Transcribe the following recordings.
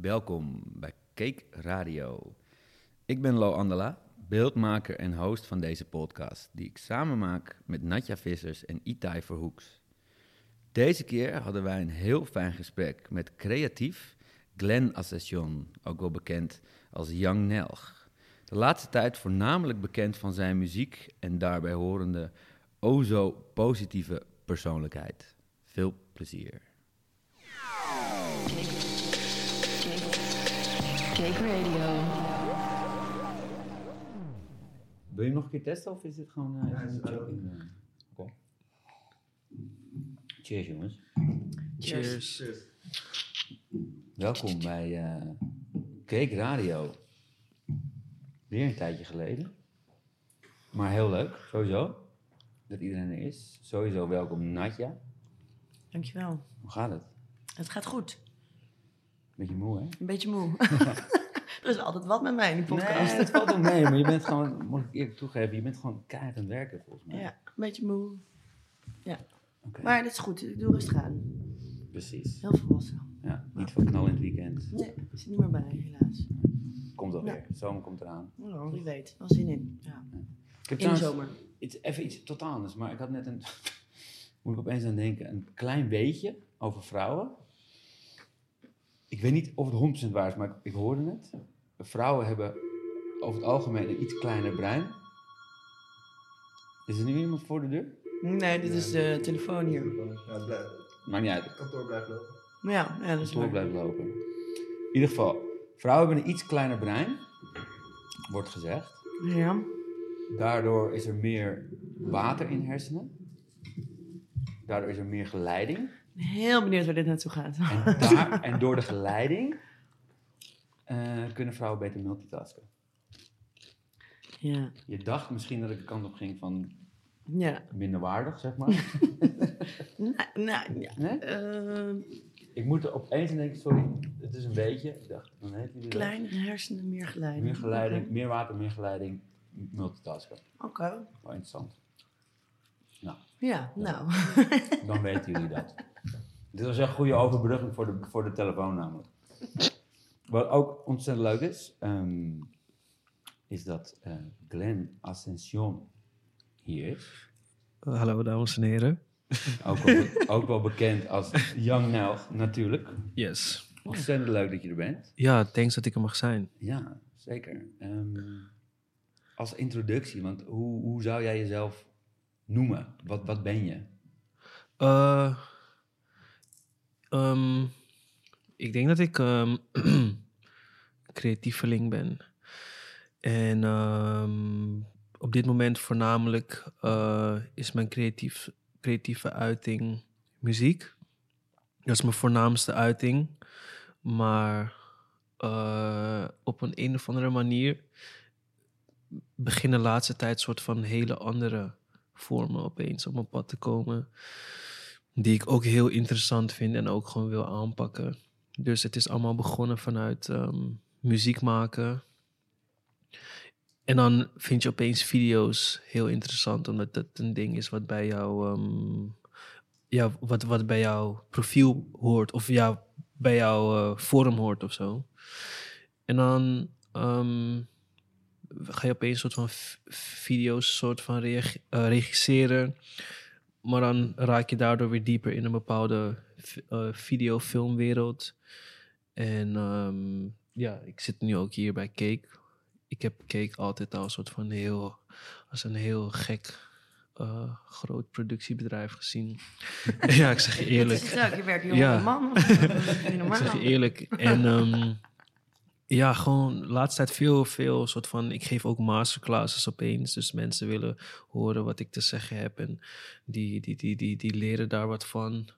Welkom bij Cake Radio. Ik ben Lo Andela, beeldmaker en host van deze podcast, die ik samen maak met Natja Vissers en Itai Verhoeks. Deze keer hadden wij een heel fijn gesprek met creatief Glenn Assession, ook wel bekend als Young Nelg. De laatste tijd voornamelijk bekend van zijn muziek en daarbij horende o zo positieve persoonlijkheid. Veel plezier. Cake Radio. Wil je hem nog een keer testen of is dit gewoon uh, is het joking, eh? Oké. Cheers jongens. Cheers. Welkom bij eh Cake Radio. Weer een tijdje geleden. Maar heel leuk, sowieso. Dat iedereen er is. Sowieso welkom Natja. Dankjewel. Hoe gaat het? Het gaat goed. Beetje moe, hè? Een beetje moe. er is altijd wat met mij in die podcast. Nee, het valt wel mee, maar je bent gewoon, moet ik eerlijk toegeven, je bent gewoon keihard aan het werken volgens mij. Ja, een beetje moe. Ja. Oké, Maar dat is goed. Ik doe rustig aan. precies. Heel volwassen. Ja, niet van knal in het weekend. Nee, ik zit niet meer bij, helaas. Komt wel Ja. weer. Zomer komt eraan. Nou, wie weet. Wel zin in. Ja. Ik heb In de zomer. iets, even iets totaal anders, maar ik had net een, moet ik opeens aan denken, een klein beetje over vrouwen. Ik weet niet of het 100% waar is, maar ik, ik hoorde het. Vrouwen hebben over het algemeen een iets kleiner brein. Is er nu iemand voor de deur? Nee, dit is de telefoon hier. Ja, Maakt niet uit. het kantoor blijft lopen. Ja, ja dat is waar. blijft lopen. In ieder geval, vrouwen hebben een iets kleiner brein, wordt gezegd. Ja. Daardoor is er meer water in hersenen. Daardoor is er meer geleiding. Heel benieuwd waar dit naartoe gaat. En, daar, en door de geleiding eh, kunnen vrouwen beter multitasken. Ja. Je dacht misschien dat ik de kant op ging van Ja. minderwaardig, zeg maar. Nou, nou ja. Nee? Eh, Ik moet er opeens aan denken, sorry, het is een beetje. Ik dacht, dan heet hersenen, meer geleiding. Meer geleiding, meer water, meer geleiding, multitasken. Oké. Wel interessant. Ja, nou. dan weten jullie dat. Dit was echt een goede overbrugging voor de, voor de telefoon namelijk. Wat ook ontzettend leuk is, ehm, is dat eh Glenn Ascension hier is. Hallo dames en heren. Ook wel, ook wel bekend als Young Nelg natuurlijk. Yes. Ontzettend leuk dat je er bent. Ja, thanks dat ik er mag zijn. Ja, zeker. Ehm, als introductie, want hoe, hoe zou jij jezelf noemen? Wat, wat ben je? Eh, ehm, ik denk dat ik ehm creatieveling ben. En ehm, op dit moment voornamelijk eh, is mijn creatief, creatieve uiting muziek. Dat is mijn voornaamste uiting. Maar eh, op een, een of andere manier beginnen de laatste tijd soort van hele andere vormen opeens op mijn pad te komen. Die ik ook heel interessant vind en ook gewoon wil aanpakken. Dus het is allemaal begonnen vanuit ehm, muziek maken. En dan vind je opeens video's heel interessant, omdat dat een ding is wat bij jou, ehm, ja, wat, wat bij jouw profiel hoort, of ja, bij jouw eh, vorm hoort of zo. En dan ehm, ga je opeens een soort van video's soort van eh, regisseren. Maar dan raak je daardoor weer dieper in een bepaalde eh, video-filmwereld. En ehm, ja, ik zit nu ook hier bij Cake. Ik heb Cake altijd al een soort van heel, als een heel gek eh, groot productiebedrijf gezien. ja, ik zeg je eerlijk. Is het ook? Je werkt Ja. een man. of- Ik zeg je eerlijk. En ehm, ja, gewoon de laatste tijd veel, veel soort van... Ik geef ook masterclasses opeens. Dus mensen willen horen wat ik te zeggen heb. En die, die, die, die, die leren daar wat van.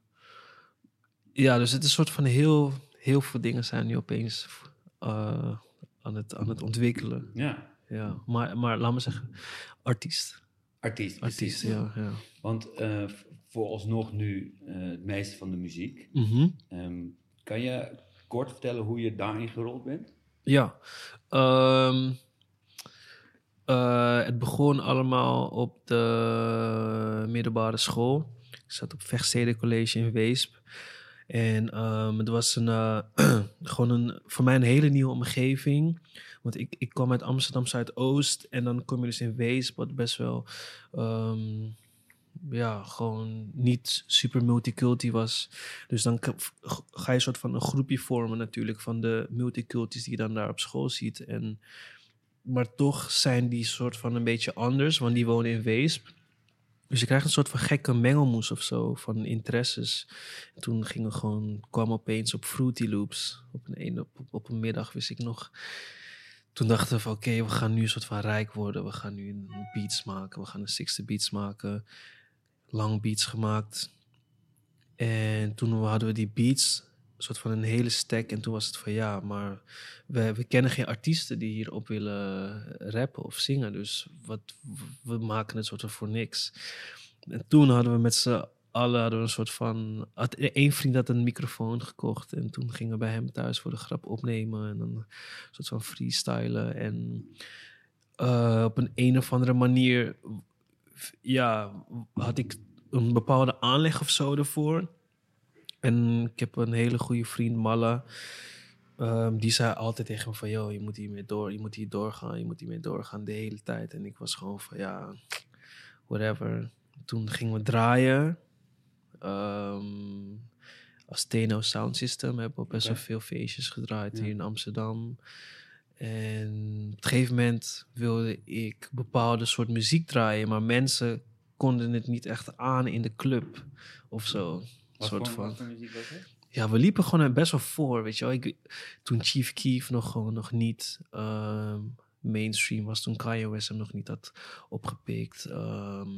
Ja, dus het is een soort van heel, heel veel dingen zijn nu opeens eh, aan, het, aan het ontwikkelen. Ja, Ja, maar, maar laat me zeggen, artiest. artiest. Artiest, ja. ja. Want eh vooralsnog nu eh, het meeste van de muziek. Mhm. Ehm, kan je kort vertellen hoe je daarin gerold bent? Ja. ehm, eh, het begon allemaal op de middelbare school. Ik zat op Vechtsteden College in Weesp. En ehm, het was een, eh, gewoon een, voor mij een hele nieuwe omgeving. Want ik, ik kwam uit Amsterdam Zuidoost en dan kom je dus in Wees, wat best wel, ehm, ja, gewoon niet super multiculti was. Dus dan ga je een soort van een groepje vormen natuurlijk van de multiculties die je dan daar op school ziet. En, maar toch zijn die soort van een beetje anders, want die wonen in Weesp. Dus je krijgt een soort van gekke mengelmoes of zo van interesses. En toen gingen gewoon, kwam opeens op Fruity Loops. Op een, een op, op een middag wist ik nog. Toen dachten we van oké, we gaan nu een soort van rijk worden. We gaan nu een beats maken. We gaan een sixte beats maken. Lang beats gemaakt. En toen hadden we die beats, een soort van een hele stack. En toen was het van ja, maar we, we kennen geen artiesten die hierop willen rappen of zingen. Dus wat, we maken het soort van voor niks. En toen hadden we met z'n allen hadden we een soort van. Had, één vriend had een microfoon gekocht. En toen gingen we bij hem thuis voor de grap opnemen. En dan een soort van freestylen. En eh, op een een of andere manier. Ja, had ik een bepaalde aanleg of zo ervoor. En ik heb een hele goede vriend, Malla. Ehm, die zei altijd tegen me van, joh, je moet hiermee door, je moet hier doorgaan, je moet hiermee doorgaan de hele tijd. En ik was gewoon van, ja, whatever. Toen gingen we draaien. Ehm, als Teno Sound System hebben we best wel veel feestjes gedraaid Ja. hier in Amsterdam. En op een gegeven moment wilde ik bepaalde soort muziek draaien, maar mensen konden het niet echt aan in de club of zo. Wat soort van. wat voor muziek was het? Ja, we liepen gewoon er best wel voor, weet je wel. Ik, toen Chief Keef nog gewoon nog niet ehm, mainstream was, toen Kanye West hem nog niet had opgepikt. Ehm,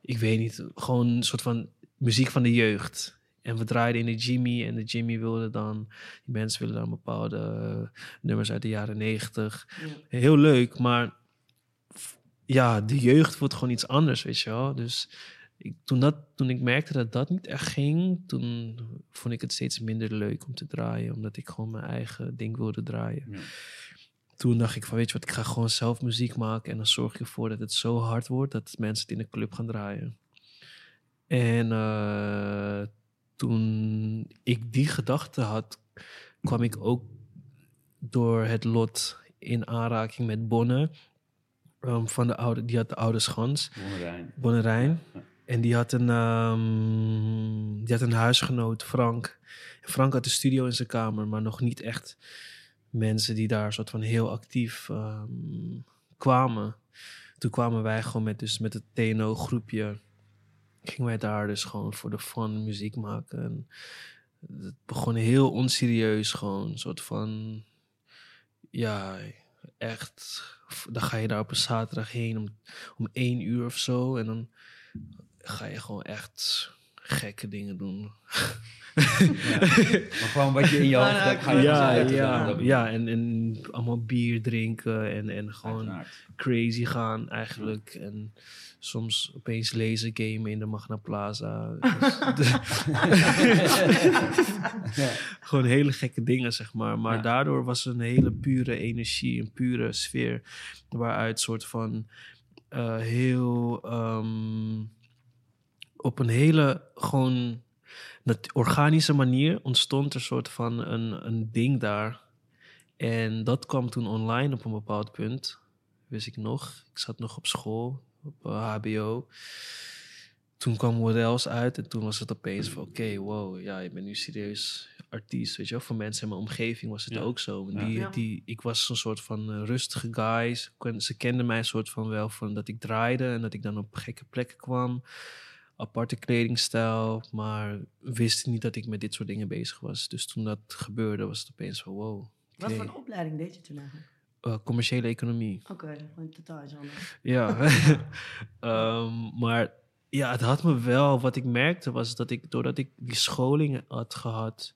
ik weet niet, gewoon een soort van muziek van de jeugd. En we draaiden in de Jimmy en de Jimmy wilde dan, die mensen willen dan bepaalde eh, nummers uit de jaren negentig. Ja. Heel leuk, maar ja, de jeugd wordt gewoon iets anders, weet je wel. Dus ik, toen, dat, toen ik merkte dat dat niet echt ging, toen vond ik het steeds minder leuk om te draaien, omdat ik gewoon mijn eigen ding wilde draaien. Ja. Toen dacht ik van, weet je wat, ik ga gewoon zelf muziek maken en dan zorg ik ervoor dat het zo hard wordt dat mensen het in de club gaan draaien. En eh, toen ik die gedachte had, kwam ik ook door het lot in aanraking met Bonne. ehm, van de oude, die had de oude schans, Bonnerijn. Bonne Rijn. Ja. En die had, een, ehm, die had een huisgenoot, Frank. Frank had een studio in zijn kamer, maar nog niet echt mensen die daar soort van heel actief ehm, kwamen. Toen kwamen wij gewoon met, dus met het TNO-groepje. Gingen wij daar dus gewoon voor de fun muziek maken. En het begon heel onserieus, gewoon een soort van. Ja, echt. Dan ga je daar op een zaterdag heen om, om één uur of zo. En dan ga je gewoon echt gekke dingen doen. Maar gewoon wat je in je hoofd hebt, ga je ja, ja, dan. ja en, en allemaal bier drinken en, en gewoon Uiteraard. crazy gaan eigenlijk. En soms opeens laser gamen in de Magna Plaza. Dus gewoon hele gekke dingen, zeg maar. Maar Ja. daardoor was er een hele pure energie, een pure sfeer. Waaruit soort van eh, heel... ehm, op een hele gewoon organische manier ontstond er soort van een, een ding daar. En dat kwam toen online op een bepaald punt. Wist ik nog. Ik zat nog op school, op eh, HBO. Toen kwam Models uit en toen was het opeens van... Oké, wow, ja, je bent nu serieus artiest, weet je wel. Voor mensen in mijn omgeving was het Ja. ook zo. Ja. Die, Ja. die, ik was een soort van eh, rustige guy. Ze, ze kenden mij een soort van wel van dat ik draaide... en dat ik dan op gekke plekken kwam aparte kledingstijl, maar wist niet dat ik met dit soort dingen bezig was. Dus toen dat gebeurde, was het opeens van wow. Wat voor een opleiding deed je toen eigenlijk? Eh, commerciële economie. Oké, gewoon totaal iets anders. Ja. Ehm, maar ja, het had me wel. Wat ik merkte was dat ik, doordat ik die scholing had gehad,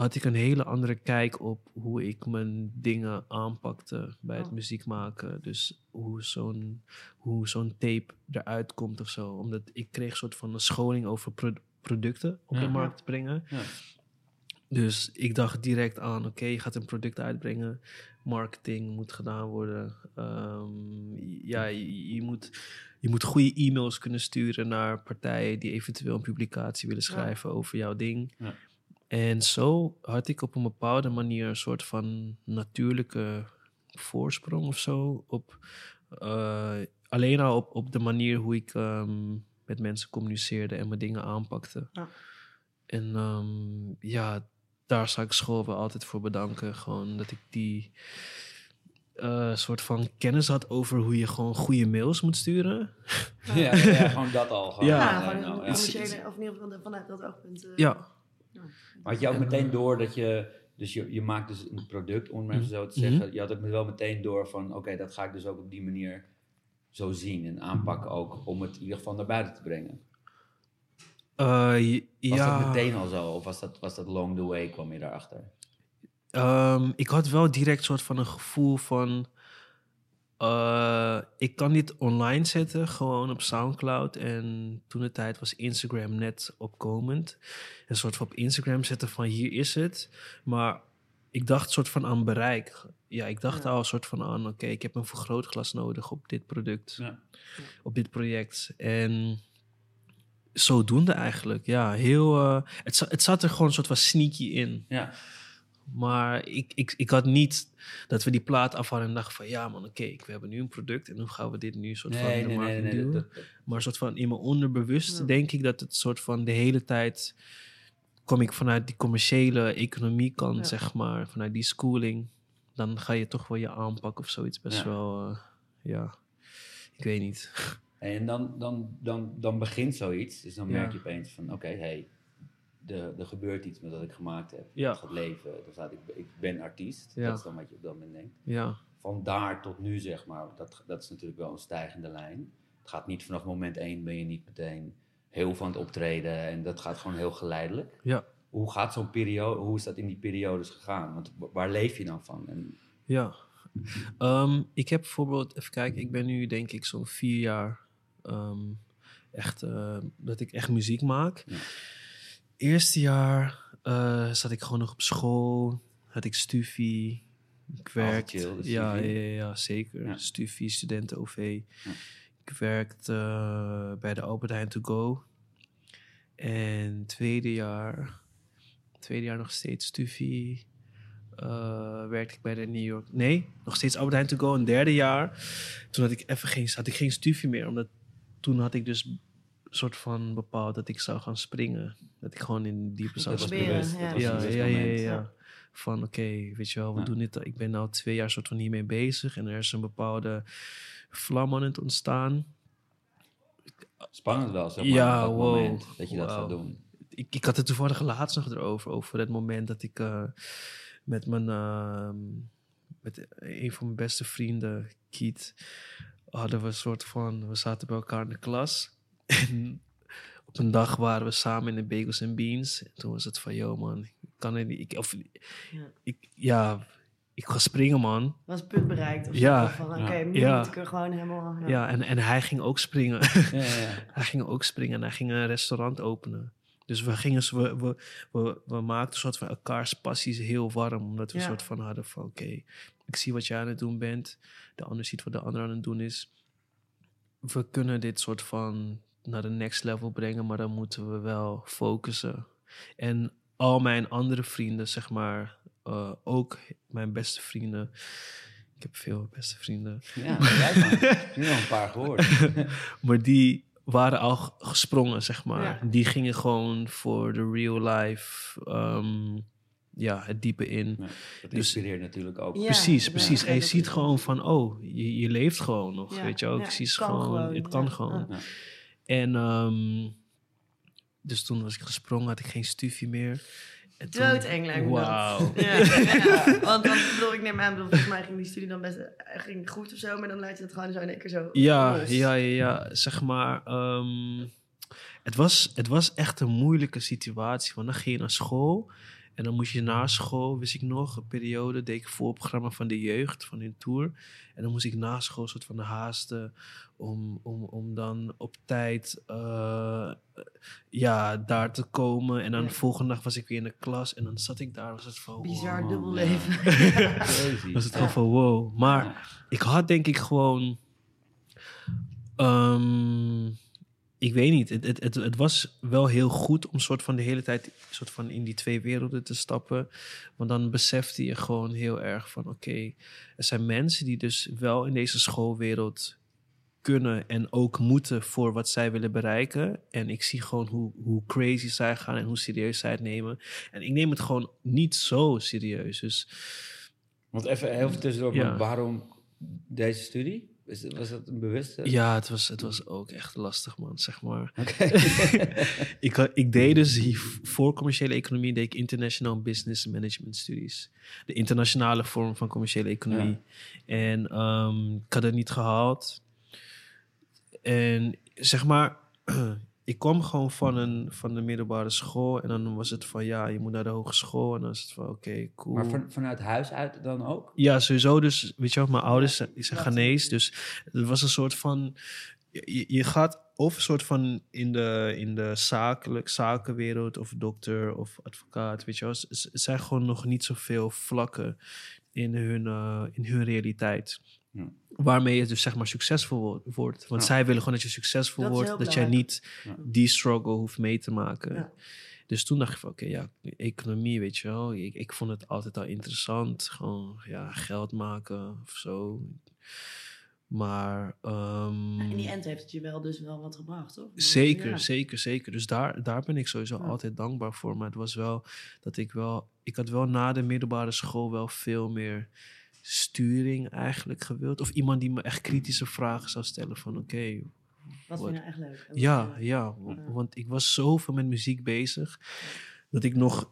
had ik een hele andere kijk op hoe ik mijn dingen aanpakte bij het Oh. muziek maken. Dus hoe zo'n, hoe zo'n tape eruit komt of zo. Omdat ik kreeg een soort van een scholing over pro- producten op Ja. de markt te brengen. Ja. Dus ik dacht direct aan, oké, je gaat een product uitbrengen. Marketing moet gedaan worden. Ehm, ja, je, je moet, je moet goede e-mails kunnen sturen naar partijen die eventueel een publicatie willen schrijven over jouw ding. Ja. En zo had ik op een bepaalde manier een soort van natuurlijke voorsprong of zo. Op, eh, alleen al op, op de manier hoe ik ehm, met mensen communiceerde en mijn dingen aanpakte. Ja. En ehm, ja, daar zou ik school wel altijd voor bedanken. Gewoon dat ik die eh, soort van kennis had over hoe je gewoon goede mails moet sturen. Ja, ja, ja, gewoon dat al. Gewoon. Ja. Ja, al, een ja. of in ieder geval vanuit dat oogpunt. eh, Ja. Had je ook meteen door dat je, dus je, je maakt dus een product, om het maar even zo te zeggen. Je had ook wel meteen door van, oké, dat ga ik dus ook op die manier zo zien en aanpakken ook, om het in ieder geval naar buiten te brengen. Eh, Was ja. dat meteen al zo, of was dat, was dat long the way, kwam je daarachter? Ehm, ik had wel direct soort van een gevoel van. Eh, ik kan dit online zetten, gewoon op Soundcloud. En toen de tijd was Instagram net opkomend. Een soort van op Instagram zetten van hier is het. Maar ik dacht soort van aan bereik. Ja, ik dacht Ja. al soort van aan, oké, ik heb een vergrootglas nodig op dit product, Ja. op dit project. En zodoende eigenlijk, ja, heel... eh, het, het zat er gewoon een soort van sneaky in. Ja, Maar ik, ik, ik had niet dat we die plaat af hadden en dachten van... ja man, oké, we hebben nu een product en hoe gaan we dit nu soort van in de nee, markt nee, nee, duwen? dat- dat- Maar een soort van in mijn onderbewust Ja. denk ik dat het soort van de hele tijd... kom ik vanuit die commerciële economie kant, Ja. zeg maar, vanuit die schooling. Dan ga je toch wel je aanpak of zoiets best Ja. wel, eh, ja, ik weet niet. En dan, dan, dan, dan begint zoiets. Dus dan Ja. merk je opeens van, oké, hey, er, er gebeurt iets met wat ik gemaakt heb. Ja. Het gaat leven. Er staat, ik, ik ben artiest. Ja. Dat is dan wat je op dat moment denkt. Ja, Van daar tot nu, zeg maar, dat, dat is natuurlijk wel een stijgende lijn. Het gaat niet vanaf moment één, ben je niet meteen heel van het optreden. En dat gaat gewoon heel geleidelijk. ja, Hoe gaat zo'n periode, hoe is dat in die periodes gegaan? Want wa- waar leef je dan van? En, ja. Ehm, ik heb bijvoorbeeld, even kijken, ik ben nu denk ik zo'n vier jaar ehm, echt, eh, dat ik echt muziek maak. Ja. Eerste jaar eh, zat ik gewoon nog op school, had ik stufie, ik werkte. chill, ja, ja, ja, ja, zeker. Ja. Stufie, studenten-OV. Ja. Ik werkte eh, bij de Albert Heijn To Go. En tweede jaar, tweede jaar nog steeds stufie. eh, werkte ik bij de New York. Nee, nog steeds Albert Heijn To Go. Een derde jaar. Toen had ik even geen, had ik geen stufie meer. Omdat toen had ik dus soort van bepaald dat ik zou gaan springen. Dat ik gewoon in diepe zou dat bewust. ja. Ja, ja, ja, ja. Van oké, weet je wel, we doen dit. Ik ben nou twee jaar soort van hiermee bezig. En er is een bepaalde vlam aan het ontstaan. Spannend wel, zeg maar, Ja, dat wow. moment dat je dat gaat doen. ik, ik had het toevallig laatst nog erover. Over het moment dat ik eh, met mijn... ehm, met een van mijn beste vrienden, Kiet... hadden we een soort van... We zaten bij elkaar in de klas. En op een dag waren we samen in de Bagels and Beans. En toen was het van, yo man, ik kan het niet... Ik, of, Ja. ik, ja, ik ga springen man. Was het punt bereikt? Of Ja. zo, van oké, nu Ja. moet ik er gewoon helemaal... Ja. Ja, en, en hij ging ook springen. Ja, ja, ja. Hij ging ook springen en hij ging een restaurant openen. Dus we, gingen, we, we, we, we maakten een soort van elkaars passies heel warm. Omdat we een soort van hadden van... Oké, ik zie wat jij aan het doen bent. De ander ziet wat de ander aan het doen is. We kunnen dit soort van naar de next level brengen. Maar dan moeten we wel focussen. En al mijn andere vrienden, zeg maar... eh, ook mijn beste vrienden... Ik heb veel beste vrienden. Ja, jij. Nu nog een paar gehoord. Maar die waren al gesprongen, zeg maar. Ja. Die gingen gewoon voor de real life, ehm, ja, het diepe in. Ja, dat Dus- inspireert natuurlijk ook. Ja, precies, precies. En je ziet gewoon van, oh, je, je leeft gewoon nog, Ja, weet je wel. ja, Ik zie het ze kan gewoon, gewoon, het kan ja, gewoon. En ehm, dus toen was ik gesprongen, had ik geen stufie meer. En toen- Doodeng lijkt me dat. Wauw. Ja, ja, want dan bedoel ik neem aan, bedoel, volgens mij ging die studie dan best eh, ging goed of zo, maar dan laat je het gewoon zo in één keer zo Ja, los. ja, ja, ja. Zeg maar, ehm, het, was, het was echt een moeilijke situatie. Want dan ging je naar school En dan moest je na school, wist ik nog, een periode deed ik voorprogramma van de jeugd, van hun tour. En dan moest ik na school soort van haasten om, om, om dan op tijd eh, ja, daar te komen. En dan Ja. de volgende dag was ik weer in de klas en dan zat ik daar. Was het van, Bizar wow. dubbel ja. leven. Crazy. Was het Ja. gewoon van wow. Maar Ja. ik had denk ik gewoon. ehm, ik weet niet. Het, het, het, het was wel heel goed om soort van de hele tijd soort van in die twee werelden te stappen. Want dan besefte je gewoon heel erg van oké, er zijn mensen die dus wel in deze schoolwereld kunnen en ook moeten voor wat zij willen bereiken. En ik zie gewoon hoe, hoe crazy zij gaan en hoe serieus zij het nemen. En ik neem het gewoon niet zo serieus. Dus Want even heel even tussendoor, Ja. waarom deze studie? Is, was dat een bewuste? Ja, het was, het was ook echt lastig, man, zeg maar. Ik, had- ik deed dus hier voor commerciële economie deed ik International Business Management Studies. De internationale vorm van commerciële economie. En ehm, ik had het niet gehaald. En zeg maar, ik kwam gewoon van, een, van de middelbare school. En dan was het van, ja, je moet naar de hogeschool. En dan is het van, oké, cool. maar van, vanuit huis uit dan ook? Ja, sowieso. Dus, weet je wel, mijn ouders zijn- zijn Ghanese. Dus het was een soort van... Je, je gaat of een soort van in de, in de zakelijk, zakenwereld... of dokter of advocaat, weet je wel. Het zijn gewoon nog niet zoveel vlakken in hun, eh, in hun realiteit. Ja. Waarmee je dus zeg maar succesvol wo- wordt. Want Ja. zij willen gewoon dat je succesvol Dat wordt. Dat jij niet Ja. die struggle hoeft mee te maken. Ja. Dus toen dacht ik van, oké, ja, economie, weet je wel. Ik, ik vond het altijd al interessant. Gewoon, ja, geld maken of zo. Maar... ehm, In die end heeft het je wel dus wel wat gebracht, toch? Zeker, Ja. zeker, zeker. Dus daar, daar ben ik sowieso Ja. altijd dankbaar voor. Maar het was wel dat ik wel... Ik had wel na de middelbare school wel veel meer sturing eigenlijk gewild. Of iemand die me echt kritische vragen zou stellen van... Oké, Wat vind je nou echt leuk? En wat ja, ja, want ik was zoveel met muziek bezig dat ik nog.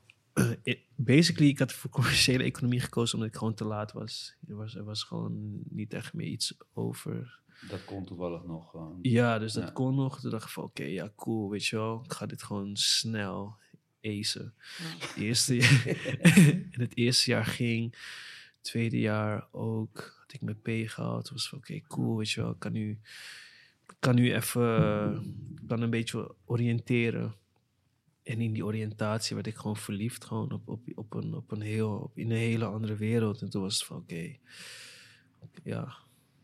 eh, basically, ik had voor commerciële economie gekozen omdat ik gewoon te laat was. Er was, er was gewoon niet echt meer iets over. Dat kon toevallig nog gewoon. Ja, dus dat Ja. kon nog. Toen dacht ik van, oké, ja, cool, weet je wel. Ik ga dit gewoon snel acen. Ja. Eerste, in het eerste jaar ging. Tweede jaar ook. Had ik mijn P gehaald. Was van, oké, cool, weet je wel. Ik kan nu, kan nu even kan een beetje oriënteren. En in die oriëntatie werd ik gewoon verliefd. Gewoon op, op, op, een, op een heel, op, in een hele andere wereld. En toen was het van, oké, ja.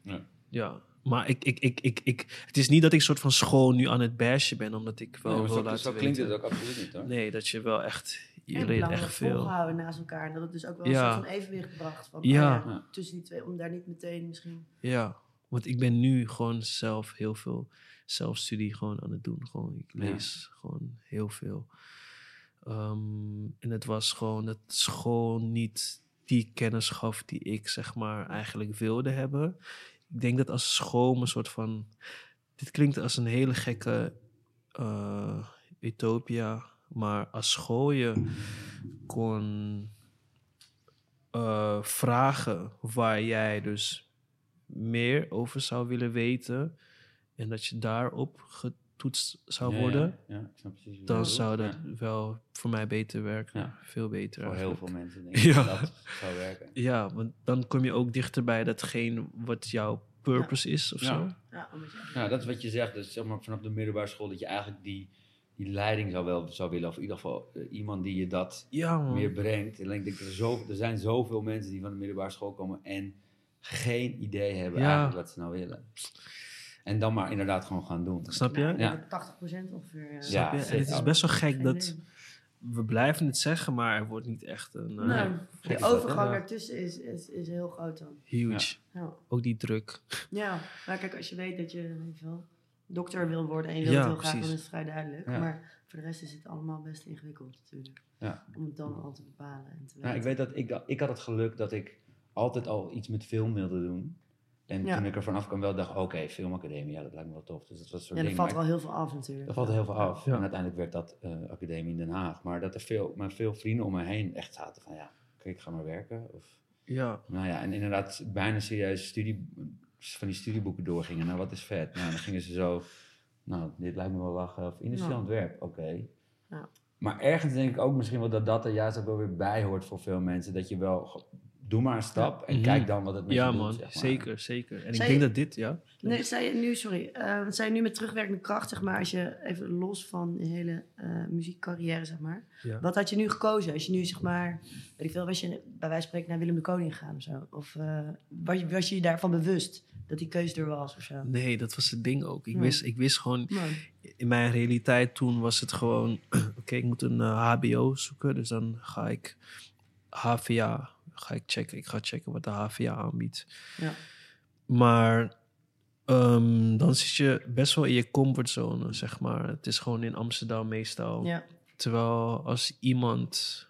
Ja. Ja. Maar ik, ik, ik, ik, ik, het is niet dat ik soort van school nu aan het bashen ben, omdat ik wel Nee, wil zo, laten zo klinkt weten. het ook absoluut niet hoor. Nee, dat je wel echt, je En belangrijk echt veel. naast elkaar. En dat het dus ook wel Ja. een soort van evenwicht bracht. Van, Ja. oh Ja. tussen die twee, om daar niet meteen misschien... Ja, want ik ben nu gewoon zelf heel veel zelfstudie gewoon aan het doen. Gewoon, ik Ja. lees gewoon heel veel. Ehm, en het was gewoon dat school niet die kennis gaf die ik zeg maar eigenlijk wilde hebben. Ik denk dat als school me soort van... Dit klinkt als een hele gekke eh, utopia. Maar als school je kon eh, vragen waar jij dus meer over zou willen weten en dat je daarop getoetst zou Ja, worden, Ja, ja, precies dan zou dat Ja. heel voor mij beter werken. Ja. Veel beter. Voor heel veel mensen denk ik Ja. dat dat zou werken. Ja, want dan kom je ook dichter bij datgene wat jouw purpose is of Ja. zo. Ja, dat is wat je zegt. Dus zeg maar vanaf de middelbare school dat je eigenlijk die, die leiding zou wel zou willen. Of in ieder geval eh, iemand die je dat Ja, meer brengt. En ik denk dat er, zo, er zijn zoveel mensen die van de middelbare school komen en geen idee hebben Ja. eigenlijk wat ze nou willen. En dan maar inderdaad gewoon gaan doen. Snap je? Nou, Ja. dat 80% ongeveer... eh, Snap je? Ja, en het is best wel gek dat we blijven het zeggen, maar er wordt niet echt een uh, Nou, Gek de overgang Ja. daartussen is, is, is heel groot dan. huge. Ja. Ook die druk. ja, maar kijk, als je weet dat je weet je wel, dokter wil worden en je wil Ja, het heel graag, dan is het vrij duidelijk. Ja. Maar voor de rest is het allemaal best ingewikkeld natuurlijk. Ja. Om het dan al te bepalen en te weten. Nou, ik weet dat ik, dat ik had het geluk dat ik altijd al iets met film wilde doen. En Ja. toen ik er vanaf kwam wel dacht, oké, filmacademie, ja, dat lijkt me wel tof. Dus dat was een soort ja, er ding. valt wel heel veel af natuurlijk. Er valt heel veel af. Ja. En uiteindelijk werd dat eh, academie in Den Haag. Maar dat er veel, maar veel vrienden om me heen echt zaten van ja, oké, ik ga maar werken. Of, Ja, nou ja, en inderdaad bijna serieus studie, van die studieboeken doorgingen. Nou, wat is vet? Nou, dan gingen ze zo, nou, dit lijkt me wel lachen. Of industrieel ontwerp, oké. Ja. Maar ergens denk ik ook misschien wel dat dat er juist ook wel weer bij hoort voor veel mensen. Dat je wel, doe maar een stap en Mhm. kijk dan wat het met Ja, je doet. man, zeg maar. zeker, zeker. En Zei ik denk je- dat dit, ja. Nee, zei je nu, sorry, eh zei je nu met terugwerkende kracht, zeg maar, als je even los van je hele eh, muziekcarrière, zeg maar. Ja. Wat had je nu gekozen? Als je nu, zeg maar, weet ik veel, was je bij wijze van spreken naar Willem de Koning gegaan of zo? Of eh, was, je, was je je daarvan bewust dat die keuze er was of zo? Nee, dat was het ding ook. Ik, Ja. wist, ik wist gewoon, in mijn realiteit toen was het gewoon, oké, ik moet een eh, HBO zoeken. Dus dan ga ik HVA, ga ik checken. Ik ga checken wat de HVA aanbiedt. Ja. Maar ehm, dan zit je best wel in je comfortzone, zeg maar. Het is gewoon in Amsterdam meestal. Ja. Terwijl als iemand,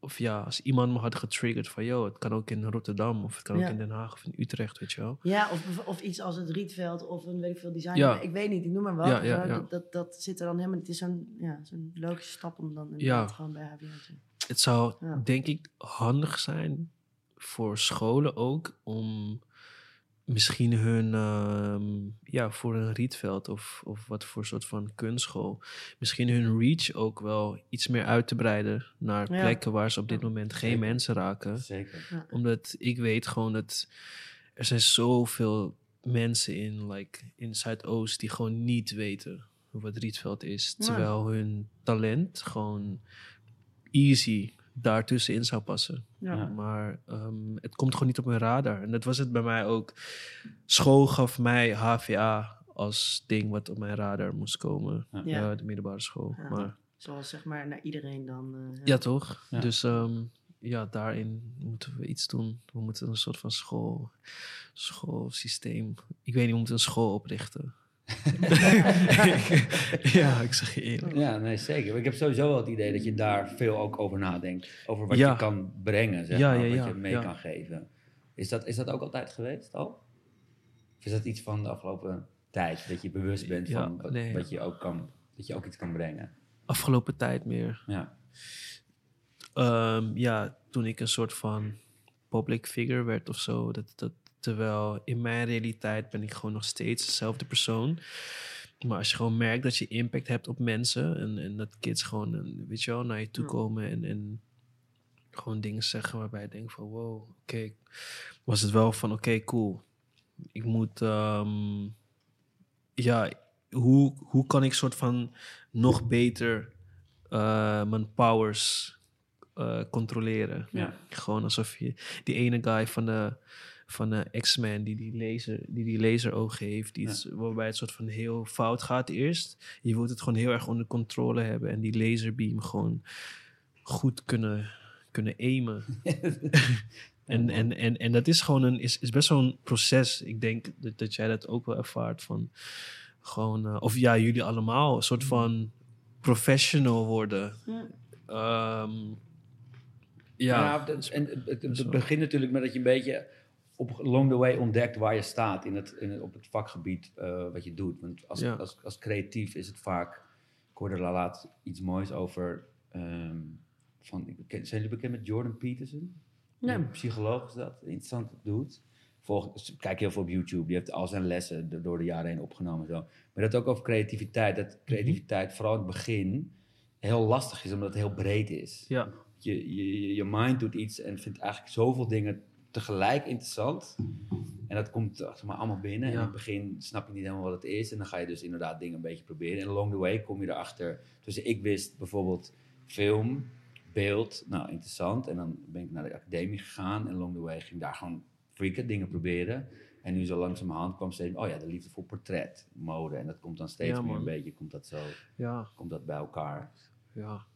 of ja, als iemand me had getriggerd van, yo, het kan ook in Rotterdam of het kan Ja. ook in Den Haag of in Utrecht, weet je wel. Ja, of, of iets als het Rietveld of een weet ik veel design. Ja. Ik weet niet, ik noem maar wat. Dat, dat, dat zit er dan helemaal. Het is zo'n ja, zo'n logische stap om dan inderdaad gewoon bij HBO te Het zou Ja. denk ik handig zijn voor scholen ook om misschien hun, ehm, ja, voor een rietveld of, of wat voor soort van kunstschool, misschien hun reach ook wel iets meer uit te breiden naar Ja. plekken waar ze op dit moment geen Zeker. mensen raken. Zeker. Omdat ik weet gewoon dat er zijn zoveel mensen in, like, in Zuidoost die gewoon niet weten wat Rietveld is. Ja. Terwijl hun talent gewoon easy daartussenin zou passen. Ja. Maar ehm, het komt gewoon niet op mijn radar. En dat was het bij mij ook. School gaf mij HVA als ding wat op mijn radar moest komen. Ja. Ja, de middelbare school. Ja. Maar Zoals zeg maar naar iedereen dan. eh, ja, toch? Ja. Dus ehm, ja, daarin moeten we iets doen. We moeten een soort van school, schoolsysteem. Ik weet niet, we moeten een school oprichten. ja, ik zeg je eerlijk. Ja, nee, zeker. Ik heb sowieso wel het idee dat je daar veel ook over nadenkt. Over wat Ja. je kan brengen, zeg Ja, maar, ja, wat je mee kan geven. Is dat, is dat ook altijd geweest al? Of is dat iets van de afgelopen tijd? Dat je bewust bent van wat, nee. wat je ook kan, dat je ook iets kan brengen? Afgelopen tijd meer. Ja, Ehm, ja, toen ik een soort van public figure werd of zo. Dat, dat, terwijl in mijn realiteit ben ik gewoon nog steeds dezelfde persoon. Maar als je gewoon merkt dat je impact hebt op mensen en, en dat kids gewoon, weet je wel, naar je toe komen en, en gewoon dingen zeggen waarbij je denkt van wow, oké, was het wel van oké, cool. Ik moet, ehm, ja, hoe, hoe kan ik soort van nog beter eh, mijn powers eh, controleren? ja. Gewoon alsof je die ene guy van de, van de X-Men die die laser, die die laseroog heeft, die waarbij het soort van heel fout gaat eerst. Je wilt het gewoon heel erg onder controle hebben en die laserbeam gewoon goed kunnen, kunnen aimen. en, en, en, en dat is gewoon een, is, is best wel een proces. Ik denk dat, dat jij dat ook wel ervaart van gewoon, eh, of ja, jullie allemaal, een soort van professional worden. Ja. Ehm, Ja, en het, begint natuurlijk met dat je een beetje op along the way ontdekt waar je staat in het, in het, op het vakgebied eh, wat je doet. Want als, Ja. als, als creatief is het vaak, ik hoorde er laatst iets moois over, ehm, van, ken- zijn jullie bekend met Jordan Peterson? Nee. Een psycholoog is dat, interessant doet. Volg, kijk heel veel op YouTube, die heeft al zijn lessen door de jaren heen opgenomen. en Zo. Maar dat ook over creativiteit, dat creativiteit vooral in het begin heel lastig is, omdat het heel breed is ja. je, je, je mind doet iets en vindt eigenlijk zoveel dingen tegelijk interessant. En dat komt zeg maar, allemaal binnen. En in het begin snap je niet helemaal wat het is. En dan ga je dus inderdaad dingen een beetje proberen. En along the way kom je erachter. Dus ik wist bijvoorbeeld film, beeld, nou interessant. En dan ben ik naar de academie gegaan. En along the way ging ik daar gewoon freaken, dingen proberen. En nu zo langzamerhand kwam steeds, oh ja, de liefde voor portret, mode. En dat komt dan steeds Ja, meer een beetje, komt dat zo, Ja, komt dat bij elkaar. ja.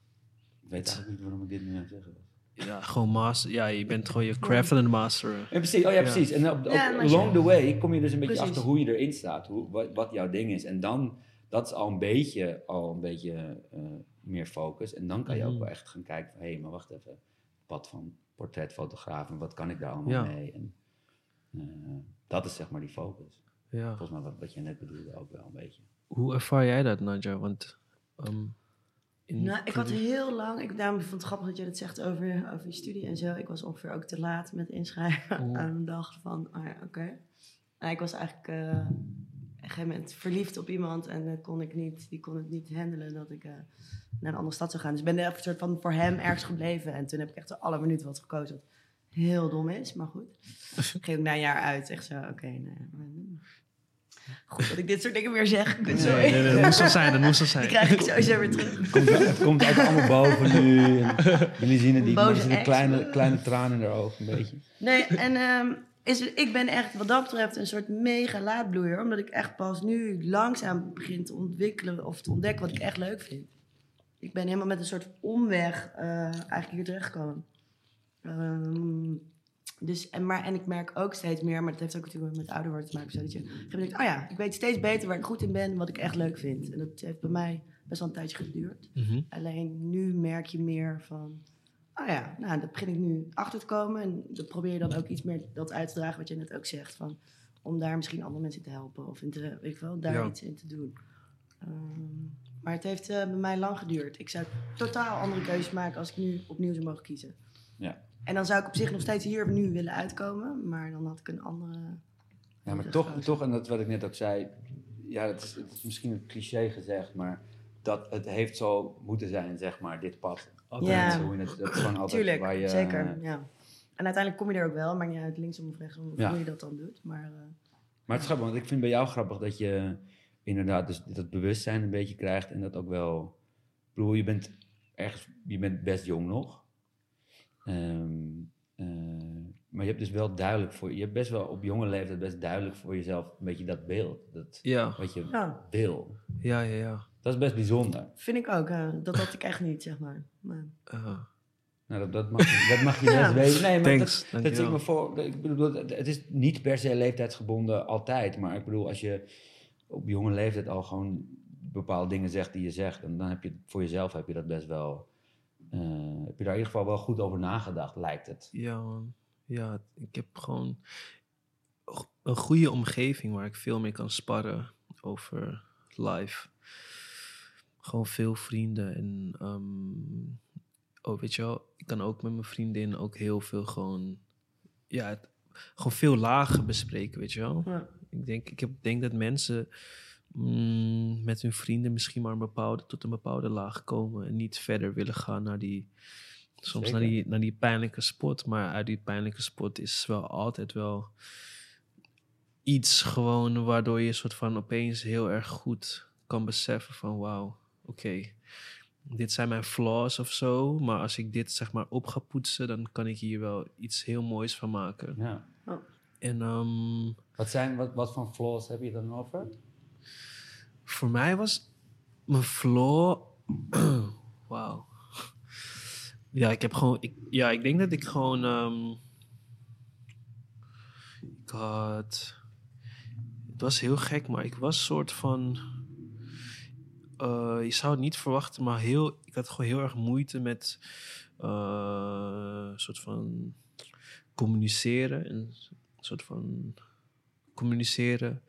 Ik weet eigenlijk niet waarom ik dit nu aan het zeggen was. Ja, gewoon master. Ja, je bent gewoon je craft aan het masteren. Ja, precies. Oh ja, Ja. precies. En op, op- Ja, along the way kom je dus een beetje Precies. achter hoe je erin staat, hoe, wat, wat jouw ding is. En dan, dat is al een beetje, al een beetje eh, meer focus. En dan kan je ook Mhm. wel echt gaan kijken van, hé, maar wacht even. Pad van portretfotograaf en wat kan ik daar allemaal Ja. mee? En, eh, dat is zeg maar die focus. Ja. Volgens mij wat, wat je net bedoelde ook wel een beetje. Hoe ervaar jij dat, Nadja? Want ehm, Nou, ik had heel lang, ik, daarom vond het grappig dat je dat zegt over, over je studie en zo. Ik was ongeveer ook te laat met inschrijven Mm. aan een dag van, oh ja, oké. Nou, ik was eigenlijk, eh, een gegeven moment verliefd op iemand en eh, kon ik niet, die kon het niet handelen dat ik eh, naar een andere stad zou gaan. Dus ik ben er een soort van voor hem ergens gebleven. En toen heb ik echt alle minuten wat gekozen. Wat heel dom is, maar goed. Ik ging ook na een jaar uit. Echt zo, oké. nee, maar- goed dat ik dit soort dingen weer zeg. Sorry. Nee, nee, dat moest wel zijn, dat moest wel zijn. Die krijg ik sowieso weer terug. Komt, het komt ook allemaal boven nu. En jullie zien het niet, maar er zitten ex. kleine, kleine tranen in haar ogen, een beetje. Nee, en ehm, is, het- ik ben echt wat dat betreft een soort mega laadbloeier. Omdat ik echt pas nu langzaam begin te ontwikkelen of te ontdekken wat ik echt leuk vind. Ik ben helemaal met een soort omweg eh, eigenlijk hier terechtgekomen. Ehm, dus, en, maar, en ik merk ook steeds meer, maar dat heeft ook natuurlijk met ouder worden te maken. Zo dat je denkt, oh ja, ik weet steeds beter waar ik goed in ben en wat ik echt leuk vind. En dat heeft bij mij best wel een tijdje geduurd. Mhm. Alleen nu merk je meer van, ah ja, nou, daar begin ik nu achter te komen. En dan probeer je dan ook iets meer dat uit te dragen wat je net ook zegt. Van, om daar misschien andere mensen in te helpen of in te, weet ik wel, daar Ja. iets in te doen. Ehm, maar het heeft eh, bij mij lang geduurd. Ik zou totaal andere keuzes maken als ik nu opnieuw zou mogen kiezen. Ja. En dan zou ik op zich nog steeds hier nu willen uitkomen, maar dan had ik een andere. Ja, maar Dat toch, toch, en dat wat ik net ook zei, ja, het is, het is misschien een cliché gezegd, maar dat het heeft zo moeten zijn, zeg maar, dit pad. Altijd Ja. zo in het, dat is gewoon altijd Tuurlijk, waar je... zeker. Ja. En uiteindelijk kom je er ook wel, maar niet uit linksom of rechtsom of Ja. hoe je dat dan doet. Maar eh, Maar het is grappig, want ik vind bij jou grappig dat je inderdaad dus dat bewustzijn een beetje krijgt en dat ook wel... Ik bedoel, je bent ergens, je bent best jong nog. Ehm, eh, maar je hebt dus wel duidelijk voor je hebt best wel op jonge leeftijd best duidelijk voor jezelf een beetje dat beeld. Dat, Ja, wat je ja, wil. ja, ja, ja. Dat is best bijzonder. vind ik ook. eh, dat had ik echt niet, zeg maar. maar Uh, Nou, dat, dat, mag, je- dat mag je best Ja. weten. Nee, maar Thanks, dat, dat dankjewel. zie ik me voor. Ik bedoel, het, is niet per se leeftijdsgebonden altijd. Maar ik bedoel, als je op jonge leeftijd al gewoon bepaalde dingen zegt die je zegt, dan, dan heb je voor jezelf heb je dat best wel. Eh, heb je daar in ieder geval wel goed over nagedacht, lijkt het. Ja, man. Ja, ik heb gewoon een goede omgeving waar ik veel mee kan sparren over life. Gewoon veel vrienden en ehm, oh, weet je wel, ik kan ook met mijn vriendin ook heel veel gewoon, ja, het- gewoon veel lagen bespreken, weet je wel. ja. Ik denk, ik heb, denk dat mensen mm, met hun vrienden misschien maar een bepaalde, tot een bepaalde laag komen en niet verder willen gaan naar die, soms naar die, naar die pijnlijke spot. Maar uit die pijnlijke spot is wel altijd wel iets gewoon waardoor je soort van opeens heel erg goed kan beseffen van wauw, oké. Dit zijn mijn flaws of zo, maar als ik dit zeg maar op ga poetsen, dan kan ik hier wel iets heel moois van maken. Ja. En ehm, Wat, zijn, wat, wat voor flaws heb je dan over? Voor mij was mijn flaw. Wauw. Ja, ik heb gewoon. Ik, ja, ik denk dat ik gewoon. ehm, ik had. Het was heel gek, maar ik was soort van. eh, je zou het niet verwachten, maar heel, ik had gewoon heel erg moeite met. een soort van. communiceren. En soort van. communiceren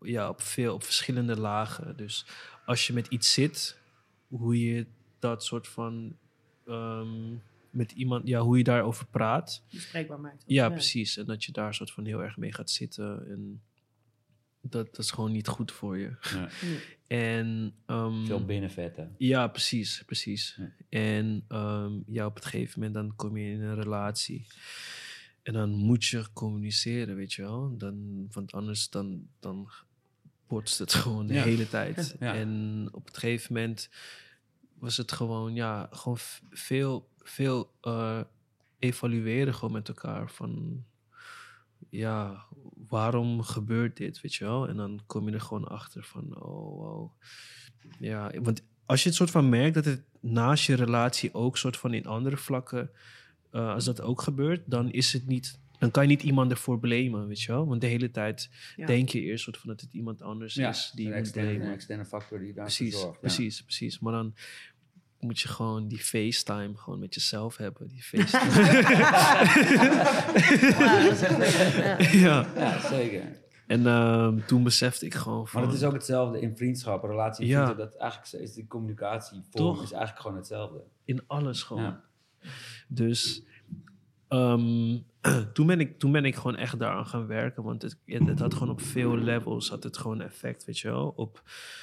ja, op, veel, op verschillende lagen. Dus als je met iets zit, hoe je dat soort van ehm, met iemand, ja, hoe je daarover praat. bespreekbaar maakt. Ja, precies. En dat je daar soort van heel erg mee gaat zitten. En dat, dat is gewoon niet goed voor je. Ja. En ehm, Veel binnenvetten. ja, precies, precies. Ja. En ehm, ja, op het gegeven moment dan kom je in een relatie. En dan moet je communiceren, weet je wel. Dan, want anders dan, dan botst het gewoon de Ja. hele tijd. Ja. En op het gegeven moment was het gewoon, ja, gewoon veel, veel eh, evalueren gewoon met elkaar. Van, ja, waarom gebeurt dit, weet je wel? En dan kom je er gewoon achter van, oh, wow. Ja, want als je het soort van merkt dat het naast je relatie ook soort van in andere vlakken, eh, als dat ook gebeurt, dan is het niet, dan kan je niet iemand ervoor blamen, weet je wel? Want de hele tijd Ja. denk je eerst soort van dat het iemand anders Ja, is die moet externe, een externe factor die daarvoor Precies, zorgt. ja. precies, precies. Maar dan moet je gewoon die FaceTime gewoon met jezelf hebben. Die FaceTime. Ja, ja. zeker. En ehm, toen besefte ik gewoon van... Maar het is ook hetzelfde in vriendschap, relatie en Ja. vriendschap. Dat eigenlijk is die communicatievorm Toch? is eigenlijk gewoon hetzelfde. in alles gewoon. Ja. Dus ehm, toen, ben ik, toen ben ik gewoon echt daaraan gaan werken. Want het, het had gewoon op veel levels had het gewoon effect, weet je wel. Op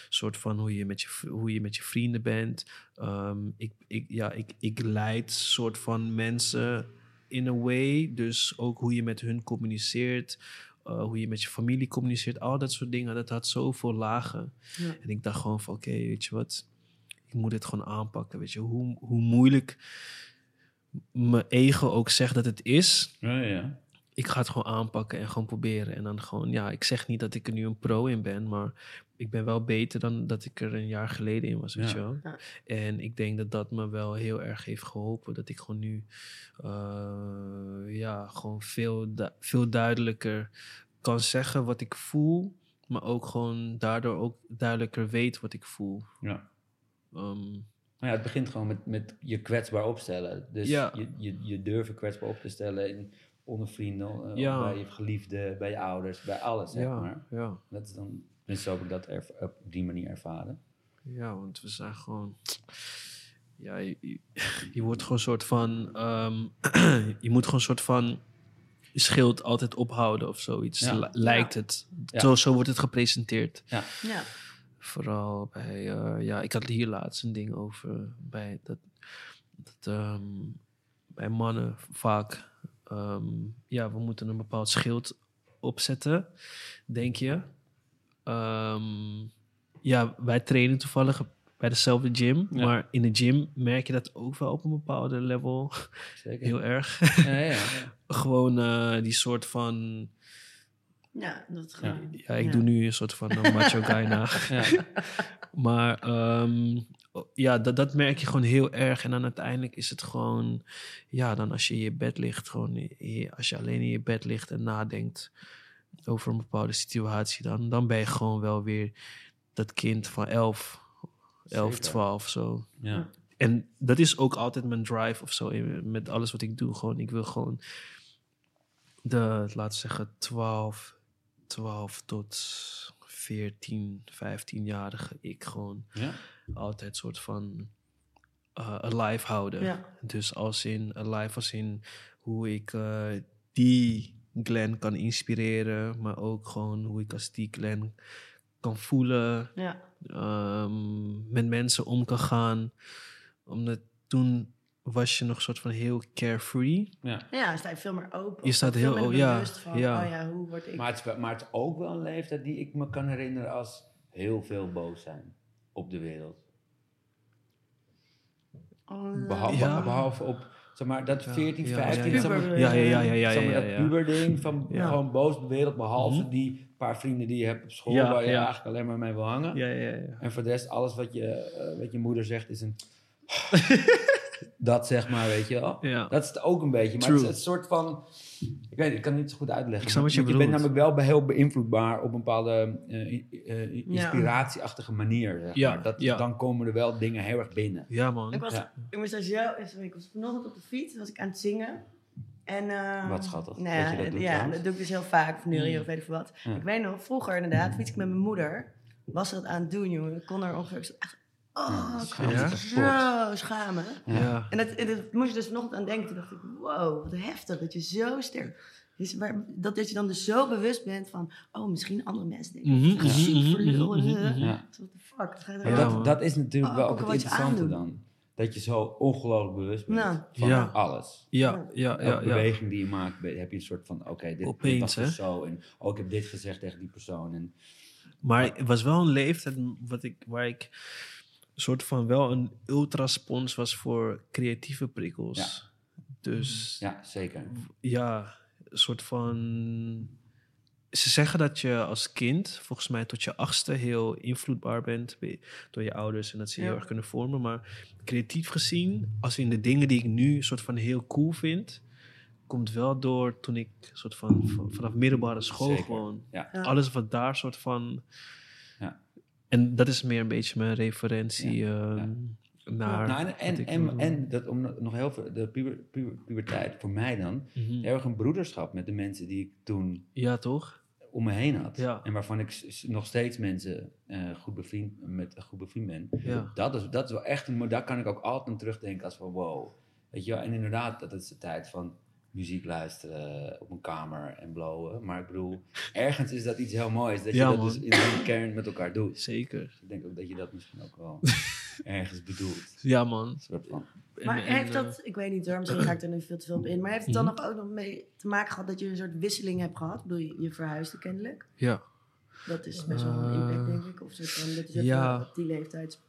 soort van hoe je met je, hoe je, met je vrienden bent. Ehm, ik, ik, ja, ik, ik leid soort van mensen in a way. Dus ook hoe je met hun communiceert. eh, hoe je met je familie communiceert. Al dat soort dingen. Dat had zoveel lagen. Ja. En ik dacht gewoon van oké, weet je wat. Ik moet dit gewoon aanpakken. Weet je, hoe, hoe moeilijk mijn ego ook zegt dat het is Ja, ja. ik ga het gewoon aanpakken en gewoon proberen. En dan gewoon, ja, ik zeg niet dat ik er nu een pro in ben, maar ik ben wel beter dan dat ik er een jaar geleden in was, weet Ja. je wel. Ja. En ik denk dat dat me wel heel erg heeft geholpen. Dat ik gewoon nu, eh, ja, gewoon veel, du- veel duidelijker kan zeggen wat ik voel. Maar ook gewoon daardoor ook duidelijker weet wat ik voel. ja. Ehm, Maar ja, het begint gewoon met, met je kwetsbaar opstellen. Dus Ja. je, je, je durven kwetsbaar op te stellen in, onder vrienden, eh, Ja. bij je geliefde, bij je ouders, bij alles, zeg ja, maar. ja. Dat is dan, dus zo heb ik dat erv- op die manier ervaren. Ja, want we zijn gewoon. Ja, je, je- je wordt gewoon een soort van. ehm, je moet gewoon een soort van. Je schild altijd ophouden of zoiets. Ja. li- Lijkt het. Ja. Zo, zo wordt het gepresenteerd. Ja. Vooral bij. eh, ja, ik had hier laatst een ding over. Bij dat. dat ehm, bij mannen vaak. ehm, ja, we moeten een bepaald schild opzetten, denk je. Ehm, ja, wij trainen toevallig bij dezelfde gym. Ja. Maar in de gym merk je dat ook wel op een bepaalde level. Zeker. Heel erg. Ja, ja, ja. Gewoon eh, die soort van... Ja, dat gewoon. Ja, ik Ja. doe nu een soort van een macho guy na. Ja. Maar ehm, ja, dat, dat merk je gewoon heel erg. En dan uiteindelijk is het gewoon... Ja, dan als je in je bed ligt, gewoon... je- Als je alleen in je bed ligt en nadenkt over een bepaalde situatie... Dan, dan ben je gewoon wel weer dat kind van 11, 11 Zeker. 12 zo. Ja. En dat is ook altijd mijn drive of zo. Met alles wat ik doe. Gewoon, ik wil gewoon de, laten we zeggen, 12, 12 tot 14, 15-jarige ik gewoon Ja. altijd soort van eh, alive houden. Ja. Dus als in alive, als in hoe ik eh, die Glenn kan inspireren, maar ook gewoon hoe ik als die Glenn kan voelen, Ja. ehm, met mensen om kan gaan. Omdat toen was je nog soort van heel carefree. ja. ja, sta je veel meer open. Je staat Veel heel- meer oh, ja, bewust van, ja. oh ja, hoe word ik... Maar, het is, maar het is ook wel een leeftijd die ik me kan herinneren als heel veel boos zijn op de wereld. Oh, Behalve, Ja. behalve op, zeg maar, dat 14, ja, 15, ja, zeg maar, Ja, ja, ja, ja, zeg maar dat puberding van Ja. gewoon boos op de wereld, behalve Mhm. die paar vrienden die je hebt op school Ja, waar je eigenlijk alleen maar mee wil hangen. Ja, ja, ja. En voor de rest, alles wat je, eh, wat je moeder zegt is een... dat zeg maar, weet je wel. Ja. Dat is het ook een beetje. Maar True. het is een soort van... Ik weet het, ik kan het niet zo goed uitleggen. Ik snap wat je je bent namelijk wel heel beïnvloedbaar op een bepaalde eh, eh, inspiratieachtige manier. Zeg Ja, maar. Dat, ja. Dan komen er wel dingen heel erg binnen. Ja, man. Ik was, Ja. ik moest daar zo, sorry, ik was vanochtend op de fiets, was ik aan het zingen. En, eh, Wat schattig nou dat ja, je dat doet Ja, trouwens. dat doe ik dus heel vaak, neurien Mm. of weet ik veel wat. Ja. Ik weet nog, vroeger inderdaad, fiets ik met mijn moeder, was ze dat aan het doen, jongen. Ik kon er ongeveer, echt, oh, Ja, ik kapot. zo schamen. Ja. En dat, en dat moest je dus vanochtend aan denken. Toen dacht ik, wow, wat heftig dat je zo sterk... Dus waar, dat, dat je dan dus zo bewust bent van... Oh, misschien andere mensen denken... Mhm, Mm mhm, lul. mhm, mhm. Ja. What the fuck? Dat Ja, dat, is natuurlijk Oh, wel ook het interessante dan. Dat je zo ongelooflijk bewust bent Nou. van Ja. alles. Ja, ja, ja. Elke ja. beweging die je maakt, heb je een soort van... Oké, dit, dit Opeens, was dus zo. En oh, ik heb dit gezegd tegen die persoon. En, Maar het was wel een leeftijd wat ik, waar ik soort van wel een ultraspons was voor creatieve prikkels. Dus ja, zeker. ja, een soort van. Ze zeggen dat je als kind, volgens mij tot je achtste, heel invloedbaar bent door je ouders en dat ze je Ja. heel erg kunnen vormen. Maar creatief gezien, als in de dingen die ik nu soort van heel cool vind, komt wel door toen ik soort van vanaf middelbare school Zeker. gewoon. Ja. Ja. Alles wat daar soort van. En dat is meer een beetje mijn referentie Ja. ehm, naar. Nou, en, wat en, ik en, dat, om nog heel veel, de puber, puber, puberteit, voor mij dan. Mhm. erg een broederschap met de mensen die ik toen Ja, toch? om me heen had. Ja. En waarvan ik nog steeds mensen eh, goed bevriend, met goed bevriend ben. Ja. Dat is, dat is wel echt een, maar daar kan ik ook altijd aan terugdenken als van wow. Weet je wel, en inderdaad, dat is de tijd van muziek luisteren op een kamer en blowen. Maar ik bedoel, ergens is dat iets heel moois. Dat Ja, je dat man. dus in de kern met elkaar doet. Zeker. Ik denk ook dat je dat misschien ook wel ergens bedoelt. Ja, man. Soort van. Maar en, heeft eh, dat, ik weet niet hoor, misschien ga ik er nu veel te veel op in. Maar heeft het dan Mhm. nog ook nog mee te maken gehad dat je een soort wisseling hebt gehad? Ik bedoel, je, je verhuisde kennelijk. ja. Dat is best wel een impact, Eh, denk ik. Of van, dat is ja. op die leeftijd.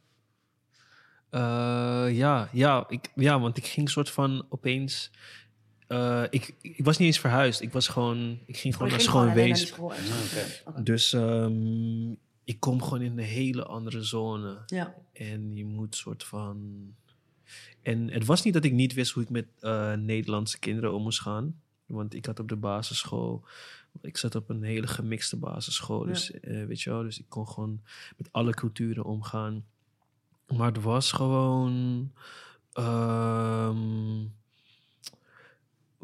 Eh, ja, ja, ik, ja, want ik ging soort van opeens. Eh, ik, ik was niet eens verhuisd. Ik was gewoon. Ik ging gewoon Oh, naar schoon wees. oké. Oké. Dus ehm, ik kom gewoon in een hele andere zone. Ja, En je moet soort van. En het was niet dat ik niet wist hoe ik met eh, Nederlandse kinderen om moest gaan. Want ik had op de basisschool. Ik zat op een hele gemixte basisschool. Ja. Dus eh, weet je wel, dus ik kon gewoon met alle culturen omgaan. Maar het was gewoon. ehm,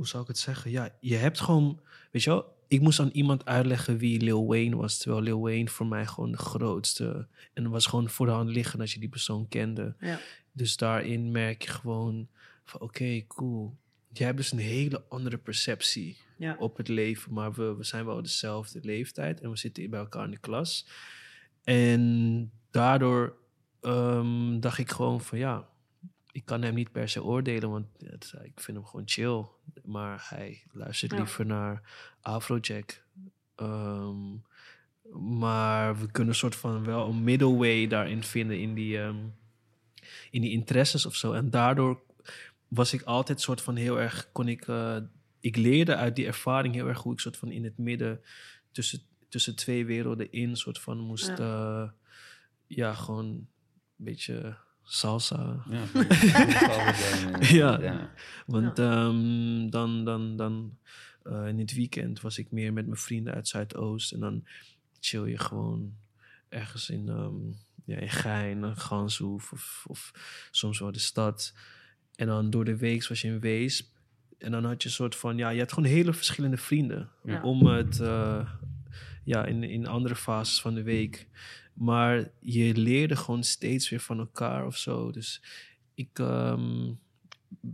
hoe zou ik het zeggen? Ja, je hebt gewoon. Weet je wel, ik moest aan iemand uitleggen wie Lil Wayne was. Terwijl Lil Wayne voor mij gewoon de grootste. En was gewoon voor de hand liggen als je die persoon kende. ja. Dus daarin merk je gewoon van oké, cool. Jij hebt dus een hele andere perceptie ja. op het leven, maar we, we zijn wel dezelfde leeftijd en we zitten bij elkaar in de klas. En daardoor ehm, dacht ik gewoon van ja, ik kan hem niet per se oordelen, want het, ik vind hem gewoon chill. Maar hij luistert Ja. liever naar Afrojack. Ehm, maar we kunnen een soort van wel een middle way daarin vinden in die, ehm, in die interesses of zo. En daardoor was ik altijd soort van heel erg, kon ik, eh, ik leerde uit die ervaring heel erg hoe ik soort van in het midden tussen, tussen twee werelden in soort van moest, Ja. ja, ja gewoon een beetje salsa. Ja, ja. Ja. ja. Want ehm, dan, dan, dan eh, in het weekend was ik meer met mijn vrienden uit Zuidoost. En dan chill je gewoon ergens in, ehm ja, in Gein, een Ganshoef of, of soms wel de stad. En dan door de week was je in Weesp. En dan had je een soort van, ja, je had gewoon hele verschillende vrienden. Ja. Om het, eh, ja, in, in andere fases van de week. Maar je leerde gewoon steeds weer van elkaar of zo. Dus ik, ehm,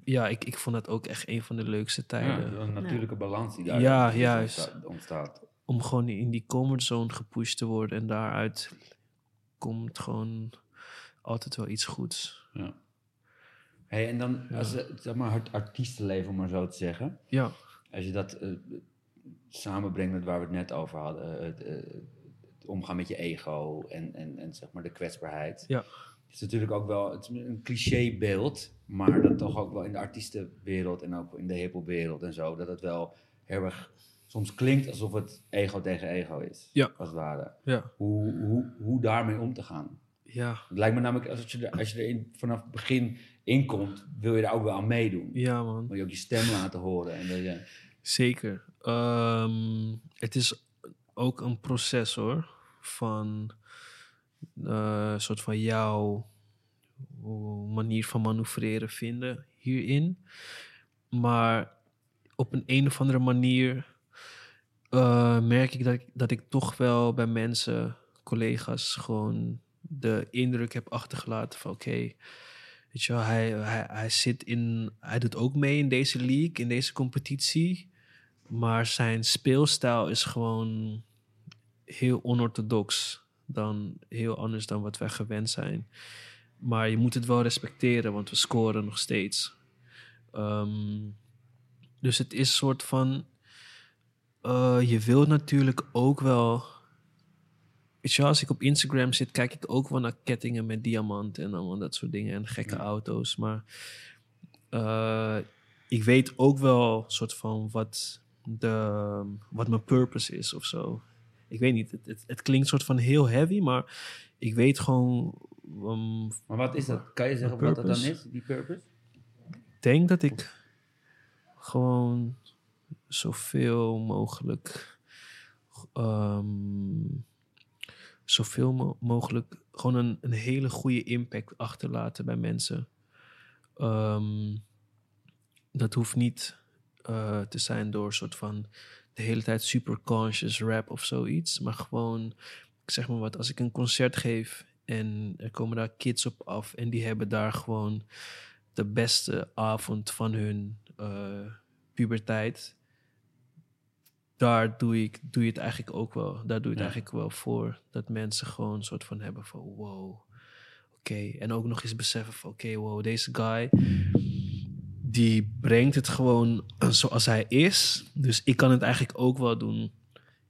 ja, ik, ik vond dat ook echt een van de leukste Ja, tijden. een natuurlijke balans die daar Ja, juist. ontsta- ontstaat. Om gewoon in die comfortzone gepusht te worden. En daaruit komt gewoon altijd wel iets goeds. Ja. Hey, en dan, als het, zeg maar, het artiestenleven, om maar zo te zeggen. Ja, Als je dat eh, samenbrengt met waar we het net over hadden. Eh, het omgaan met je ego en, en, en zeg maar de kwetsbaarheid. ja, Het is natuurlijk ook wel het is een clichébeeld, maar dat toch ook wel in de artiestenwereld en ook in de hiphopwereld en zo, dat het wel heel erg soms klinkt alsof het ego tegen ego is. Ja. Als het ware. ja, Hoe, hoe, hoe daarmee om te gaan. ja, Het lijkt me namelijk, als je er, als je er in, vanaf het begin in komt, wil je daar ook wel aan meedoen. ja man. Wil je ook je stem laten horen. En wil je, Zeker. Ehm, het is ook een proces hoor. Van eh, een soort van jouw hoe- manier van manoeuvreren vinden hierin. Maar op een een of andere manier eh, merk ik dat, ik dat ik toch wel bij mensen, collega's, gewoon de indruk heb achtergelaten van oké, weet je wel, hij, hij, hij zit in, hij doet ook mee in deze league, in deze competitie. Maar zijn speelstijl is gewoon heel onorthodox. Dan heel anders dan wat wij gewend zijn. Maar je moet het wel respecteren, want we scoren nog steeds. Ehm, dus het is een soort van. eh, je wilt natuurlijk ook wel. Weet je, als ik op Instagram zit, kijk ik ook wel naar kettingen met diamanten en allemaal dat soort dingen en gekke Ja. auto's. Maar eh, ik weet ook wel soort van wat, de, wat mijn purpose is of zo. Ik weet niet, het, het, het klinkt soort van heel heavy, maar ik weet gewoon. ehm, maar wat is dat? Kan je zeggen wat dat dan is, die purpose? ik denk dat ik gewoon zoveel mogelijk. ehm, zoveel mo- mogelijk. gewoon een, een hele goede impact achterlaten bij mensen. Ehm, dat hoeft niet eh, te zijn door een soort van de hele tijd super conscious rap of zoiets. Maar gewoon, ik zeg maar wat, als ik een concert geef en er komen daar kids op af en die hebben daar gewoon de beste avond van hun eh, puberteit, daar doe, ik, doe je het eigenlijk ook wel. Daar doe je het Ja. eigenlijk wel voor. Dat mensen gewoon een soort van hebben van wow, oké. En ook nog eens beseffen van oké, wow, deze guy, die brengt het gewoon zoals hij is. Dus ik kan het eigenlijk ook wel doen.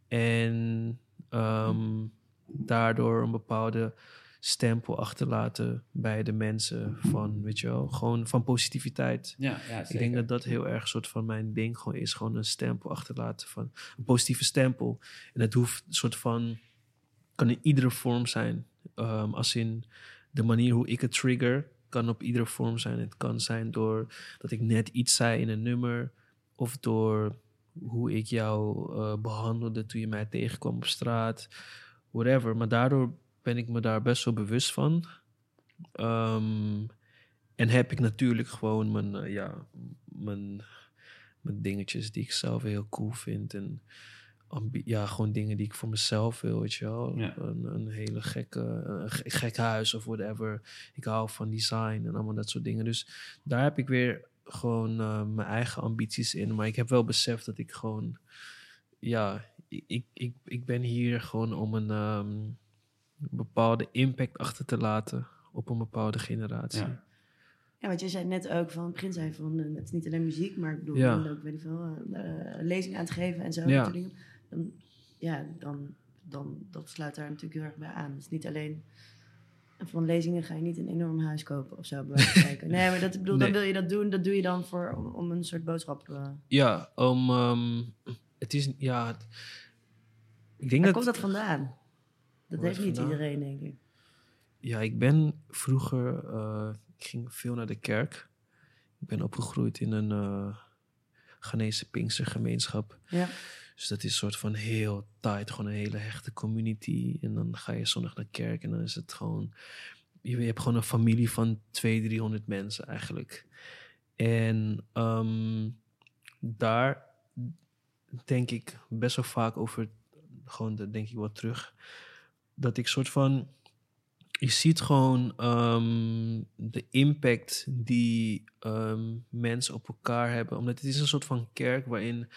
En ehm, daardoor een bepaalde stempel achterlaten bij de mensen van, weet je wel, gewoon van positiviteit. Ja, ja Ik denk dat dat heel erg een soort van mijn ding gewoon is. Gewoon een stempel achterlaten van een positieve stempel. En het hoeft een soort van, kan in iedere vorm zijn. Ehm, als in de manier hoe ik het trigger, kan op iedere vorm zijn. Het kan zijn door dat ik net iets zei in een nummer. Of door hoe ik jou eh, behandelde toen je mij tegenkwam op straat. Whatever. Maar daardoor ben ik me daar best wel bewust van. Ehm, en heb ik natuurlijk gewoon mijn, eh, ja, mijn, mijn dingetjes die ik zelf heel cool vind. En ja, gewoon dingen die ik voor mezelf wil, weet je wel. Ja. Een, een hele gekke, een gek huis of whatever. Ik hou van design en allemaal dat soort dingen. Dus daar heb ik weer gewoon eh, mijn eigen ambities in. Maar ik heb wel beseft dat ik gewoon, ja, ik, ik, ik, ben hier gewoon om een ehm, bepaalde impact achter te laten op een bepaalde generatie. Ja. Ja, want je zei net ook van, het begin zei je van, eh, het is niet alleen muziek, maar ik bedoel, Ja. ook, weet ik veel, lezingen aan te geven en zo. Ja. dat soort dingen. Dan, ja, dan, dan, dat sluit daar natuurlijk heel erg bij aan. Het is niet alleen, van lezingen ga je niet een enorm huis kopen of zo. Nee, maar dat, bedoel, dan wil je dat doen, dat doe je dan voor, om, om een soort boodschap. eh Ja, om, ehm, het is, ja, het- ik denk Waar dat, komt dat vandaan? Dat heeft niet vandaan? iedereen, denk ik. ja, ik ben vroeger, eh, ik ging veel naar de kerk. Ik ben opgegroeid in een uh, Ghanese Pinkstergemeenschap. Ja. Dus dat is een soort van heel tight, gewoon een hele hechte community. En dan ga je zondag naar kerk en dan is het gewoon... Je, je hebt gewoon een familie van 200, 300 mensen eigenlijk. En ehm, daar denk ik best wel vaak over, gewoon daar denk ik wel terug, dat ik soort van, je ziet gewoon ehm, de impact die ehm, mensen op elkaar hebben. Omdat het is een soort van kerk waarin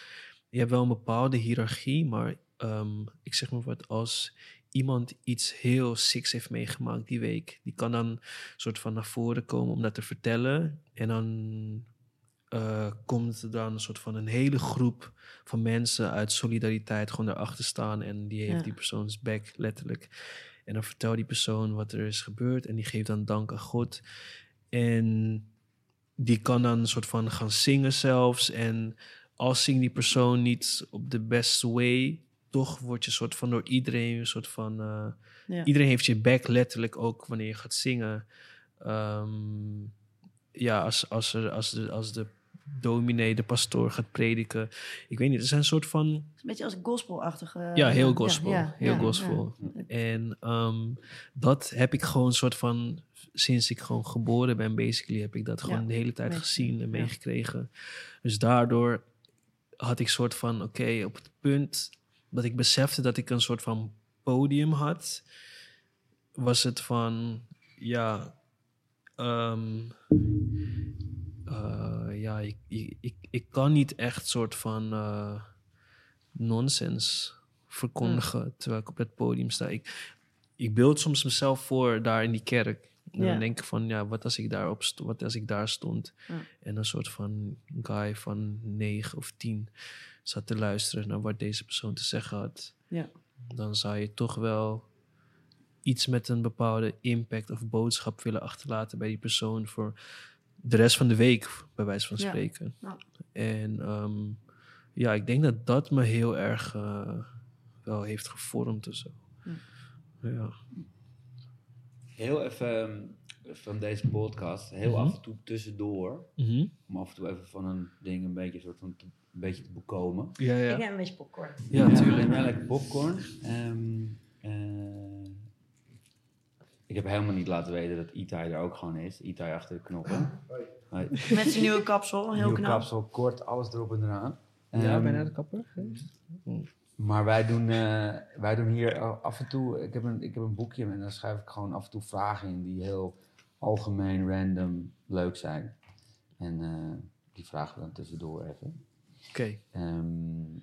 je hebt wel een bepaalde hiërarchie, maar ehm, ik zeg maar wat, als iemand iets heel siks heeft meegemaakt die week, die kan dan soort van naar voren komen om dat te vertellen. En dan eh, komt er dan een soort van een hele groep van mensen uit solidariteit gewoon daarachter staan en die heeft Ja. die persoons back letterlijk. En dan vertelt die persoon wat er is gebeurd en die geeft dan dank aan God. En die kan dan een soort van gaan zingen zelfs. En als die persoon niet op de best way, toch word je soort van door iedereen een soort van. eh, Ja. Iedereen heeft je back letterlijk ook wanneer je gaat zingen. Ehm, ja, als, als, er, als, de, als de dominee, de pastoor gaat prediken. Ik weet niet, er zijn een soort van. Het is een beetje als gospelachtige... Ja, heel gospel. ja, heel gospel. En ehm, dat heb ik gewoon een soort van, sinds ik gewoon geboren ben, basically, heb ik dat gewoon de hele tijd gezien en meegekregen. Dus daardoor had ik soort van, oké, op het punt dat ik besefte dat ik een soort van podium had, was het van, ja, ehm, eh, ja, ik, ik, ik, ik kan niet echt soort van eh, nonsens verkondigen terwijl ik op het podium sta. Ik, ik beeld soms mezelf voor daar in die kerk. En dan denk ik van, ja, wat als ik daar, op wat als ik daar stond en een soort van guy van negen of tien zat te luisteren naar wat deze persoon te zeggen had. Ja. Dan zou je toch wel iets met een bepaalde impact of boodschap willen achterlaten bij die persoon voor de rest van de week, bij wijze van spreken. Ja. En ehm, ja, ik denk dat dat me heel erg eh, wel heeft gevormd of zo. Ja. Heel even ehm, van deze podcast, heel Mhm. af en toe tussendoor, Mhm. om af en toe even van een ding een beetje, soort van te, een beetje te bekomen. Ja, Ik ja. heb een beetje popcorn. Ja, Ik natuurlijk. neem wel lekker popcorn. Ehm, eh, ik heb helemaal niet laten weten dat Itai er ook gewoon is. Itai achter de knoppen. Hoi. Met zijn nieuwe kapsel, heel Nieuwe knap. kapsel, kort, alles erop en eraan. Ja, Ehm, ben je naar de kapper? Maar wij doen, eh, wij doen hier af en toe, ik heb, een, ik heb een boekje en daar schrijf ik gewoon af en toe vragen in die heel algemeen, random, leuk zijn. En eh, die vragen we dan tussendoor even. Oké. Ehm,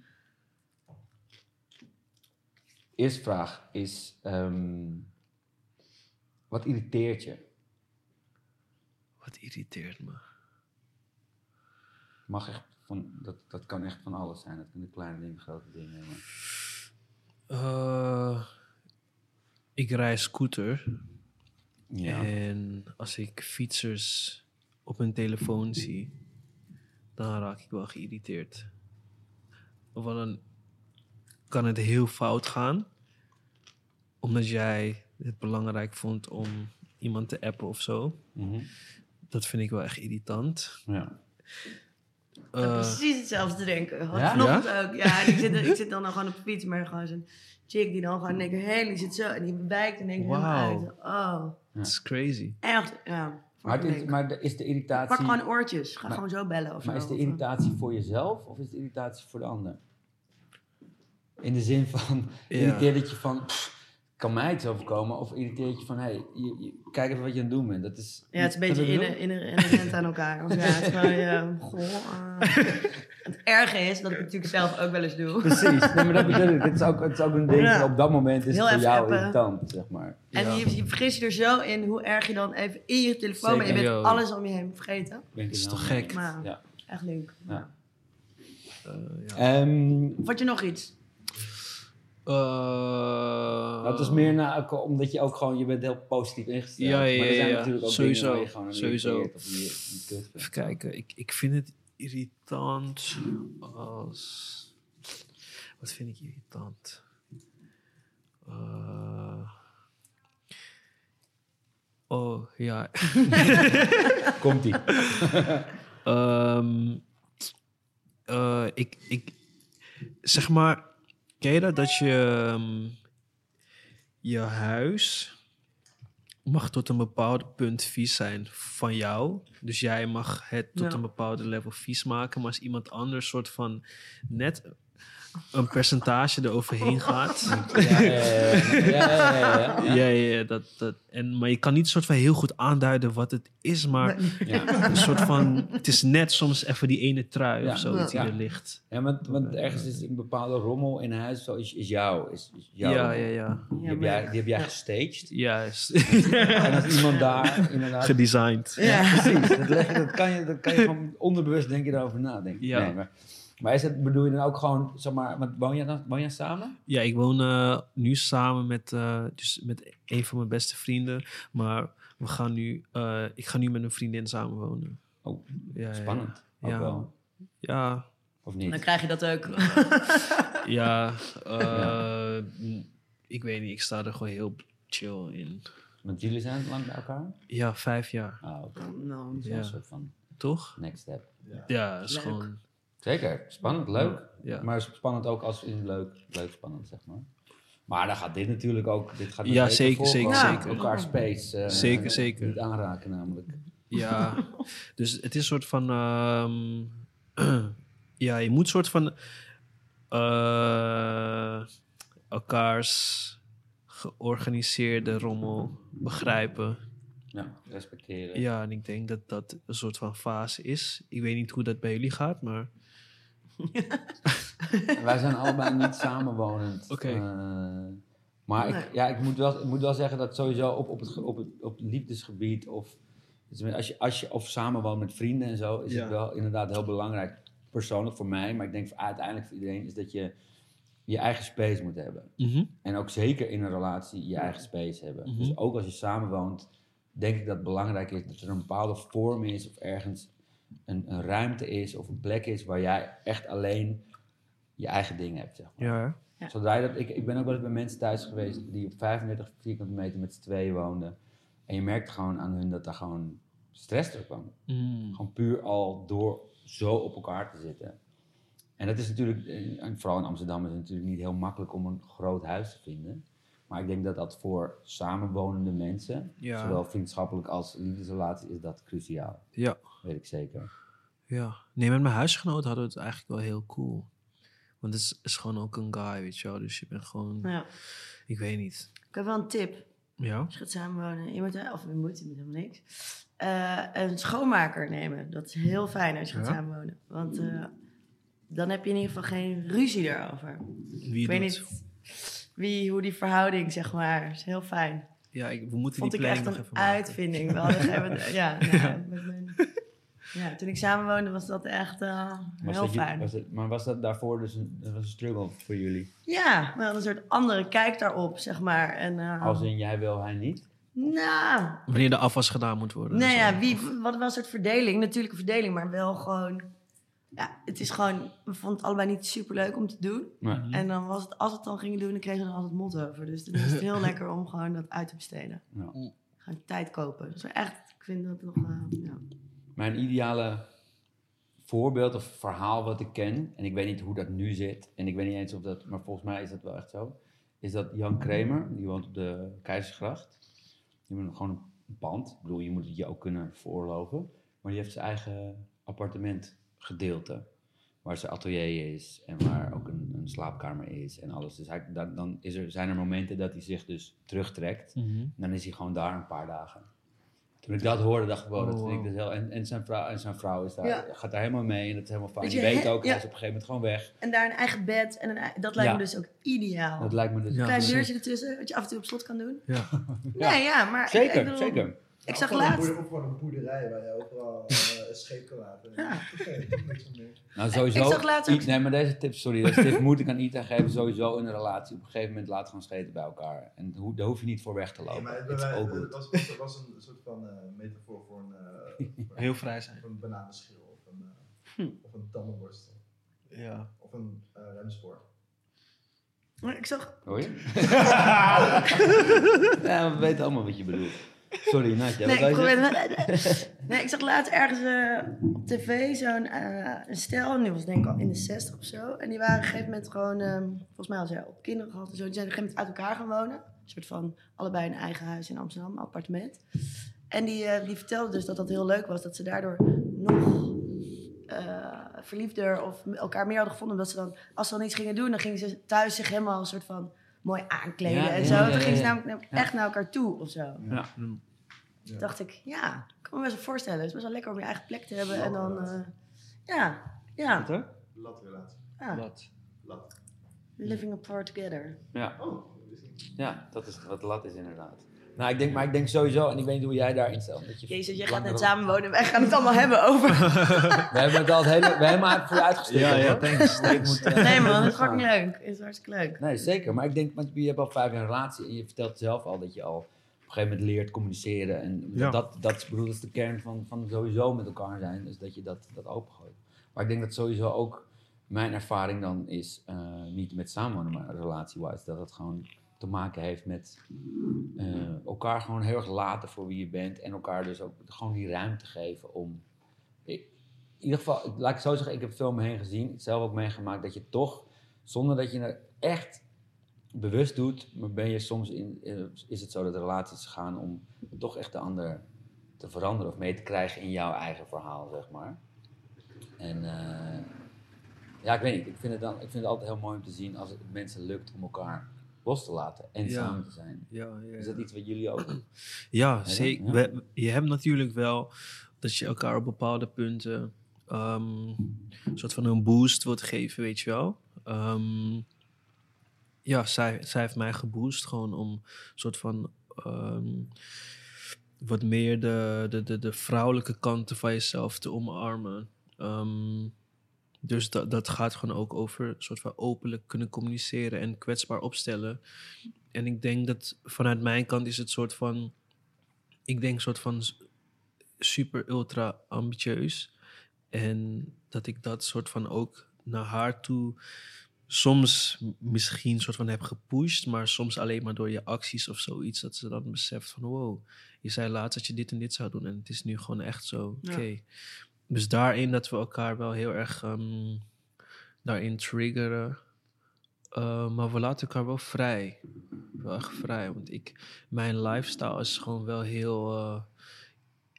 eerste vraag is: ehm, wat irriteert je? Wat irriteert me? Mag echt van, dat, dat kan echt van alles zijn. Dat kunnen kleine dingen, grote dingen. Maar... Eh, ik rij scooter. Ja. En als ik fietsers op hun telefoon zie, dan raak ik wel geïrriteerd. Of dan kan het heel fout gaan, omdat jij het belangrijk vond om iemand te appen of zo. Mhm. Dat vind ik wel echt irritant. ja. Eh, precies hetzelfde denken. Had Ja? vanochtend ook. Ja, en ik zit, ik zit dan gewoon op de fiets, maar gewoon zo'n chick die dan gewoon in één keer heen, die zit zo en die wijkt keer helemaal Wauw. uit. Oh, Het is crazy. echt, ja. Maar, het is, maar de- is de irritatie. Pak gewoon oortjes, ga Maar- gewoon zo bellen of Maar zo. is de Of, irritatie voor jezelf of is de irritatie voor de ander? In de zin van, Ja. irriteert het je van, pff, kan mij iets overkomen? Of irriteert je van, hé, hey, je, je- kijk even wat je aan het doen bent. Dat is, Ja, het is een beetje ik in, in, in, inherent aan elkaar. Of ja, het is gewoon, ja, goh. eh. het erge is dat ik het natuurlijk zelf ook wel eens doe. Precies, nee, maar dat bedoel ik. Het is ook, het is ook een ding, Ja. op dat moment is Heel het voor jou appen. irritant, zeg maar. En Ja. je, je vergis je er zo in hoe erg je dan even in je telefoon bent. Je bent Yo. alles om je heen vergeten. Ik Is toch gek? Maar Ja. echt leuk. Ja. Eh, ja. Ehm, je nog iets? Eh, dat is meer na, ook omdat je ook gewoon, je bent heel positief ingesteld. Ja, ja, maar er zijn ja, natuurlijk ook Sowieso. dingen waar je gewoon aan Sowieso. of je. Even kijken, ik, ik vind het irritant als. Wat vind ik irritant? Eh, oh ja. Komt-ie. Ehm, eh, ik, ik, zeg maar, ken je dat? Dat je ehm, je huis mag tot een bepaald punt vies zijn van jou. Dus jij mag het tot Ja. een bepaalde level vies maken. Maar als iemand anders soort van net een percentage eroverheen gaat... Ja, ja, ja, ja, ja, ja, ja. Ja, ja, ja, dat, dat, en, maar je kan niet soort van heel goed aanduiden wat het is, maar Ja. een soort van, het is net soms even die ene trui Ja. of zo die Ja. er ligt. Ja, want, want ergens is een bepaalde rommel in huis, zo is, is jou. Is, is jouw Ja, ja, ja. Die heb jij, die heb jij gestaged. Juist. En als iemand daar inderdaad... Gedesigned. Ja. Precies, dat, leg je, dat, kan je, dat kan je gewoon onderbewust denk je daarover nadenken. Ja. Nee, maar, maar is het, bedoel je dan ook gewoon, zeg maar, want woon je dan woon je samen? Ja, ik woon eh, nu samen met, eh, dus met een van mijn beste vrienden. Maar we gaan nu, eh, ik ga nu met een vriendin samenwonen. Oh, Ja, ja, spannend. Ook Ja. wel. Ja, Of Dan niet? krijg je dat ook. ja. Ik weet niet, ik sta er gewoon heel chill in. Want jullie zijn lang bij elkaar? Ja, vijf jaar, Ah, oké. Nou, Dat is wel Ja. een soort van toch? next step. Ja, dat is Leuk. gewoon... Zeker, spannend, leuk. Ja. Maar spannend ook als in leuk, leuk spannend, zeg maar. Maar dan gaat dit natuurlijk ook, dit gaat Ja, er zeker, voorkomen. zeker, zeker. Elkaar space. eh, Zeker, eh, zeker. Niet aanraken namelijk. Ja, dus het is een soort van. ehm, ja, je moet soort van. eh, elkaars georganiseerde rommel begrijpen. Ja, respecteren. Ja, en ik denk dat dat een soort van fase is. Ik weet niet hoe dat bij jullie gaat, maar. Wij zijn allebei niet samenwonend. Oké. Eh, maar Nee. ik, ja, ik, moet wel, ik moet wel zeggen dat sowieso op, op, het, op, het, op het liefdesgebied of dus als je, als je of samenwoont met vrienden en zo, is Ja. het wel inderdaad heel belangrijk. Persoonlijk voor mij, maar ik denk voor, uiteindelijk voor iedereen, is dat je je eigen space moet hebben. Mhm. En ook zeker in een relatie je eigen space hebben. Mhm. Dus ook als je samenwoont, denk ik dat het belangrijk is dat er een bepaalde vorm is of ergens een, een ruimte is of een plek is waar jij echt alleen je eigen ding hebt. Zeg maar. Ja. Ja. Zodra je dat, ik, ik ben ook wel eens bij mensen thuis geweest die op 35 vierkante meter met z'n tweeën woonden. En je merkte gewoon aan hun dat daar gewoon stress door kwam. Mm. Gewoon puur al door zo op elkaar te zitten. En dat is natuurlijk, eh, en vooral in Amsterdam is het natuurlijk niet heel makkelijk om een groot huis te vinden. Maar ik denk dat dat voor samenwonende mensen, Ja. zowel vriendschappelijk als liefdesrelatie, is dat cruciaal. Ja. Weet ik zeker. Ja. Nee, met mijn huisgenoot hadden we het eigenlijk wel heel cool. Want het is, is gewoon ook een guy, weet je wel. Dus je bent gewoon... Ja. Ik weet niet. Ik heb wel een tip. Ja? Als je gaat samenwonen, je moet, of je moet, je moet helemaal niks. Eh, een schoonmaker nemen. Dat is heel fijn als je gaat Ja? samenwonen. Want eh, dan heb je in ieder geval geen ruzie erover. Wie Ik weet doet? niet wie, hoe die verhouding, zeg maar, is heel fijn. Ja, ik, we moeten Vond die ik echt planning nog een even maken. uitvinding. We hadden geen- ja, nou, met mijn, ja, toen ik samenwoonde was dat echt eh, Was heel dat je- fijn. was het, maar was dat daarvoor dus een, dat was een struggle voor jullie? Ja, we hadden een soort andere kijk daarop, zeg maar. En, eh, Als in jij wil, hij niet? Nou, Wanneer de afwas gedaan moet worden. nee, dus, ja, wie, wat wel een soort verdeling, natuurlijke verdeling, maar wel gewoon... Ja, het is gewoon, we vonden het allebei niet super leuk om te doen. Mhm. En dan was het, als we het dan gingen doen, dan kregen we er altijd mot over. Dus dan is het heel lekker om gewoon dat uit te besteden. ja. Gewoon tijd kopen. Dus echt, ik vind dat nog, eh, ja. Mijn ideale voorbeeld of verhaal wat ik ken, en ik weet niet hoe dat nu zit, en ik weet niet eens of dat, maar volgens mij is dat wel echt zo, is dat Jan Kramer, die woont op de Keizersgracht. Die heeft gewoon een pand. Ik bedoel, je moet het je ook kunnen veroorloven. Maar die heeft zijn eigen appartementgedeelte. Waar zijn atelier is en waar ook een, een slaapkamer is en alles. Dus hij, dan, dan is er, zijn er momenten dat hij zich dus terugtrekt. mhm. Dan is hij gewoon daar een paar dagen. Toen ik dat hoorde, dacht ik, wow, dat vind ik dus heel... En, en, zijn vrouw, en zijn vrouw is daar, Ja. gaat daar helemaal mee en dat is helemaal fijn. Je, weet ook, ja. hij is op een gegeven moment gewoon weg. En daar een eigen bed. En een, dat lijkt Ja. me dus ook ideaal. Dat lijkt me dus... Ja. Klein deurtje ertussen, wat je af en toe op slot kan doen. Ja. Nee, ja, maar... ik- Zeker, ik bedoel, zeker. Ik zag laatst... gewoon een boerderij waar je overal eh, een scheep kan laten. Ja. Nou, sowieso... Ik zag laatst ook- Iets- nee, maar deze tip, sorry, deze tip moet ik aan Ita geven. Sowieso in een relatie. Op een gegeven moment laat gewoon scheten bij elkaar. En hoe, daar hoef je niet voor weg te Nee, lopen. maar het, was, was, was een soort van eh, metafoor voor een, eh, voor Heel vrij zijn. voor een bananenschil of een, eh, Hm. of een tandenborstel Ja. of een eh, remspoor. Maar Ik zag... Hoor je? ja, we weten allemaal wat je bedoelt. Sorry, Natja. Nee, ik probeer, nee, ik zag laatst ergens eh, op tv zo'n eh, een stel, en die was denk ik al in de 60 of zo. En die waren op een gegeven moment gewoon, ehm, volgens mij hadden ze op kinderen gehad en zo. Die zijn op een gegeven moment uit elkaar gaan wonen. Een soort van allebei een eigen huis in Amsterdam, een appartement. En die, eh, die vertelde dus dat dat heel leuk was, dat ze daardoor nog verliefder of elkaar meer hadden gevonden. Omdat ze dan, als ze dan iets gingen doen, dan gingen ze thuis zich helemaal een soort van mooi aankleden Ja, en ja, zo. ja, Toen ja, gingen ze namelijk echt naar elkaar toe of zo. Ja. Ja. dacht ik, ja, ik kan me best wel voorstellen. Het is best wel lekker om je eigen plek te hebben. En dan, eh, ja, ja, Wat, hoor? Latrelatie. ja, Wat? Lat. living apart together. Ja. Oh. Ja, dat is wat lat is inderdaad. Nou, ik denk, maar ik denk sowieso, en ik weet niet hoe jij daarin stelt. Dat je Jezus, jij gaat net samenwonen. Wij gaan het allemaal hebben over. We hebben het al het hele, we hebben helemaal voor je uitgestikt. Ja, ja, thanks, moet, Nee man, het is fucking leuk. Het is hartstikke leuk. Nee, zeker. Maar ik denk, want je hebt al vijf jaar een relatie en je vertelt zelf al dat je al op een gegeven moment leert communiceren. En Ja. dat, dat, is, bedoel, dat is de kern van, van sowieso met elkaar zijn, dus dat je dat, dat opengooit. Maar ik denk dat sowieso ook mijn ervaring dan is, eh, niet met samenwonen, maar relatie-wise, dat het gewoon te maken heeft met eh, elkaar gewoon heel erg laten voor wie je bent en elkaar dus ook gewoon die ruimte geven om. In ieder geval, laat ik zo zeggen, ik heb veel om heen gezien, zelf ook meegemaakt, dat je toch, zonder dat je er echt bewust doet, maar ben je soms in, eh, is het zo dat relaties gaan om toch echt de ander te veranderen of mee te krijgen in jouw eigen verhaal, zeg maar. En eh, ja, ik weet niet, ik vind, het dan, ik vind het altijd heel mooi om te zien als het mensen lukt om elkaar los te laten en samen te zijn. Ja, ja, Is dat iets wat jullie ook Ja, Ja, zeker. We- je hebt natuurlijk wel dat je elkaar op bepaalde punten ehm, een soort van een boost wilt geven, weet je wel. Ehm, ja, zij, zij heeft mij geboost gewoon om een soort van ehm, wat meer de, de, de, de vrouwelijke kanten van jezelf te omarmen. Dus dat, dat gaat gewoon ook over soort van openlijk kunnen communiceren en kwetsbaar opstellen. En ik denk dat vanuit mijn kant is het soort van, ik denk soort van super ultra ambitieus. En dat ik dat soort van ook naar haar toe soms misschien soort van heb gepusht, maar soms alleen maar door je acties of zoiets. Dat ze dan beseft van wow, je zei laatst dat je dit en dit zou doen en het is nu gewoon echt zo. Oké. Ja. Dus daarin dat we elkaar wel heel erg ehm, daarin triggeren. Uh, maar we laten elkaar wel vrij. Wel echt vrij. Want ik, mijn lifestyle is gewoon wel heel. eh,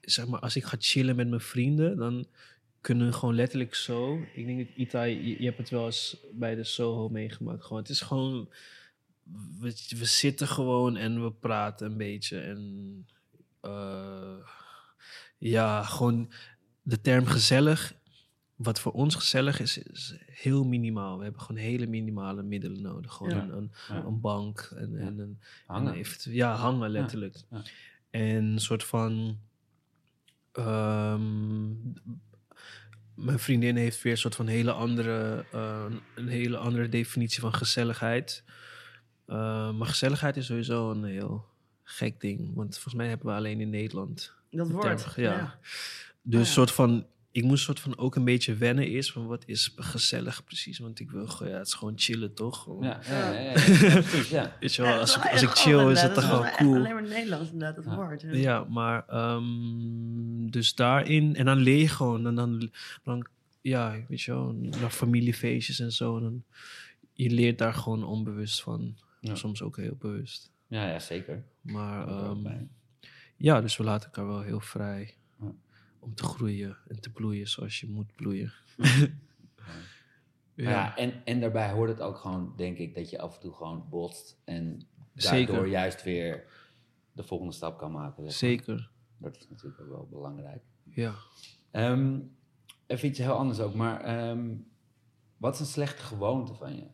zeg maar, als ik ga chillen met mijn vrienden, dan kunnen we gewoon letterlijk zo. Ik denk dat Ita, je, je hebt het wel eens bij de Soho meegemaakt. Gewoon, het is gewoon. We, we zitten gewoon en we praten een beetje. En. eh, ja, gewoon de term gezellig wat voor ons gezellig is, is heel minimaal. We hebben gewoon hele minimale middelen nodig. Gewoon Ja. een, een, Ja. een bank en, Ja. en een... Hangen. en ja, hangen letterlijk. ja. En een soort van... ehm, mijn vriendin heeft weer een soort van hele andere, eh, een hele andere definitie van gezelligheid. Eh, maar gezelligheid is sowieso een heel gek ding. Want volgens mij hebben we alleen in Nederland Dat woord. term, ja. ja. Dus ja. soort van, ik moest soort van ook een beetje wennen eerst van wat is gezellig precies. Want ik wil gewoon, ja, het is gewoon chillen toch? Gewoon, Ja, ja, ja, ja. Weet je wel, als, wel als ik chill is het toch is cool. Alleen maar Nederlands inderdaad, dat Ja. woord. Ja. Ja, maar ehm, dus daarin, en dan leer je gewoon, en dan, dan ja, weet je wel, naar familiefeestjes en zo. En dan, je leert daar gewoon onbewust van. Ja. Soms ook heel bewust. Ja, ja, zeker. Maar ehm, ja, dus we laten elkaar wel heel vrij. Om te groeien en te bloeien zoals je moet bloeien. Ja. ja, en, en daarbij hoort het ook gewoon, denk ik, dat je af en toe gewoon botst en Zeker. daardoor juist weer de volgende stap kan maken. zeg. Zeker, Dat is natuurlijk ook wel belangrijk. ja. Ehm, even iets heel anders ook, maar ehm, wat is een slechte gewoonte van je?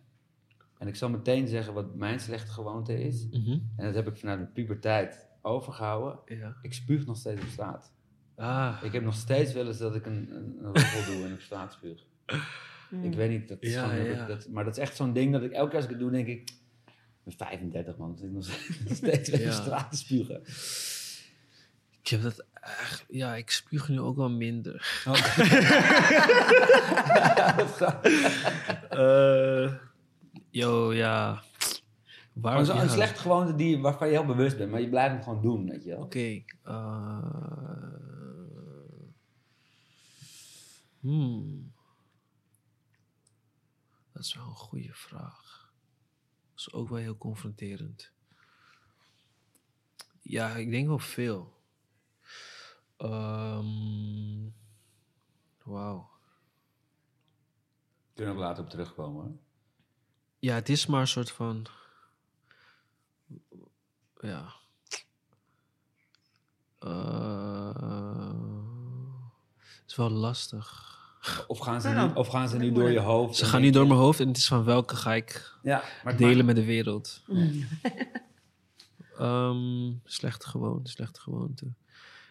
En ik zal meteen zeggen wat mijn slechte gewoonte is. Mhm. En dat heb ik vanuit de puberteit overgehouden. ja. Ik spuug nog steeds op straat. Ah, Ik heb nog steeds wel eens dat ik een, een, een roffel doe en op straat spuug. Ik weet niet, dat is Ja, gewoon, heb ja. ik, dat, maar dat is echt zo'n ding dat ik elke keer als ik het doe, denk ik, ik ben 35 man, dus ik nog steeds weer Ja. straat te spugen. ik heb dat echt, ja, ik spuug nu ook wel minder. Eh, yo, ja. Waar, Maar zo'n ja. een slechte gewoonte die, waarvan je heel bewust bent, maar je blijft hem gewoon doen, weet je wel. Oké. eh, hmm. Dat is wel een goede vraag. Dat is ook wel heel confronterend. Ja, ik denk wel veel. Ehm Wauw. Kunnen we later op terugkomen hoor. Ja, het is maar een soort van. Ja. Eh, het is wel lastig. Of gaan ze Ja, nu, of gaan ze nu door je hoofd? Ze gaan niet door mijn hoofd en het is van welke ga ik Ja, maar het delen met de wereld. Ehm, slechte gewoonte, slechte gewoonte.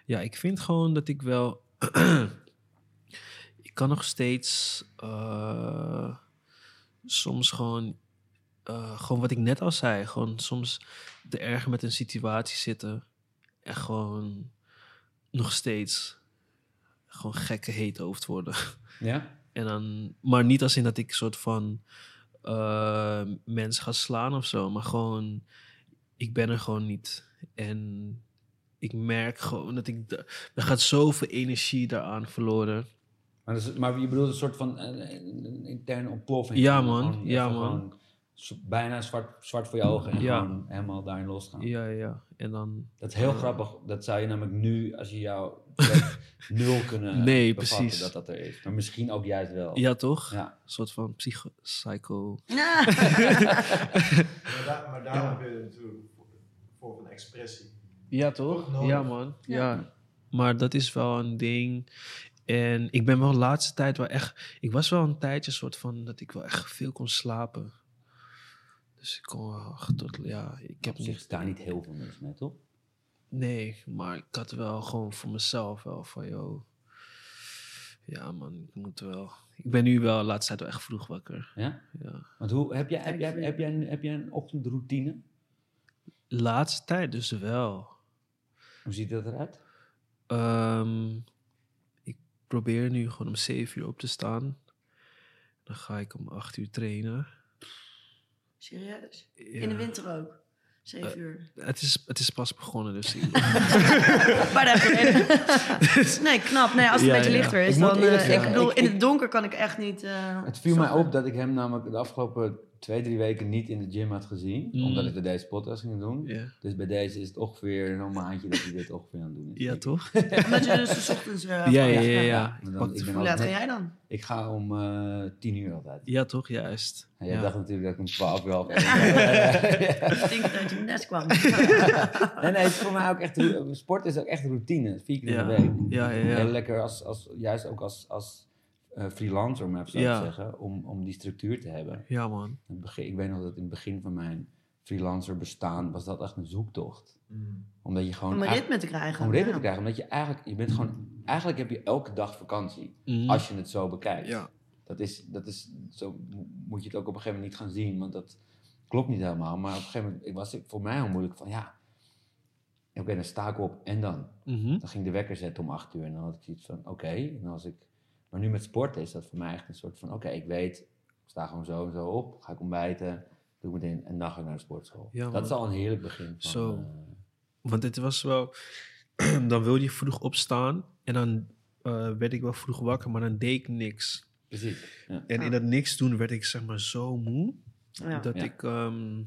Ja, ik vind gewoon dat ik wel. ik kan nog steeds. eh, soms gewoon. eh, gewoon wat ik net al zei. Gewoon soms te erger met een situatie zitten. En gewoon. Nog steeds. Gewoon gekke heet hoofd worden. Ja? En dan, maar niet als in dat ik soort van eh, mensen ga slaan of zo, maar gewoon, ik ben er gewoon niet. En ik merk gewoon dat ik, er gaat zoveel energie daaraan verloren. Maar, is- maar je bedoelt een soort van een, een- interne ontploffing. Ja, man. gewoon Ja, man. bijna zwart, zwart voor je ogen en Ja. gewoon helemaal daarin losgaan. Ja, ja. En dan, Dat is heel Eh. grappig. Dat zou je namelijk nu, als je jou nul kunnen Nee, bevatten precies. dat dat er is. Maar misschien ook juist wel. ja toch? Ja. Een soort van psycho, psycho. Ja. Maar, daar, maar daarom heb je natuurlijk een vorm van expressie. Ja, Toch. Ja, man. Ja. Ja. Maar dat is wel een ding. En ik ben wel de laatste tijd wel echt... Ik was wel een tijdje soort van dat ik wel echt veel kon slapen. Dus ik kon wel echt tot... Ja, ik heb Op zich niet... daar niet heel veel mis mee, toch? Nee, maar ik had wel gewoon voor mezelf wel van, joh... Ja, man, ik moet wel... Ik ben nu wel de laatste tijd wel echt vroeg wakker. Ja? Ja. Want hoe, heb, jij, heb, jij, heb, jij, een- heb jij een ochtendroutine? Laatste tijd dus wel. Hoe ziet dat eruit? Ehm, ik probeer nu gewoon om 7 uur op te staan. Dan ga ik om 8 uur trainen. Serieus? Ja. In de winter ook? Zeven uur. Het is, het is pas begonnen, dus je- Nee, knap. Nee, als het Ja, een beetje ja. lichter is, Ik dan... eh, ik bedoel, ik- in het donker kan ik echt niet... eh, Het viel mij op dat ik hem namelijk de afgelopen twee, drie weken niet in de gym had gezien. Mm. Omdat ik er deze podcast ging doen. Dus bij deze is het ongeveer een maandje dat hij dit ongeveer aan het doen is. ja, toch? Omdat je dus ochtends... eh, Ja, ja, ja. ja, Ja, Ik dan- pak ik de- ben Hoe laat ga jij dan? Ik ga om eh tien uur altijd. ja, toch? Juist. En jij Ja. dacht natuurlijk dat ik om twaalf uur half één- Ik denk dat je uit je nest kwam. Nee, nee, het is voor mij ook echt... Sport is ook echt routine. Vier keer in Ja. de week. Ja, ja, ja. Heel lekker als, als... Juist ook als... als eh, freelancer, om even zo Ja. te zeggen, om, om die structuur te hebben. Ja, man. In het begin, ik weet nog dat in het begin van mijn freelancer bestaan was dat echt een zoektocht. Mm. Omdat je gewoon... Om een ritme te krijgen. om ritme ja. te krijgen. Omdat je eigenlijk, je bent gewoon, eigenlijk heb je elke dag vakantie. Mhm. Als je het zo bekijkt. Ja. Dat is, dat is, zo mo- moet je het ook op een gegeven moment niet gaan zien, want dat klopt niet helemaal. Maar op een gegeven moment was het voor mij heel moeilijk van, ja, oké, dan sta ik op en dan? Mhm. Dan ging de wekker zetten om acht uur en dan had ik zoiets van, oké. En als ik, maar nu met sporten is dat voor mij echt een soort van, oké, ik weet, ik sta gewoon zo en zo op, ga ik ontbijten, doe ik meteen en dan ga ik naar de sportschool. Ja, dat is al een heerlijk begin. Van, Zo. eh, Want het was wel... dan wilde je vroeg opstaan en dan eh, werd ik wel vroeg wakker, maar dan deed ik niks. precies. Ja. En Ja. in dat niks doen werd ik zeg maar zo moe. Ja. Dat Ja. ik... ehm,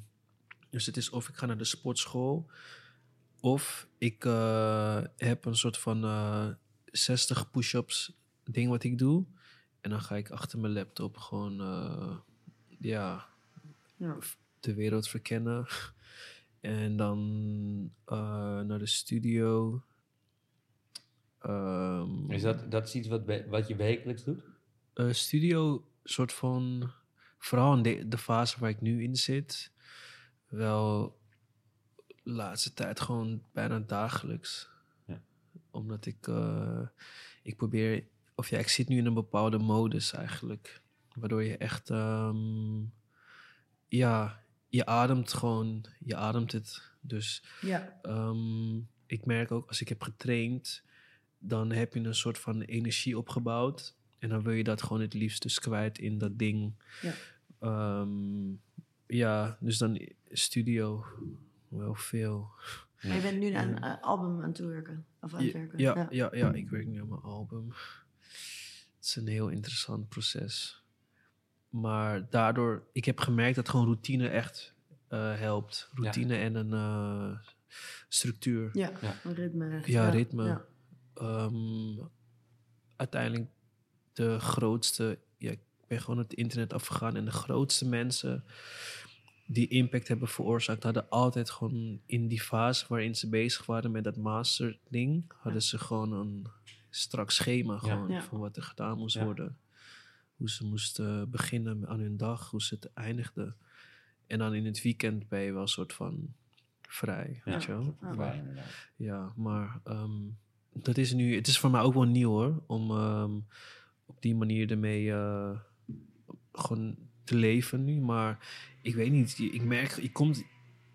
dus het is of ik ga naar de sportschool... Of ik eh, heb een soort van eh 60 push-ups ding wat ik doe. En dan ga ik achter mijn laptop gewoon... eh, ja, Ja. de wereld verkennen. En dan eh, naar de studio. Ehm, Is dat, dat is iets wat, wat je wekelijks doet? eh, studio, soort van. Vooral in de, de fase waar ik nu in zit. Wel de laatste tijd gewoon bijna dagelijks. Ja. Omdat ik. eh, ik probeer. Of ja, ik zit nu in een bepaalde modus eigenlijk. Waardoor je echt. ehm, ja, je ademt gewoon. Je ademt het. Dus Ja. Ehm, ik merk ook als ik heb getraind, dan heb je een soort van energie opgebouwd. En dan wil je dat gewoon het liefst dus kwijt in dat ding. Ja. Ehm, ja, dus dan studio wel veel. Maar je bent nu aan een eh, album aan het werken. Of aan het Ja, werken. ja, ja, ja, ik werk nu aan mijn album. Het is een heel interessant proces. Maar daardoor, ik heb gemerkt dat gewoon routine echt eh, helpt. Routine en een eh, structuur. Ja, Ja. een ritme. Ja, ritme. Ja. Ehm, uiteindelijk de grootste. Ja, ik ben gewoon het internet afgegaan en de grootste mensen die impact hebben veroorzaakt, hadden altijd gewoon in die fase waarin ze bezig waren met dat master ding, hadden ze gewoon een strak schema gewoon Ja. van wat er gedaan moest Ja. worden. Hoe ze moesten beginnen aan hun dag, hoe ze het eindigden. En dan in het weekend ben je wel een soort van vrij, weet je wel. Ja. Maar ehm, dat is nu. Het is voor mij ook wel nieuw hoor. Om ehm, op die manier ermee eh, gewoon te leven nu. Maar ik weet niet. Ik merk, ik kom,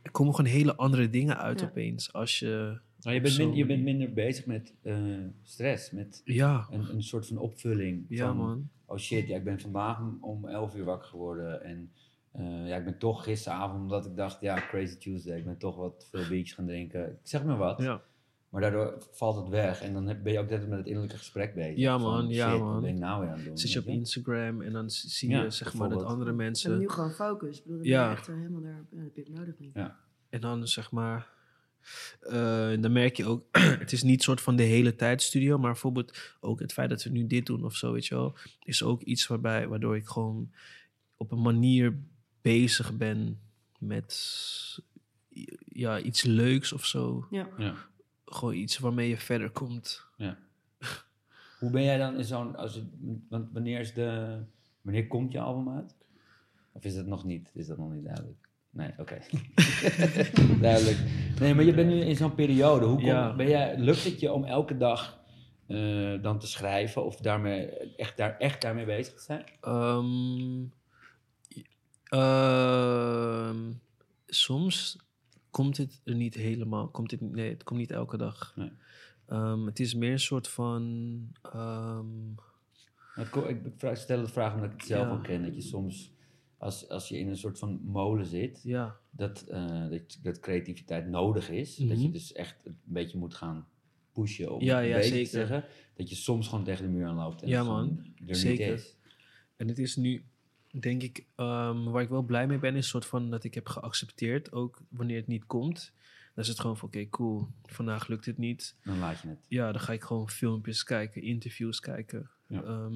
er komen gewoon hele andere dingen uit Ja. opeens. Als je. Maar je bent, min- je bent minder bezig met eh, stress, met Ja, een, een soort van opvulling. ja van, man. Oh shit, ja, ik ben vandaag om- om 11 uur wakker geworden. En eh, ja, ik ben toch gisteravond, omdat ik dacht, ja, crazy Tuesday. Ik ben toch wat veel biertjes gaan drinken. Ik zeg maar wat. Ja, Maar daardoor valt het weg. En dan heb- ben je ook net met het innerlijke gesprek bezig. Ja, Van, man, ja, shit, man. Wat ben ik nou weer aan het doen? zit je op? Instagram en dan zie Ja, je zeg maar dat andere En mensen. nu gewoon focus. Ik bedoel, dan Ja. ben je echt helemaal daar. Ja, dat heb je ook nodig niet. Ja. En dan zeg maar, eh, dan merk je ook, het is niet soort van de hele tijd studio, maar bijvoorbeeld ook het feit dat we nu dit doen of zo, weet je wel, is ook iets waarbij, waardoor ik gewoon op een manier bezig ben met ja, iets leuks of zo. Ja. Ja. Gewoon iets waarmee je verder komt. Ja. Hoe ben jij dan in zo'n... Als het, want wanneer, is de, wanneer komt je album uit? Of is dat nog niet? Is dat nog niet duidelijk? Nee, oké. duidelijk. Nee, maar je bent nu in zo'n periode. Hoe kom, Ja. ben jij, lukt het je om elke dag eh, dan te schrijven? Of daarmee, echt, daar, echt daarmee bezig te zijn? Ehm, ehm, soms komt het er niet helemaal. Komt het, nee, het komt niet elke dag. Nee. Ehm, het is meer een soort van. Ik stel de vraag omdat ik het zelf Ja. ook ken. Dat je soms, als, als je in een soort van molen zit... ja, dat, eh, dat, dat creativiteit nodig is. Dat je Mhm. dus echt een beetje moet gaan pushen om Ja, een te zeggen. Dat je soms gewoon tegen de muur aanloopt en Ja, man. er Zeker. niet is. en het is nu, denk ik, ehm, waar ik wel blij mee ben, is een soort van dat ik heb geaccepteerd, ook wanneer het niet komt. Dan is het gewoon van, oké, cool, vandaag lukt het niet. Dan laat je het. Ja, dan ga ik gewoon filmpjes kijken, interviews kijken. Ja. Ehm,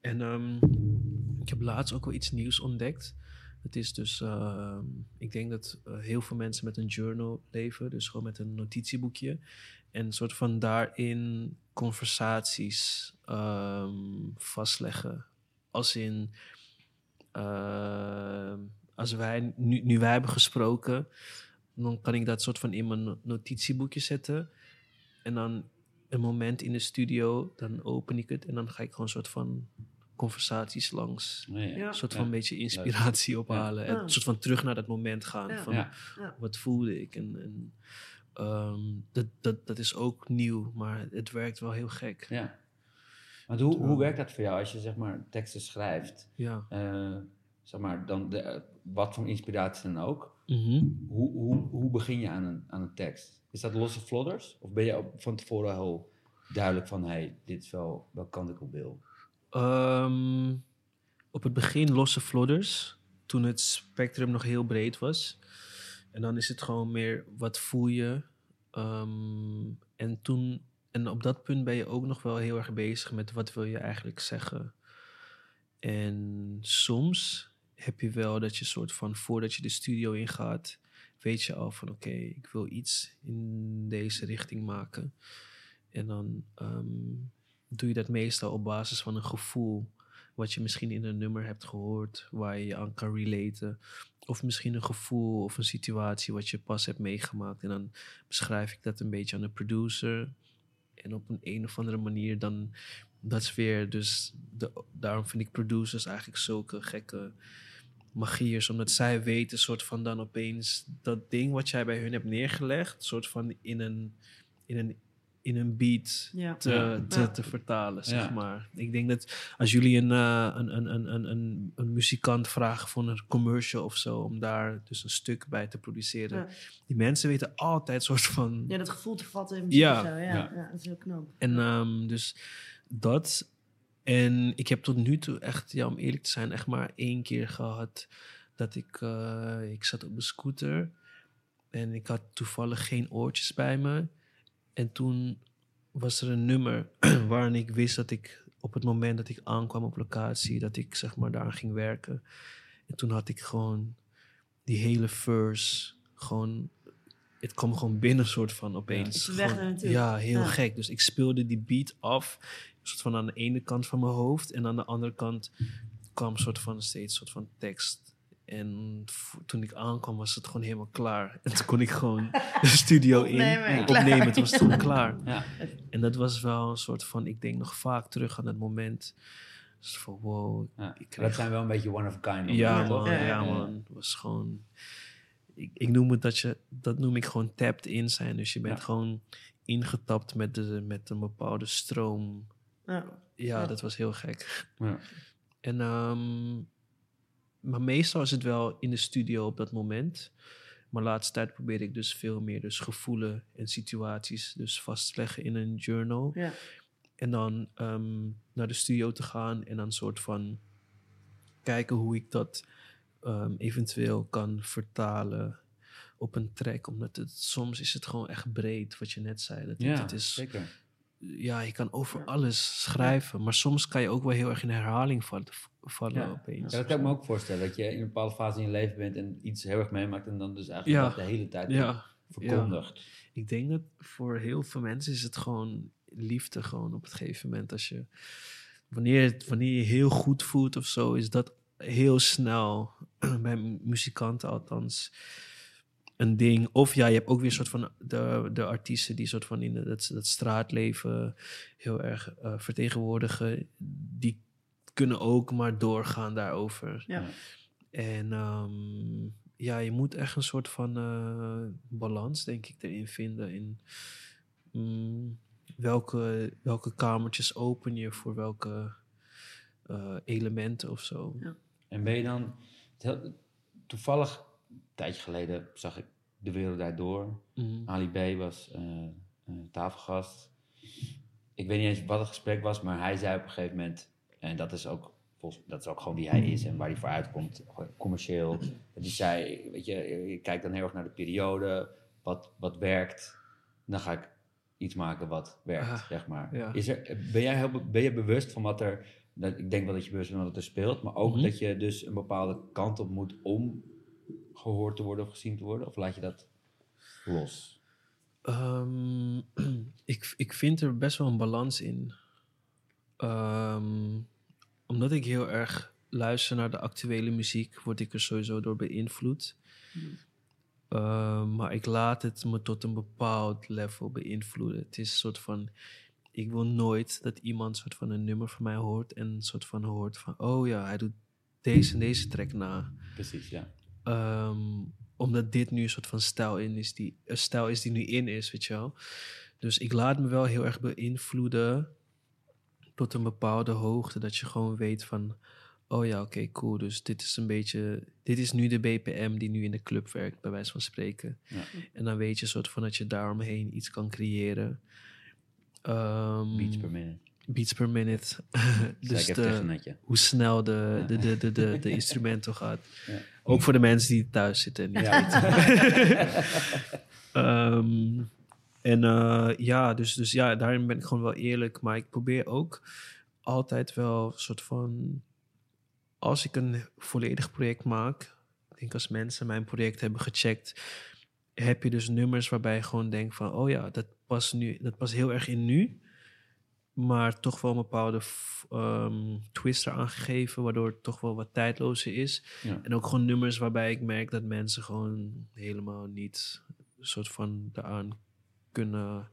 en ehm, ik heb laatst ook wel iets nieuws ontdekt. Het is dus, ehm, ik denk dat eh, heel veel mensen met een journal leven, dus gewoon met een notitieboekje. En soort van daarin conversaties ehm, vastleggen. Als in, ehm, als wij, nu, nu wij hebben gesproken, dan kan ik dat soort van in mijn no- notitieboekje zetten. En dan een moment in de studio, dan open ik het en dan ga ik gewoon een soort van conversaties langs. Ja. Een soort Ja. van beetje inspiratie ophalen. En een soort van terug naar dat moment gaan. Ja. Van, Ja. wat voelde ik? En, en ehm, dat, dat, dat is ook nieuw, maar het werkt wel heel gek. Ja. Want hoe, hoe werkt dat voor jou als je zeg maar teksten schrijft? Ja. Eh, zeg maar, dan de, wat voor inspiratie dan ook. Mhm. Hoe, hoe, hoe begin je aan een, aan een tekst? Is dat losse vlodders? Of ben je van tevoren heel duidelijk van... hé, hey, dit is wel welke kant ik op wil? Ehm, op het begin losse vlodders, toen het spectrum nog heel breed was. En dan is het gewoon meer, wat voel je? Ehm, en toen, en op dat punt ben je ook nog wel heel erg bezig met wat wil je eigenlijk zeggen. En soms heb je wel dat je soort van, voordat je de studio ingaat, weet je al van oké, ik wil iets in deze richting maken. En dan ehm, doe je dat meestal op basis van een gevoel. Wat je misschien in een nummer hebt gehoord, waar je je aan kan relaten. Of misschien een gevoel of een situatie wat je pas hebt meegemaakt. En dan beschrijf ik dat een beetje aan de producer. En op een een of andere manier dan, dat is weer, dus de, daarom vind ik producers eigenlijk zulke gekke magiërs. Omdat zij weten soort van dan opeens dat ding wat jij bij hun hebt neergelegd, soort van in een, in een, in een beat Ja. te, Ja. te, te vertalen, zeg Ja. maar. Ik denk dat als jullie een, eh, een, een, een, een, een, een muzikant vragen voor een commercial of zo, om daar dus een stuk bij te produceren, Ja. die mensen weten altijd soort van... Ja, dat gevoel te vatten in muziek Ja. of zo. Ja, Ja. ja. dat is heel knap. En ehm, dus dat. En ik heb tot nu toe echt, ja, om eerlijk te zijn, echt maar één keer gehad dat ik, eh, ik zat op een scooter en ik had toevallig geen oortjes bij me. En toen was er een nummer waarin ik wist dat ik op het moment dat ik aankwam op locatie, dat ik zeg maar daar ging werken. En toen had ik gewoon die hele verse gewoon het kwam gewoon binnen soort van opeens. Gewoon- naartoe. Ja, heel Ja. gek. Dus ik speelde die beat af, soort van aan de ene kant van mijn hoofd en aan de andere kant kwam soort van steeds soort van tekst. En toen ik aankwam was het gewoon helemaal klaar. En toen kon ik gewoon de studio in Opnemen en opnemen. klaar. Het was toen klaar. Ja. En dat was wel een soort van, ik denk nog vaak terug aan het moment. Dus van wow, Ja. ik Maar kreeg dat zijn wel een beetje one of a kind. ja, man. Ja, man. Het was gewoon... Ik, ik noem het dat je... Dat noem ik gewoon tapped in zijn. Dus je bent Ja. gewoon ingetapt met, de, met een bepaalde stroom. Ja. Ja, Ja. dat was heel gek. Ja. En, ehm, maar meestal is het wel in de studio op dat moment. Maar laatste tijd probeer ik dus veel meer dus gevoelen en situaties dus vastleggen in een journal. Ja. En dan ehm, naar de studio te gaan en dan soort van kijken hoe ik dat ehm, eventueel kan vertalen op een track. Omdat het, soms is het gewoon echt breed, wat je net zei. Dat, Ja, het is, zeker. ja, je kan over alles schrijven. Maar soms kan je ook wel heel erg in herhaling vallen, vallen Ja. opeens. Ja, dat kan ik me ook voorstellen. Dat je in een bepaalde fase in je leven bent en iets heel erg meemaakt en dan dus eigenlijk Ja. dat de hele tijd Ja, verkondigt. ik denk dat voor heel veel mensen is het gewoon liefde gewoon op het gegeven moment. Als je, wanneer, het, wanneer je heel goed voelt of zo, is dat heel snel, bij mu- muzikanten althans, een ding. Of ja, je hebt ook weer een soort van de, de artiesten die soort van in dat, dat straatleven heel erg eh, vertegenwoordigen. Die kunnen ook maar doorgaan daarover. Ja. En ehm, ja, je moet echt een soort van eh, balans, denk ik, erin vinden. In mm, welke, welke kamertjes open je voor welke eh, elementen of zo. Ja. En ben je dan... Toevallig, een tijdje geleden zag ik De Wereld Draait Door. Mhm. Ali B was eh, eh, tafelgast. Ik weet niet eens wat het gesprek was, maar hij zei op een gegeven moment... En dat is ook, volgens, dat is ook gewoon wie hij is en waar hij voor uitkomt, commercieel. Dat hij zei, weet je, je kijkt dan heel erg naar de periode, wat, wat werkt. Dan ga ik iets maken wat werkt, Ah, zeg maar. ja. Is er, ben, jij heel, be- ben je bewust van wat er... Dat, ik denk wel dat je bewust bent van wat er speelt, maar ook Mhm. dat je dus een bepaalde kant op moet om gehoord te worden of gezien te worden? Of laat je dat los? Ehm, ik, ik vind er best wel een balans in. Ehm, omdat ik heel erg luister naar de actuele muziek, word ik er sowieso door beïnvloed. Ehm, maar ik laat het me tot een bepaald level beïnvloeden. Het is een soort van. Ik wil nooit dat iemand soort van een nummer van mij hoort en een soort van hoort van, oh ja, hij doet deze en deze track na. Precies, ja. Ehm, omdat dit nu een soort van stijl, in is die, een stijl is die nu in is, weet je wel. Dus ik laat me wel heel erg beïnvloeden tot een bepaalde hoogte. Dat je gewoon weet van, oh ja, oké, cool. Dus dit is een beetje, dit is nu de BPM die nu in de club werkt, bij wijze van spreken. Ja. En dan weet je soort van dat je daaromheen iets kan creëren. Ehm, Beats per minute. beats per minute. Dus de, hoe snel de, de, de, de, de, de instrumental gaat. Ja. Ook voor de mensen die thuis zitten. en niet Ja. en eh, ja, dus, dus ja, daarin ben ik gewoon wel eerlijk. Maar ik probeer ook altijd wel een soort van... Als ik een volledig project maak... Ik denk als mensen mijn project hebben gecheckt... heb je dus nummers waarbij je gewoon denkt van... oh ja, dat past, nu, dat past heel erg in nu... maar toch wel een bepaalde ehm, twist eraan gegeven... waardoor het toch wel wat tijdlozer is. Ja. En ook gewoon nummers waarbij ik merk dat mensen gewoon helemaal niet een soort van eraan kunnen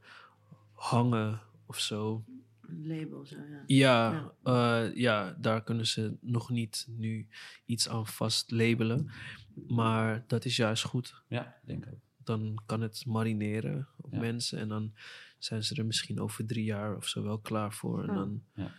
hangen of zo. Label, zo, ja. Ja, ja. ja, daar kunnen ze nog niet nu iets aan vast labelen. Maar dat is juist goed. Ja, denk ik. Dan kan het marineren op Ja. mensen en dan zijn ze er misschien over drie jaar of zo wel klaar voor. En dan, Ja.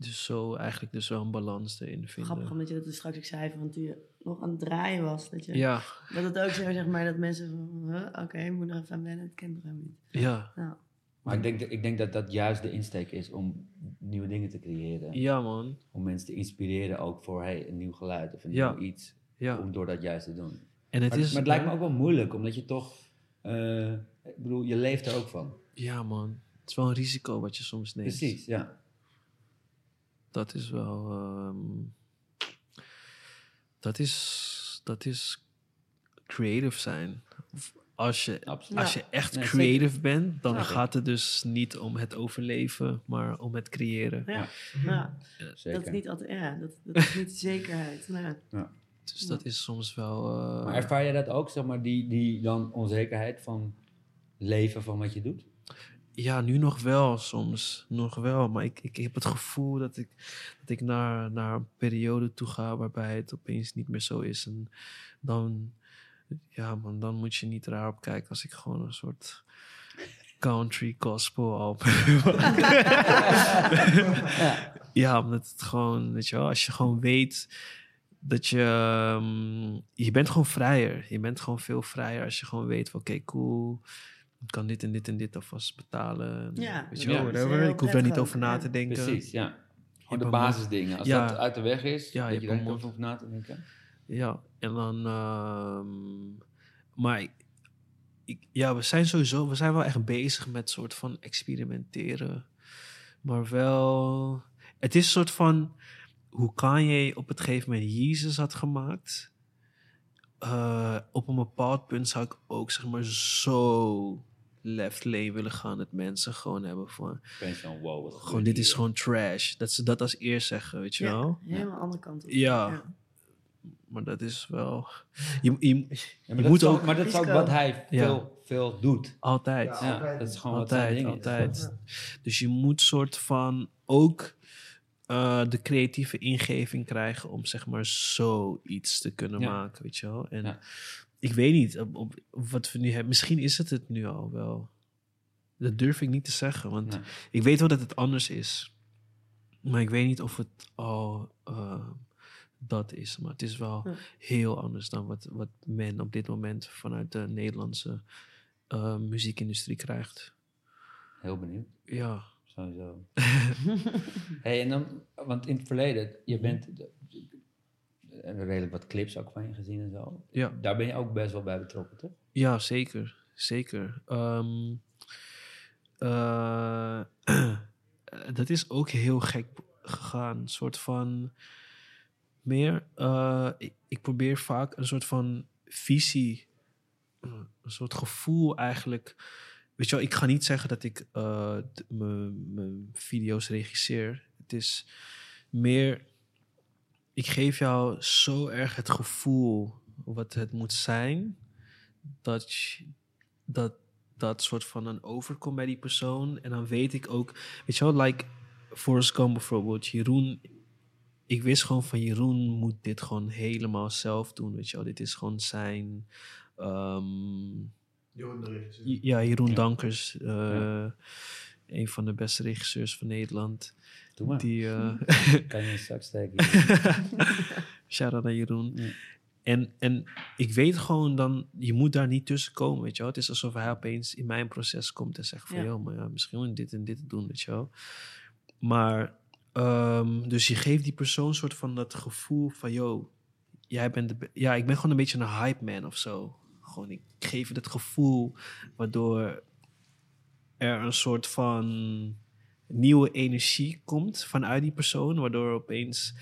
Dus zo eigenlijk dus wel een balans erin vinden. Grappig omdat je dat dus straks ook zei, van toen je nog aan het draaien was. Dat, je, Ja, dat het ook zo, zeg maar, dat mensen van, huh, oké, ik moet nog even aan wennen, het kent niet. ja, Ja. Maar ik denk, dat- ik denk dat dat juist de insteek is om nieuwe dingen te creëren. ja man. Om mensen te inspireren ook voor hey, een nieuw geluid of een Ja. nieuw iets. Ja. Om door dat juist te doen. En het maar, is, maar het lijkt me ook wel moeilijk, omdat je toch... eh, ik bedoel, je leeft er ook van. Ja, man. Het is wel een risico wat je soms neemt. Precies, ja. Dat is wel. ehm, dat, is, dat is creative zijn. Of Als je, Absoluut. als je echt creative bent, dan Ja. gaat het dus niet om het overleven, maar om het creëren. Ja, ja. Zeker. dat is niet altijd, ja, dat, dat is niet zekerheid. Nou, Dus dat is soms wel. eh, Maar ervaar je dat ook, zeg maar, die, die dan onzekerheid van leven van wat je doet? Ja, nu nog wel soms. Nog wel. Maar ik, ik heb het gevoel dat ik, dat ik naar, naar een periode toe ga waarbij het opeens niet meer zo is. En dan, ja man, dan moet je niet raar op kijken als ik gewoon een soort country gospel album. ja, omdat het gewoon, weet je wel, als je gewoon weet dat je, ehm, je bent gewoon vrijer. Je bent gewoon veel vrijer als je gewoon weet van, oké, cool. Ik kan dit en dit en dit alvast betalen. Ja, weet je wel, Ik hoef daar niet over na te denken. Precies, ja. Gewoon de basisdingen. Als Ja. dat uit de weg is, Ja, je dat je daar niet over na te denken. Ja, en dan. ehm, maar ik, ja, we zijn sowieso, we zijn wel echt bezig met soort van experimenteren. Maar wel. Het is een soort van. Hoe Kanye op het gegeven moment Jezus had gemaakt. eh, op een bepaald punt zou ik ook zeg maar zo left lane willen gaan. Dat mensen gewoon hebben van. Ik ben zo'n wow. wat Gewoon, dit is gewoon trash. Dat ze dat als eerst zeggen, weet je ja, wel. helemaal andere kant op. Ja. Maar dat is wel. Je, je, Ja, maar, dat moet is ook, maar dat is ook wat hij Ja. veel, veel doet. altijd. Ja. Altijd. dat is gewoon wat Altijd, is. altijd. Dus je moet soort van ook eh, de creatieve ingeving krijgen om zeg maar zoiets te kunnen Ja. maken, weet je wel. En Ja. Ik weet niet op, op, op wat we nu hebben. Misschien is het het nu al wel. Dat durf ik niet te zeggen, want Nee. ik weet wel dat het anders is. Maar ik weet niet of het al eh, dat is. Maar het is wel Ja. heel anders dan wat, wat men op dit moment vanuit de Nederlandse eh, muziekindustrie krijgt. Heel benieuwd, Ja. sowieso. hey, en dan, want in het verleden, je bent redelijk wat clips ook van je gezien en zo. Ja. Daar ben je ook best wel bij betrokken, toch? Ja, zeker. Zeker. Ehm, eh, dat is ook heel gek gegaan. Een soort van meer. eh, ik, ik probeer vaak een soort van visie een soort gevoel eigenlijk. Weet je wel, ik ga niet zeggen dat ik eh, mijn video's regisseer. Het is meer, ik geef jou zo erg het gevoel wat het moet zijn, dat je- dat dat soort van een overkomt bij die persoon. En dan weet ik ook, weet je wel, like Forrest Gump bijvoorbeeld, Jeroen. Ik wist gewoon van Jeroen moet dit gewoon helemaal zelf doen, weet je wel. Dit is gewoon zijn... ehm, Jeroen Ja, Jeroen Ja. Dankers. eh, Ja. Een van de beste regisseurs van Nederland. Doe maar. Die, eh, Kan je zak steken. Shout-out naar Jeroen. Ja. En, en ik weet gewoon dan, je moet daar niet tussen komen, weet je wel. Het is alsof hij opeens in mijn proces komt en zegt van, Ja. joh, maar ja, misschien moet je dit en dit doen, weet je wel. Maar, ehm, dus je geeft die persoon een soort van dat gevoel van, joh, jij bent de, ja, ik ben gewoon een beetje een hype man of zo. Gewoon, ik geef dat gevoel waardoor er een soort van nieuwe energie komt vanuit die persoon, waardoor opeens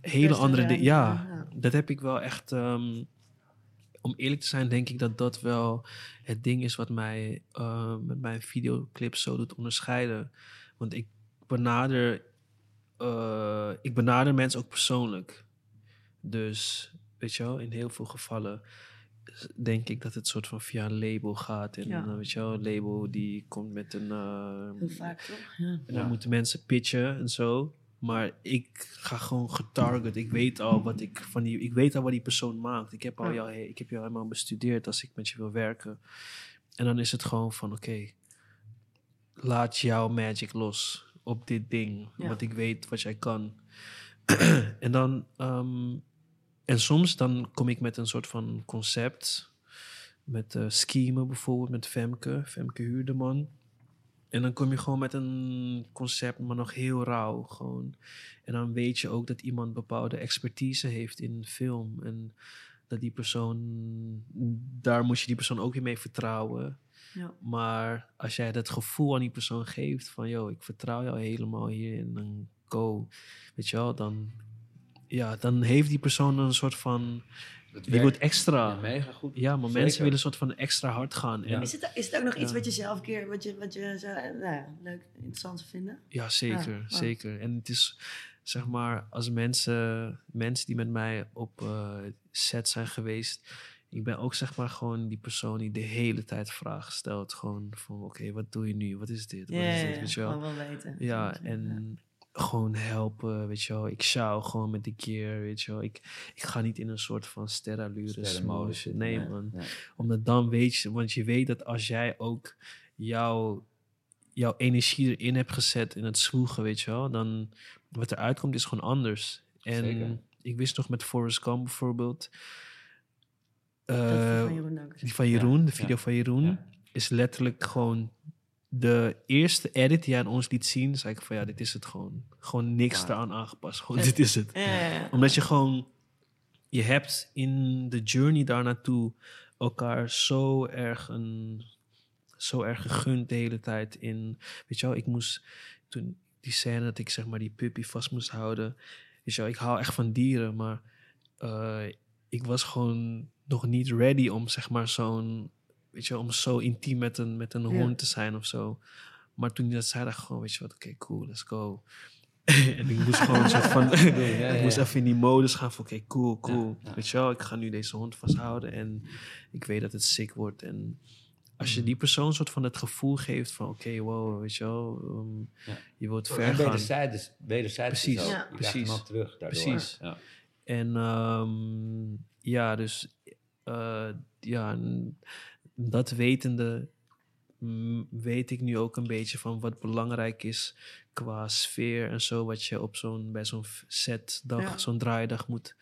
hele andere dingen. Ja, ja. dat heb ik wel echt. ehm, om eerlijk te zijn, denk ik dat dat wel het ding is wat mij eh, met mijn videoclips zo doet onderscheiden. Want ik benader, eh, ik benader mensen ook persoonlijk. Dus, weet je wel, in heel veel gevallen denk ik dat het soort van via een label gaat. En Ja. eh, weet je wel, een label die komt met een... Heel vaak toch? Ja. en dan Ja. moeten mensen pitchen en zo. Maar ik ga gewoon getarget. Ik weet al wat ik van die. Ik weet al wat die persoon maakt. Ik heb al jou, ik heb jou helemaal bestudeerd als ik met je wil werken. En dan is het gewoon van oké. laat jouw magic los op dit ding. Want ik weet wat jij kan. en dan. ehm, en soms dan kom ik met een soort van concept. Met eh schemen bijvoorbeeld, met Femke. Femke Huurdeman. En dan kom je gewoon met een concept, maar nog heel rauw. Gewoon. En dan weet je ook dat iemand bepaalde expertise heeft in film. En dat die persoon, daar moet je die persoon ook weer mee vertrouwen. Ja. Maar als jij dat gevoel aan die persoon geeft van, yo, ik vertrouw jou helemaal hier en dan go, weet je wel, dan, ja, dan heeft die persoon een soort van, die wordt extra. Ja, mega goed. Ja, maar Zeker. mensen willen een soort van extra hard gaan. En. Is, het, is het ook nog iets wat je zelf een keer, wat je, wat je zou, nou ja, leuk, interessant zou vinden? Ja, zeker, Ja, oh. zeker. En het is, zeg maar, als mensen, mensen die met mij op eh, set zijn geweest, ik ben ook, zeg maar, gewoon die persoon die de hele tijd vragen stelt. Gewoon van, oké, wat doe je nu? Wat is dit? Wat is dit? Weet je wel? gewoon wel weten. Ja, en gewoon helpen, weet je wel. Ik sjouw gewoon met de gear, weet je wel. Ik, ik ga niet in een soort van smooth. zitten, Nee, nee, man. nee. Omdat dan weet je, want je weet dat als jij ook jouw, jouw energie erin hebt gezet in het zwoegen, weet je wel, dan wat eruit komt is gewoon anders. En Zeker. ik wist nog met Forrest Gump bijvoorbeeld. Eh, van Jeroen Dankers. die van Jeroen, Ja, de video ja, van Jeroen, ja. is letterlijk gewoon de eerste edit die hij aan ons liet zien. zei ik van ja, dit is het gewoon. Gewoon niks Klaar. eraan aangepast. Gewoon dit is het. Ja, ja, ja. Omdat je gewoon, je hebt in de journey daar naartoe elkaar zo erg een, zo erg gegund de hele tijd in. Weet je wel, ik moest toen die scène dat ik zeg maar die puppy vast moest houden. Weet je wel, ik hou echt van dieren, maar eh, ik was gewoon nog niet ready om zeg maar zo'n, weet je om zo intiem met een, met een hond te zijn of zo. Maar toen hij dat zei, dacht ik gewoon, weet je wat, oké, cool, let's go. en ik moest gewoon soort van, ja, ik moest even in die modus gaan van, oké, cool, cool. Weet je wel, ik ga nu deze hond vasthouden en ik weet dat het sick wordt. En als je die persoon soort van het gevoel geeft van, oké, wow, weet je wel, um, Ja. je wilt En ver gaan. wederzijds, wederzijds Precies. Ja. Krijgt Precies. terug daardoor. Precies. Ja. En ehm, ja, dus eh, ja, dat wetende mm, weet ik nu ook een beetje van wat belangrijk is qua sfeer en zo, wat je op zo'n bij zo'n setdag, Ja. zo'n draaidag moet,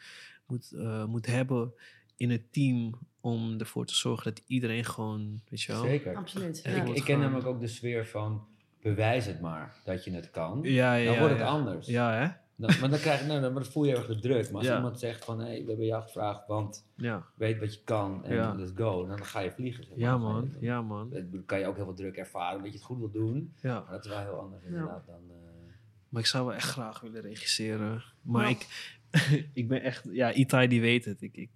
moet, eh, moet hebben in het team om ervoor te zorgen dat iedereen gewoon, weet je wel. Zeker. Absoluut. Ja. Ik, ik ken namelijk ook de sfeer van bewijs het maar dat je het kan. Ja, ja, dan ja, wordt het ja. anders. Ja, hè? Dan, maar dan, krijg, je- nou, dan voel je heel erg de druk. Maar als Ja. iemand zegt van, hé, we hebben jou gevraagd, want Ja, weet wat je kan en Ja. let's go. Dan ga je vliegen. zeg maar. ja Dan man, ja man. Dan kan je ook heel veel druk ervaren, dat je het goed wil doen. Ja. Maar dat is wel heel anders inderdaad dan... eh, Maar ik zou wel echt graag willen regisseren. Maar ik, ik ben echt, ja, Itai die weet het. Ik, ik,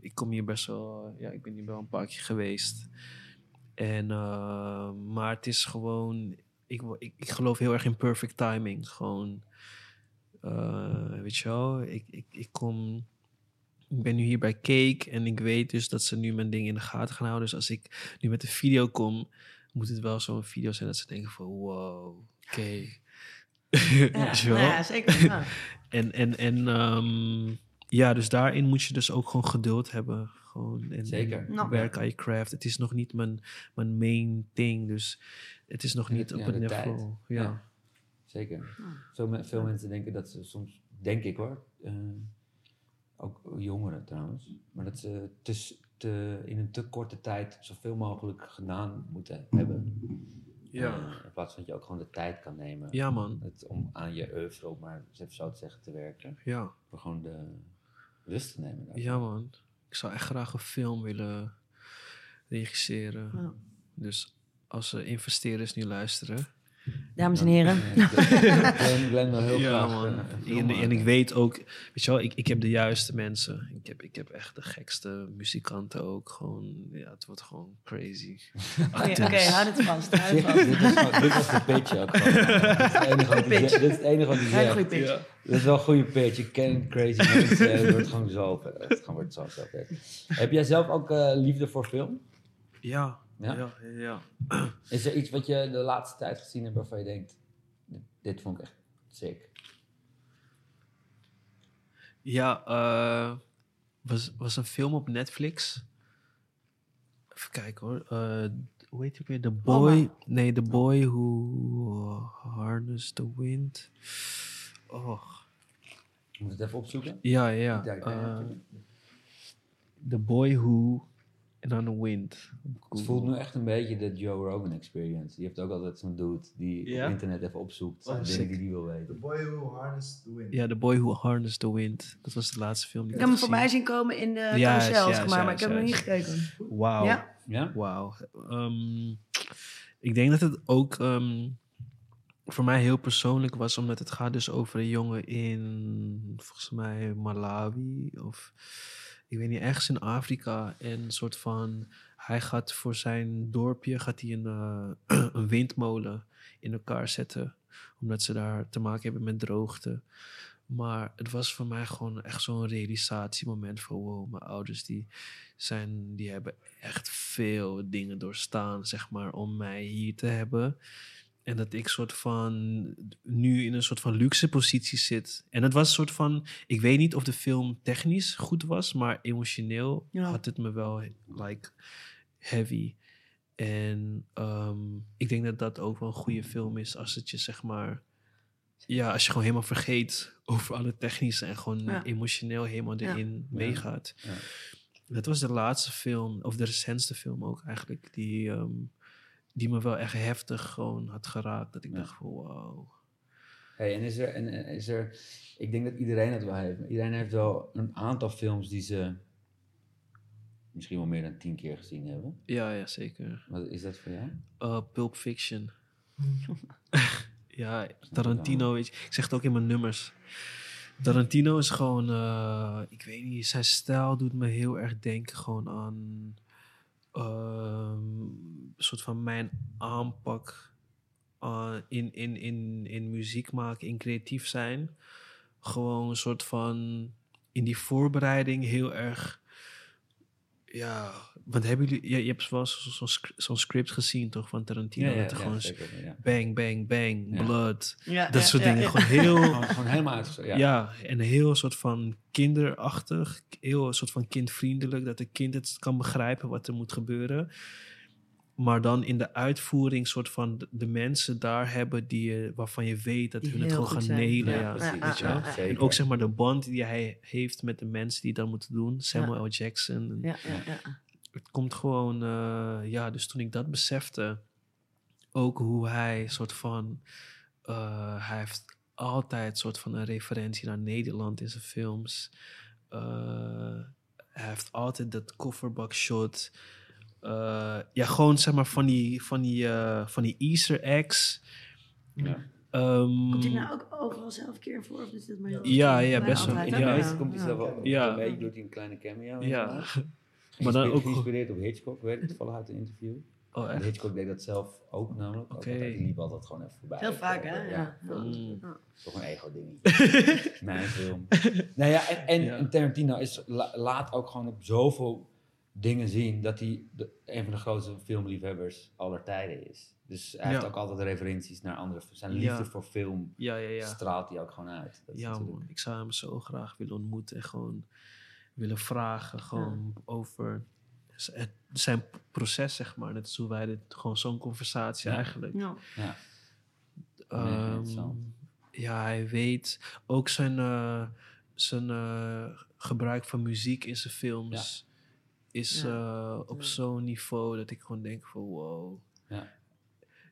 ik kom hier best wel, ja, ik ben hier wel een paar keer geweest. En, eh, maar het is gewoon, ik, ik, ik geloof heel erg in perfect timing. Gewoon, eh, weet je wel, ik, ik, ik kom, ik ben nu hier bij Cake en ik weet dus dat ze nu mijn ding in de gaten gaan houden. Dus als ik nu met een video kom, moet het wel zo'n video zijn dat ze denken van, wow, oké. Ja, nou zeker. Ja. En, en, en ehm, ja, dus daarin moet je dus ook gewoon geduld hebben. Gewoon, en, Zeker. en Nou. aan je craft. Het is nog niet mijn, mijn main thing. Dus het is nog niet ja, op de het niveau. Ja. Zeker. Veel, me- veel mensen denken dat ze soms, denk ik hoor, eh, ook jongeren trouwens, maar dat ze te, s- te, in een te korte tijd zoveel mogelijk gedaan moeten hebben. Ja. Eh, in plaats van dat je ook gewoon de tijd kan nemen Ja, man. het, om aan je oeuvre, om maar even zo te zeggen, te werken. Ja. Voor gewoon de rust te nemen. ja, man. Ik zou echt graag een film willen regisseren. Ja. Dus als er investeerders nu luisteren. Dames en heren. Glenn, Glenn wil heel ja, graag man. eh, En, en maken. ik weet ook, weet je wel, ik, ik heb de juiste mensen. Ik heb, ik heb echt de gekste muzikanten ook. Gewoon, ja, het wordt gewoon crazy. Oké, oké, hou het vast. Het Dit, vast. dit, was, gewoon- dit was de pitch ook gewoon. Dit is het enige wat pitch. zegt. Dit is. Dat is wel een goede pitch. Je kent crazy mensen. Het wordt gewoon zo. Het wordt zo. Heb jij zelf ook eh, liefde voor film? Ja, Ja? ja, ja. Is er iets wat je de laatste tijd gezien hebt waarvan je denkt... Dit, dit vond ik echt sick. Ja, eh, was, was een film op Netflix. Even kijken hoor. Eh, hoe heet die weer? The Boy. Nee, The Boy Who Harnessed the Wind. Oh, Je moet het even opzoeken. ja, ja. Eh, the Boy Who. En dan The Wind. Het voelt nu echt een beetje de Joe Rogan experience. Die heeft ook altijd zo'n dude die Ja? op internet even opzoekt. Oh, dingen die hij wil The weten. boy who harnessed the wind. Ja, The Boy Who Harnessed the Wind. Dat was de laatste film die Ik ik heb hem voorbij zien komen in de Juist, carousel, zeg maar, maar ik heb hem nog niet gekeken. Wauw. Ja? Ja? Wauw. Ehm, ik denk dat het ook ehm, voor mij heel persoonlijk was, omdat het gaat dus over een jongen in, volgens mij, Malawi of ik weet niet, ergens in Afrika. En een soort van, hij gaat voor zijn dorpje, gaat hij een, eh, een windmolen in elkaar zetten, omdat ze daar te maken hebben met droogte. Maar het was voor mij gewoon echt zo'n realisatiemoment van wow, mijn ouders die zijn, die hebben echt veel dingen doorstaan, zeg maar, om mij hier te hebben. En dat ik soort van nu in een soort van luxe positie zit. En het was een soort van, ik weet niet of de film technisch goed was, maar emotioneel Ja. had het me wel like heavy. En ehm, ik denk dat dat ook wel een goede film is als het je zeg maar, ja, als je gewoon helemaal vergeet over alle technische en gewoon Ja. emotioneel helemaal Ja. erin meegaat. Ja. Dat was de laatste film, of de recentste film ook eigenlijk, die, ehm, die me wel echt heftig gewoon had geraakt. Dat ik Ja. dacht van wow. Hey, en is er, en is er, ik denk dat iedereen het wel heeft. Iedereen heeft wel een aantal films die ze misschien wel meer dan tien keer gezien hebben. Ja, ja, zeker. Wat is dat voor jou? Uh, Pulp Fiction. ja, Tarantino, weet je, ik zeg het ook in mijn nummers. Tarantino is gewoon, eh, ik weet niet, zijn stijl doet me heel erg denken gewoon aan ehm, een soort van mijn aanpak uh, in, in, in, in muziek maken, in creatief zijn. Gewoon een soort van in die voorbereiding heel erg. Ja, want hebben jullie, je, je hebt wel zo- zo'n sc- zo'n script gezien toch van Tarantino? dat er gewoon zeker. Ja. bang, bang, bang, Ja. blood, Ja, dat ja, soort ja, dingen. ja. Gewoon heel, Gewoon, gewoon helemaal uitgezocht. Ja. ja. en heel soort van kinderachtig, heel soort van kindvriendelijk, dat een kind het kan begrijpen wat er moet gebeuren. Maar dan in de uitvoering soort van de, de mensen daar hebben die je, waarvan je weet dat Die hun het gewoon goed gaan zijn. nailen. Ja, precies. Ja, ja. Zeker. En ook zeg maar de band die hij heeft met de mensen die het dan moeten doen. Samuel L. Jackson. En Ja, ja, ja. Het komt gewoon, eh, ja, dus toen ik dat besefte, ook hoe hij soort van, eh, hij heeft altijd soort van een referentie naar Nederland in zijn films. Eh, hij heeft altijd dat kofferbak shot. Eh, ja, gewoon zeg maar van die, van die, eh, van die Easter eggs. Ja. Ehm, Komt hij nou ook overal zelf een keer voor? Of is dit maar Ja, ja, best wel. In de Ja. meeste komt hij zelf wel Ja. beetje, doet hij een kleine cameo. ja. Maar dan ook- Geïnspireerd op Hitchcock, weet ik toevallig uit een interview. Oh, En echt? Hitchcock deed dat zelf ook namelijk. Ook Oké. altijd, die liep altijd gewoon even voorbij. Heel vaak, hè? Ja. Ja. Mm. Toch een ego-dingetje. Mijn film. Nou ja, en, en, Ja. en Tarantino is, la- laat ook gewoon op zoveel dingen zien dat hij de, een van de grootste filmliefhebbers aller tijden is. Dus hij heeft ook altijd referenties naar andere. Zijn Ja. liefde voor film Ja, ja, ja. straalt hij ook gewoon uit. Dat Ja, man. Ik zou hem zo graag willen ontmoeten en gewoon willen vragen gewoon over zijn proces, zeg maar. Net als hoe wij dit, gewoon zo'n conversatie Ja. eigenlijk. Ja. Ja. Ehm, ja, hij weet ook zijn, eh, zijn eh, gebruik van muziek in zijn films is Ja. eh, op Ja. zo'n niveau dat ik gewoon denk van wow. Ja.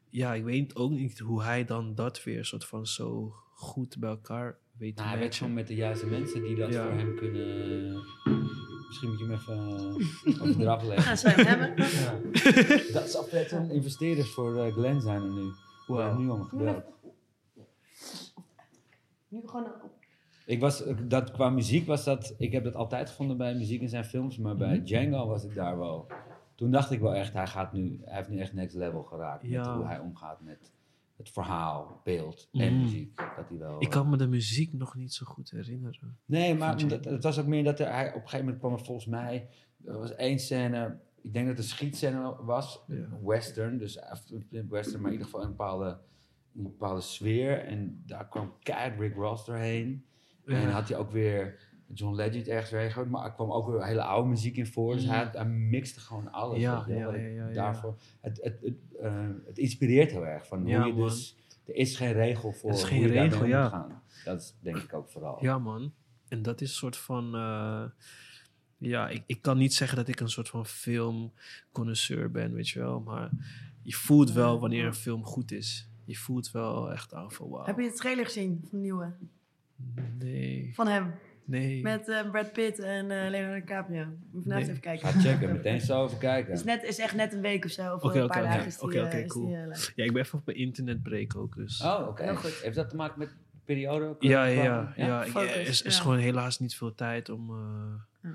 Ja, ik weet ook niet hoe hij dan dat weer soort van zo goed bij elkaar weet te Nou, hij matchen. gewoon met de juiste mensen die dat Ja. voor hem kunnen. Misschien moet je hem even uh, over draf leggen. Gaan ze hem hebben? Ja. Dat zal vet zijn. Investeerders voor eh, Glenn zijn er nu. Wow. hebben nu al gebeld. Nu gewoon een- Ik was, dat, qua muziek was dat, ik heb dat altijd gevonden bij muziek in zijn films, maar bij Mhm. Django was ik daar wel. Toen dacht ik wel echt, hij, gaat nu, hij heeft nu echt next level geraakt met hoe hij omgaat met het verhaal, beeld en Mhm. muziek. Dat hij wel, Ik eh, kan me de muziek nog niet zo goed herinneren. Nee, maar dat, het was ook meer dat er, hij op een gegeven moment kwam er volgens mij, er was één scène, ik denk dat het een schietscène was, Ja. western, dus eh, western, maar in ieder geval een bepaalde, een bepaalde sfeer. En daar kwam keihard Rick Ross doorheen. En had hij ook weer John Legend ergens weer gegooid, maar er kwam ook weer hele oude muziek in voor. Dus Mm. hij, hij mixte gewoon alles. Ja, je ja, ja, ja, ja. daarvoor, Het, het, het, eh, het inspireert heel erg van Ja, hoe je man. dus, er is geen regel voor Er is hoe geen je daarmee regel, ja. moet gaan. Dat is denk ik ook vooral. Ja, man. En dat is een soort van. eh, ja, ik, ik kan niet zeggen dat ik een soort van filmconnoisseur ben, weet je wel. Maar je voelt wel wanneer een film goed is. Je voelt wel echt aan van wauw. Heb je de trailer gezien van de nieuwe? Nee. Van hem. Nee. Met eh, Brad Pitt en eh Leonardo DiCaprio. Moet vanavond Nee. even kijken. Ga checken, meteen zo even kijken. is, net, is echt net een week of zo. Of Oké, een oké, paar oké. dagen Oké, eh, oké, cool. eh, live. Ja, ik ben even op mijn internetbreak ook, dus. Oh, oké. Heel goed. Heeft dat te maken met periode? ook, Ja, ja, ja. ja. Focus, is, is ja. gewoon helaas niet veel tijd om. eh, Ja.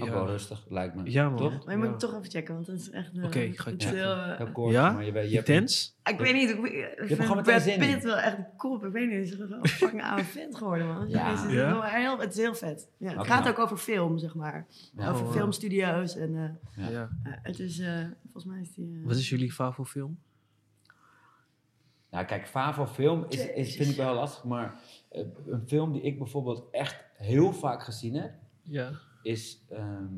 Ook ja. wel rustig, lijkt me. Ja, man. Toch? Maar je moet Ja. het toch even checken, want dat is echt... eh, Oké, ik ga het het is checken. heel, eh, Heel kort, Ja? maar je, weet- je hebt... Ik weet niet, ik, ik vind gewoon meteen Brad. Pitt wel echt kop. Ik weet niet, hij is een fucking oude vent geworden, man. Ja. Het, is Ja? heel, heel, het is heel vet. Ja, het gaat nou. ook over film, zeg maar. Ja. over Oh, filmstudio's en... eh, Ja. Het is, eh, volgens mij is die... Wat is jullie favoriete film? Nou, kijk, Favo film is, is, vind ik wel lastig, maar een film die ik bijvoorbeeld echt heel vaak gezien heb, Ja. Is ehm,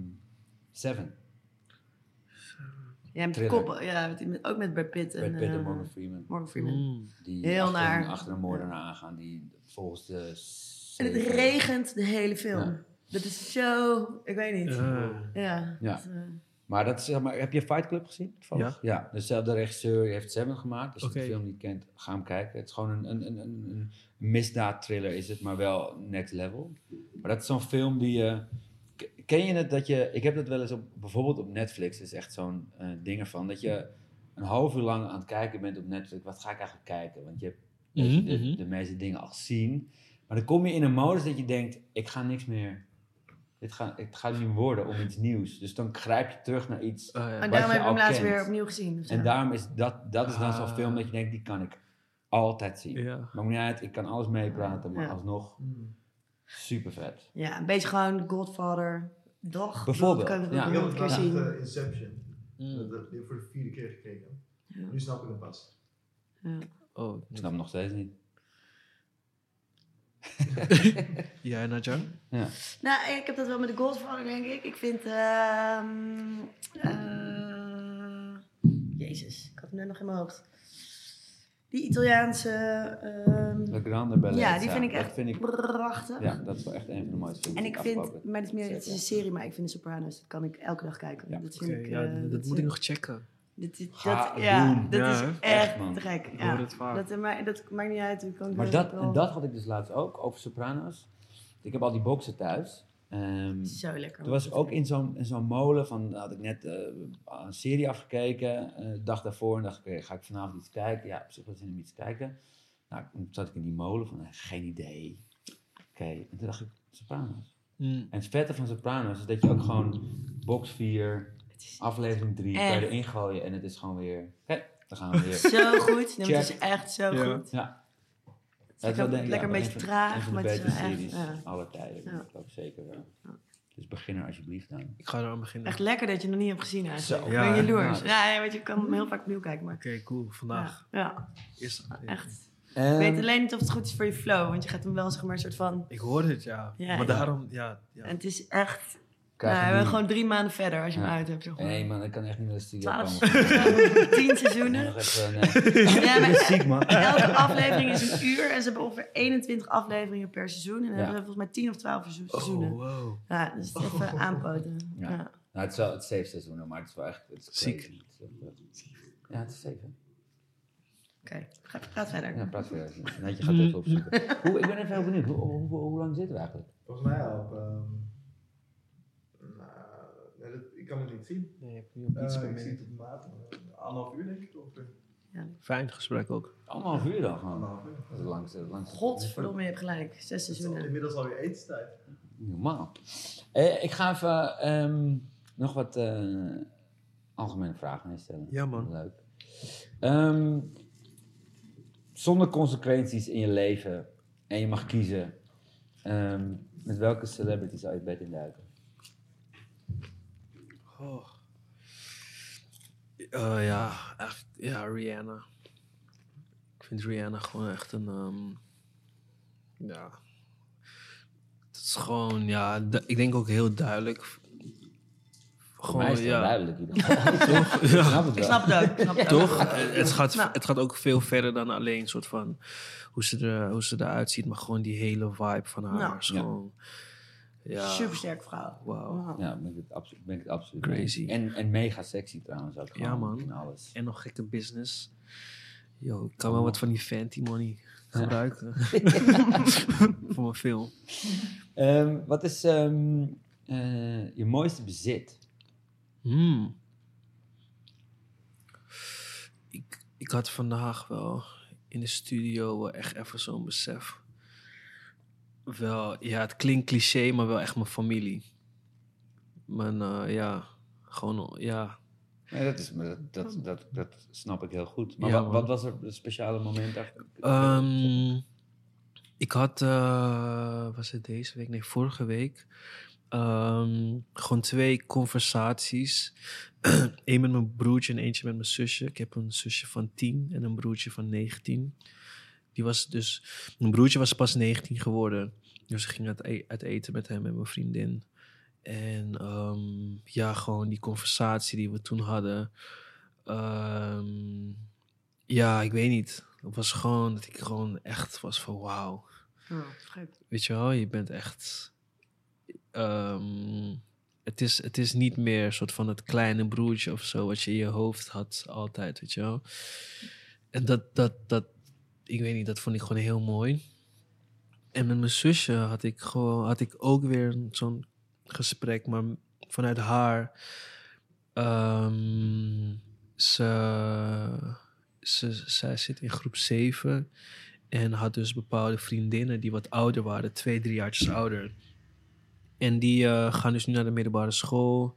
Seven. Ja, met de Thriller. kop, ja, met, ook met Brad Pitt en, Brad Pitt en eh, Morgan Freeman. Morgan Freeman. Mm. Die Heel achter, naar. achter een moordenaar aangaan, die volgens de... En het regent de hele film. Ja. Dat is zo, ik weet niet. Ja. Ja. dat, eh, Maar dat is, zeg maar, heb je Fight Club gezien? toevallig? Ja. dezelfde regisseur heeft Seven gemaakt. Als je de film niet kent, ga hem kijken. Het is gewoon een, een, een, een, een misdaadthriller is het, maar wel next level. Maar dat is zo'n film die je... k- Ken je het dat je... Ik heb dat wel eens op... Bijvoorbeeld op Netflix is echt zo'n eh ding ervan. Dat je een half uur lang aan het kijken bent op Netflix. Wat ga ik eigenlijk kijken? Want je hebt Mhm, de, mhm. de meeste dingen al gezien. Maar dan kom je in een modus dat je denkt... Ik ga niks meer... Dit gaat, het gaat niet worden om iets nieuws. Dus dan grijp je terug naar iets Oh, ja. en Wat daarom je heb ik hem al laatst kent. weer opnieuw gezien. En daarom is dat, dat is dan zo'n Ah. film dat je denkt, die kan ik altijd zien. Ja. Maakt niet uit, ik kan alles meepraten, maar Ja. alsnog super vet. Ja, een beetje gewoon Godfather. Doch, Bijvoorbeeld, dat kan ik het keer zien. eh, Inception. Mm. Dat- heb ik voor de vierde keer gekeken. Ja. Nu snap ik hem pas. Ja. Oh, Ik snap hem nog steeds niet. ja, Nadja? Ja. Nou, ik heb dat wel met de Godfather, denk ik. Ik vind... ehm eh, Jezus, ik had hem net nog in mijn hoofd. Die Italiaanse... ehm, Le Grande Bellezza. ja, die vind ik echt Vind ik, prachtig. ja, dat is wel echt een van de mooiste films En die ik vind, afgelopen- maar het is, meer, het is een serie, maar ik vind de Sopranos, dat kan ik elke dag kijken. Ja. Dat vind Oké, ik, ja, eh, dat moet ik nog checken. Dit, dit- Ga dat, ja, dat Ja, is echt, Echt, man. te gek. Ja. Dat, maar, dat maakt niet uit. Kan Maar dat, en dat had ik dus laatst ook, over Sopranos. Ik heb al die boxen thuis. Ehm, Zo lekker. Toen was ik ook in zo'n, in zo'n molen van, had ik net eh, een serie afgekeken, eh, de dag daarvoor, en dacht ik, ga ik vanavond iets kijken? Ja, op zich was zin om iets te kijken. Nou, toen zat ik in die molen van, eh, geen idee. Oké, en toen dacht ik, Sopranos. Mm. En het vette van Sopranos is dat je ook gewoon box 4, Het is aflevering 3, kan je erin gooien en het is gewoon weer, oké, dan gaan we weer. zo goed. Nee, het is echt zo Ja. goed. Ja. Het is wel, lekker, denk ik, lekker ja, een beetje van- traag, Een van maar de het is echt... series ja. aller tijden, Ja. ik ook zeker wel. Ja. Dus begin er alsjeblieft aan. Ik ga er aan beginnen. Echt lekker dat je het nog niet hebt gezien eigenlijk. Zo. Ik Ja, ben jaloers. ja. Ja, weet je, ik kan hem heel vaak opnieuw kijken, maar... Oké, cool. Vandaag. Ja, echt. Ik weet alleen niet of het goed is voor je flow, want je gaat hem wel zeg maar een soort van... Ik hoor het, ja. Ja, maar ja. daarom, ja. ja. En het is echt... krijg Nou, we zijn nu- gewoon drie maanden verder als je hem Ja. uit hebt. Zeg maar. Nee man, ik kan echt niet naar de studio Twaalf, komen. tien Nee, seizoenen. nog even, nee. Ja, ben maar ziek man. elke aflevering is een uur en ze hebben ongeveer 21 afleveringen per seizoen. En dan Ja. hebben we volgens mij 10 of 12 seizoen- seizoenen. Oh, wow. Ja, dus het even aanpoten. Ja. Ja. Nou, het is wel het zeven seizoenen, maar het is wel echt het is Ziek. wel- Ja, het is zeven. Oké, ga- praat verder. Ja, praat verder. Net je gaat het even opzoeken. Hoe, ik ben even heel benieuwd. Hoe, hoe, hoe, hoe lang zitten we eigenlijk? Volgens mij al op... ehm, nou, nee, dat, ik kan het niet zien. Nee, je hebt niet op Eh, ik zie het op de maat. eh, Anderhalf uur denk ik. Of eh, Fijn gesprek ook. Anderhalf uur dan gewoon. anderhalf uur. Dat is het langste. het langste. Godverdomme, je hebt gelijk. Zes Het is al- seizoenen. inmiddels alweer etenstijd. Normaal. Eh, ik ga even ehm, nog wat eh, algemene vragen instellen. Ja, man. Leuk. Ehm, zonder consequenties in je leven en je mag kiezen, ehm, met welke celebrity zou je bed induiken? Oh. Eh, ja, eigenlijk, ja, Rihanna. Ik vind Rihanna gewoon echt een, ehm, ja, het is gewoon, ja, ik denk ook heel duidelijk. Voor mij is Gewoon, het wel ja, duidelijk toch? Ik Ja. snap het Ik snap het ook. ik snap het. Toch? Eh, Het gaat, het gaat ook veel verder dan alleen soort van hoe ze, er, hoe ze eruit ziet, maar gewoon die hele vibe van haar. Nou. is gewoon, ja, Supersterk vrouw. Wow. Ja, ben ik het, ben ik het absoluut mee. Crazy. En, en mega sexy trouwens ook. Ja, man. In alles. En nog gekke business. Yo, ik kan wel wat van die Fenty money gebruiken. Voor mijn film. Ehm, wat is ehm, eh, je mooiste bezit? Hmm. Ik, ik had vandaag wel in de studio wel echt even zo'n besef. Wel, ja, het klinkt cliché, maar wel echt mijn familie. Mijn, eh, ja, gewoon, ja. Nee, dat, is, dat, dat, dat, dat snap ik heel goed. Maar Ja, wat, was er een speciale moment? Ehm, ik had, eh, was het deze week? Nee, vorige week. ehm, gewoon twee conversaties. Eén met mijn broertje en eentje met mijn zusje. Ik heb een zusje van 10 en een broertje van 19. Die was dus, mijn broertje was pas 19 geworden. Dus ik ging uit, e- uit eten met hem en mijn vriendin. En ehm, ja, gewoon die conversatie die we toen hadden. Ehm, ja, ik weet niet. Het was gewoon dat ik gewoon echt was van wauw. Oh. Weet je wel, je bent echt. ehm, het, is, het is niet meer een soort van het kleine broertje of zo, wat je in je hoofd had altijd, weet je wel. En dat, dat, dat, ik weet niet, dat vond ik gewoon heel mooi. En met mijn zusje had ik gewoon, had ik ook weer zo'n gesprek, maar vanuit haar. ehm, ze, ze, zij zit in groep 7 en had dus bepaalde vriendinnen die wat ouder waren, twee, drie jaartjes ouder. En die eh, gaan dus nu naar de middelbare school.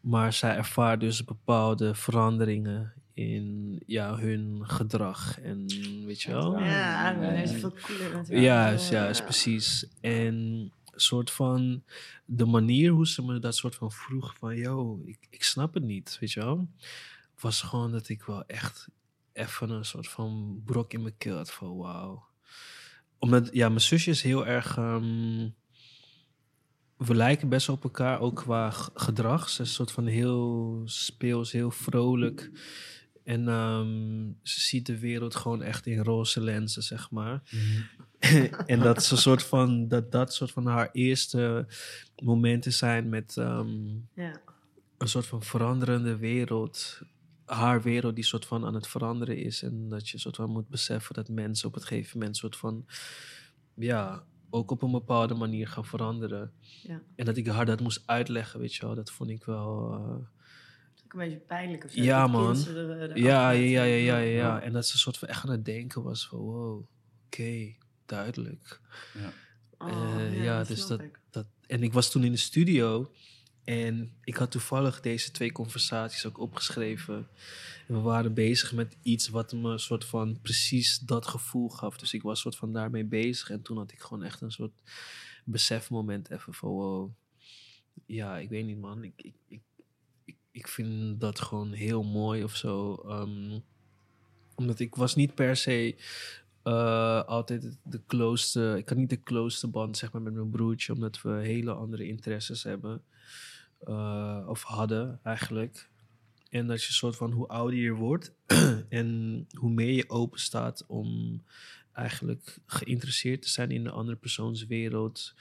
Maar zij ervaart dus bepaalde veranderingen in ja, hun gedrag. En weet je wel? Ja, Ja, hij is veel cooler natuurlijk. Juist, Ja. juist, precies. En een soort van de manier hoe ze me dat soort van vroeg van, yo, ik, ik snap het niet, weet je wel, was gewoon dat ik wel echt even een soort van brok in mijn keel had van, wauw. Omdat, ja, mijn zusje is heel erg, ehm, we lijken best op elkaar, ook qua gedrag. Ze is een soort van heel speels, heel vrolijk. En ehm, ze ziet de wereld gewoon echt in roze lenzen, zeg maar. en dat is een soort van dat dat soort van haar eerste momenten zijn met ehm, Ja. een soort van veranderende wereld. Haar wereld die soort van aan het veranderen is. En dat je soort van moet beseffen dat mensen op het gegeven moment soort van ja, ook op een bepaalde manier gaan veranderen. Ja. En dat ik haar dat moest uitleggen, weet je wel, dat vond ik wel. eh, een beetje pijnlijk of zo. Ja, man. er, eh, ja, ja, ja, ja, ja, ja, ja. En dat ze soort van echt aan het denken was van wow. oké, duidelijk. Ja. Oh, Eh, ja, dat dus dat, dat. En ik was toen in de studio en ik had toevallig deze twee conversaties ook opgeschreven. En we waren bezig met iets wat me een soort van precies dat gevoel gaf. Dus ik was soort van daarmee bezig en toen had ik gewoon echt een soort besefmoment even van wow. Ja, ik weet niet man. Ik, ik, ik, ik, vind dat gewoon heel mooi of zo. Ehm, omdat ik was niet per se eh, altijd de closeste... Ik had niet de closeste band zeg maar, met mijn broertje. Omdat we hele andere interesses hebben. eh, of hadden eigenlijk. En dat je soort van hoe ouder je wordt... en hoe meer je open staat om eigenlijk geïnteresseerd te zijn in de andere persoons wereld...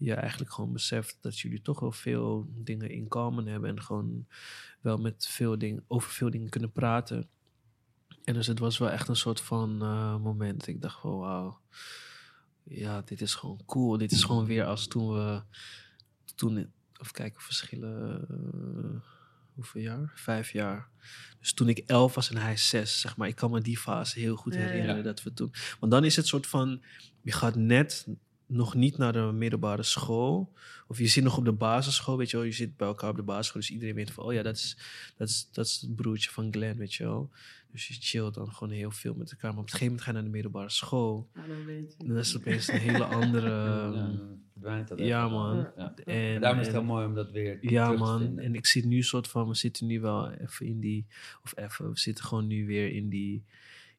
je eigenlijk gewoon beseft dat jullie toch wel veel dingen in common hebben... en gewoon wel met veel dingen, over veel dingen kunnen praten... En dus het was wel echt een soort van eh, moment. Ik dacht van wauw. Ja, dit is gewoon cool. Dit is gewoon weer als toen we... Toen, even kijken, verschillen... eh, hoeveel jaar? Vijf jaar. Dus toen ik elf was en hij zes, zeg maar. Ik kan me die fase heel goed ja. herinneren Ja. dat we toen... Want dan is het soort van... Je gaat net nog niet naar de middelbare school. Of je zit nog op de basisschool, weet je wel. Je zit bij elkaar op de basisschool. Dus iedereen weet van... Oh ja, dat is, dat is, dat is het broertje van Glenn, weet je wel. Dus je chillt dan gewoon heel veel met elkaar. Maar op een gegeven moment ga je naar de middelbare school. Ja, dan weet je. En dat is opeens een hele andere... Ja, ehm, dat ja, man. Ja. En, daarom is het en- heel mooi om dat weer ja, terug te man. En ik zit nu soort van, we zitten nu wel even in die, of even, we zitten gewoon nu weer in die,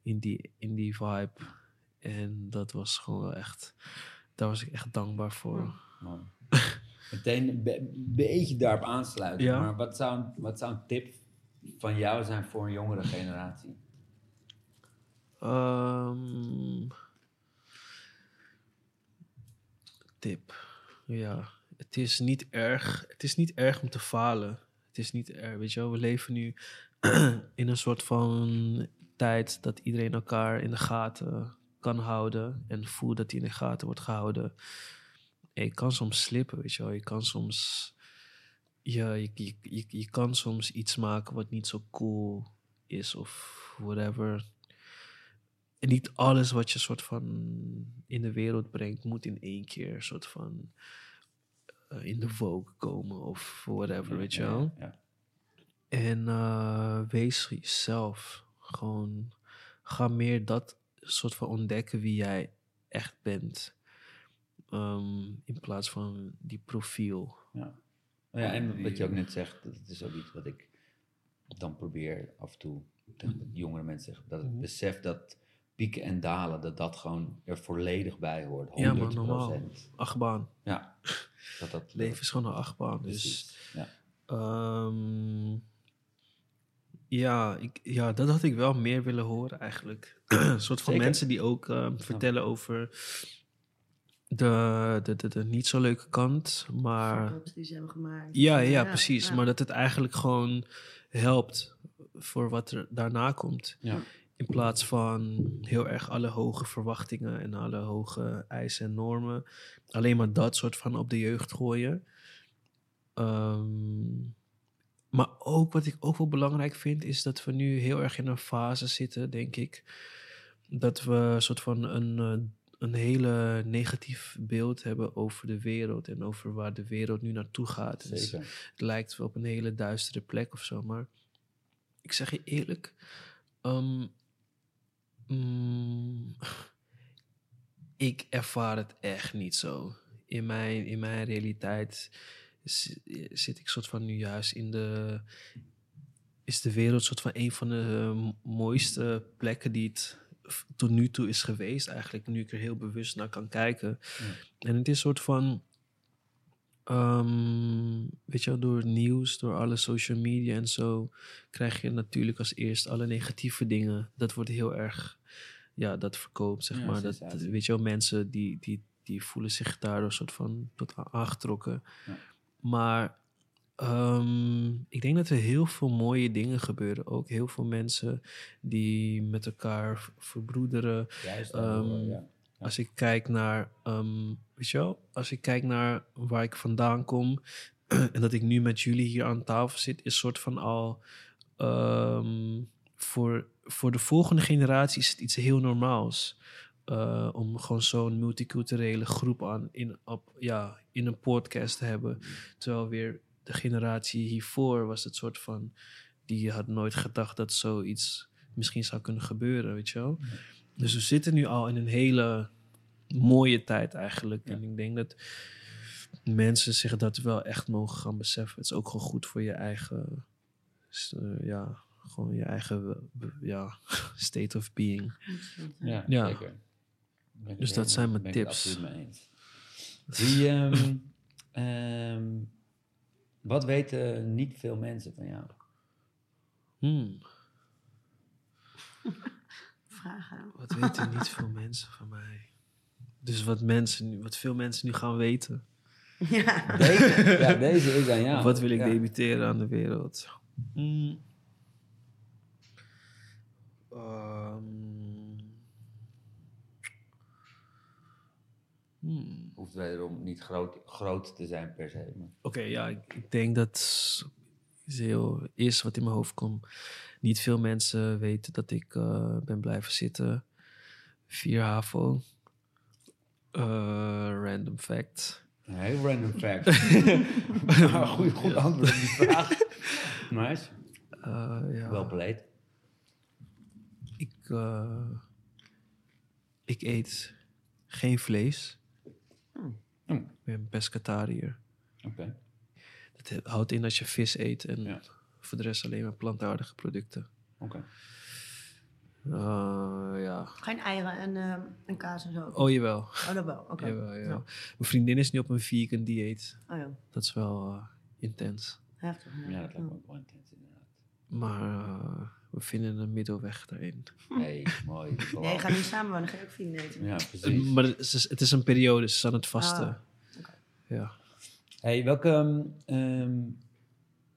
in die, in die vibe. En dat was gewoon wel echt, daar was ik echt dankbaar voor. Mooi. Meteen een be- beetje daarop aansluiten. Ja. Maar wat zou, een- wat zou een tip van jou zijn voor een jongere generatie? Ehm, tip. Ja, het is niet erg. Het is niet erg om te falen. Het is niet erg. Weet je wel, we leven nu in een soort van tijd dat iedereen elkaar in de gaten kan houden en voelt dat hij in de gaten wordt gehouden. En je kan soms slippen, weet je wel. Je kan soms, ja, je, je, je, je kan soms iets maken wat niet zo cool is of whatever. En niet alles wat je soort van in de wereld brengt, moet in één keer soort van eh, in de Vogue komen of whatever, weet je wel. ja. En eh, wees jezelf. Gewoon ga meer dat soort van ontdekken wie jij echt bent. Ehm, in plaats van die profiel. Ja. Ja, en wat je ook net zegt, dat is ook iets wat ik dan probeer af en toe tegen jongere mensen zeggen. Dat Mhm. het besef dat pieken en dalen, dat dat gewoon er volledig bij hoort. 100%. Ja, maar normaal. Achtbaan. Ja, dat dat Leven is gewoon een achtbaan. Dus. Ja. Ehm, ja, ik, ja, dat had ik wel meer willen horen eigenlijk. een soort van Zeker. mensen die ook ehm, vertellen over de, de, de, de niet zo leuke kant. Maar die ze hebben gemaakt. ja, ja, precies. ja. Maar dat het eigenlijk gewoon helpt voor wat er daarna komt. Ja. In plaats van heel erg alle hoge verwachtingen en alle hoge eisen en normen. Alleen maar dat soort van op de jeugd gooien. Ehm, maar ook wat ik ook wel belangrijk vind, is dat we nu heel erg in een fase zitten, denk ik. Dat we een soort van een, eh, een hele negatief beeld hebben over de wereld en over waar de wereld nu naartoe gaat. Dus het lijkt wel op een hele duistere plek of zo. Maar ik zeg je eerlijk. ehm, mm, ik ervaar het echt niet zo. In mijn, in mijn realiteit zit ik soort van nu juist in de. Is de wereld soort van een van de eh, mooiste plekken die het tot nu toe is geweest, eigenlijk. Nu ik er heel bewust naar kan kijken. En het is een soort van. ehm, weet je wel, door het nieuws, door alle social media en zo, krijg je natuurlijk als eerst alle negatieve dingen. Dat wordt heel erg, ja, dat verkoopt, zeg Ja, maar. Dat, weet je wel, mensen die, die, die voelen zich daardoor soort van tot aangetrokken. Ja. Maar ehm, ik denk dat er heel veel mooie dingen gebeuren. Ook heel veel mensen die met elkaar verbroederen. Juist Ehm, ja. Als ik kijk naar, ehm, weet je wel, als ik kijk naar waar ik vandaan kom en dat ik nu met jullie hier aan tafel zit, is soort van al voor, voor de volgende generatie is het iets heel normaals. Eh, om gewoon zo'n multiculturele groep aan in, op, ja, in een podcast te hebben. Terwijl weer de generatie hiervoor was het soort van... Die had nooit gedacht dat zoiets misschien zou kunnen gebeuren, weet je wel. Dus we zitten nu al in een hele mooie tijd eigenlijk. Ja. En ik denk dat mensen zich dat wel echt mogen gaan beseffen. Het is ook gewoon goed voor je eigen... eh, ja, gewoon je eigen ja, state of being. Ja, Ja. zeker. Ben ik Dus dat zijn mijn ben ik tips. absoluut mee eens. Die, ehm, ehm, wat weten niet veel mensen van jou? Hmm. Vragen. Wat weten niet veel mensen van mij? Dus wat, mensen, nu- wat veel mensen nu gaan weten. Ja. Deze, ja, deze is aan jou. wat wil ik Ja. debuteren aan de wereld? Hmm. Ehm. Hmm. Hoeft wederom niet groot, groot te zijn per se. Oké, ja, ik, ik denk dat is heel eerst wat in mijn hoofd komt. Niet veel mensen weten dat ik eh, ben blijven zitten. Vier HAVO. Eh, random fact. Heel random fact. Maar goed, goed antwoord op die vraag. Nice. Eh, ja, Wel beleid. ik, ik eet geen vlees. Hmm. Ik ben pescatariër. Oké. Dat he- houdt in dat je vis eet en Ja. voor de rest alleen maar plantaardige producten. Oké. Eh, ja. Geen eieren en, en kaas en zo. Oh, jawel. Oh, dat wel. Oké. Jawel, ja. Ja. Mijn vriendin is nu op een vegan dieet. Oh ja, Dat is wel eh, intens. heftig. Ja, dat lijkt me ook wel intens inderdaad. Maar eh, we vinden een middelweg daarin. Hey, mooi. Nee, ga niet samen wonen, ga je ook vrienden eten. Ja, precies. Maar het is, het is een periode, ze is aan het vasten. Ah, oké. Ja. Hey, welke... ehm, ehm,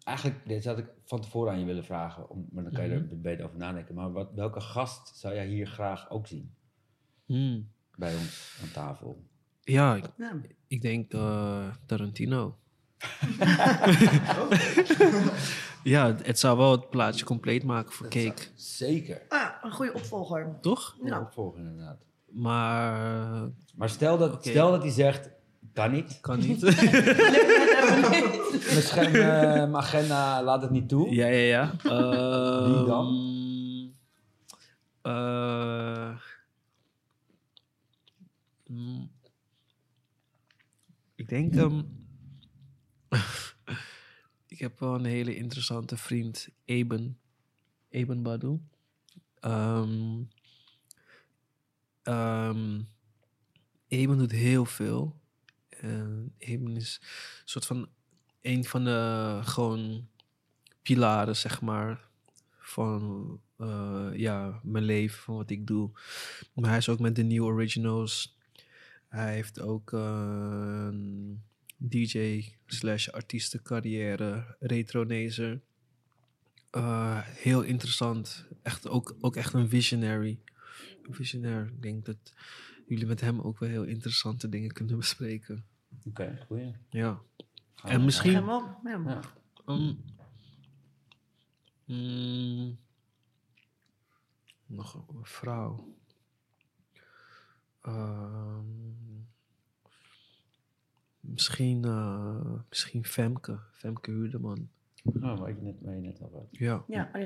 eigenlijk, dit had ik van tevoren aan je willen vragen, om, maar dan kan je Mhm. er beter over nadenken. Maar wat, welke gast zou jij hier graag ook zien Hmm. bij ons aan tafel? Ja, ik, Ja. ik denk eh, Tarantino. ja, het zou wel het plaatje compleet maken voor cake. Zeker. Ah, een goede opvolger. Toch? Ja. Ja. Opvolger inderdaad. Maar Maar stel dat, stel dat hij zegt, kan niet. kan niet. Mijn, scherm, eh, mijn agenda laat het niet toe. Ja, ja, ja. Wie dan? Mm, ik denk... ehm, ik heb wel een hele interessante vriend, Eben. Eben Badu. Ehm ehm, Eben doet heel veel. En Eben is een soort van een van de gewoon pilaren, zeg maar, van eh, ja, mijn leven, van wat ik doe. Maar hij is ook met de nieuwe originals. Hij heeft ook eh, DJ slash artiestencarrière, retronezer. Eh, heel interessant. Echt, ook, ook echt een visionary. Een visionair. Ik denk dat jullie met hem ook wel heel interessante dingen kunnen bespreken. Oké, goeie. Ja. Gaan En we- misschien- hem op. Ja. Ja. Um, mm, nog een vrouw. Ehm, misschien, eh, misschien Femke. Femke Huurdeman. Oh, waar je net, waar je net al had. Ja, Ja, oh,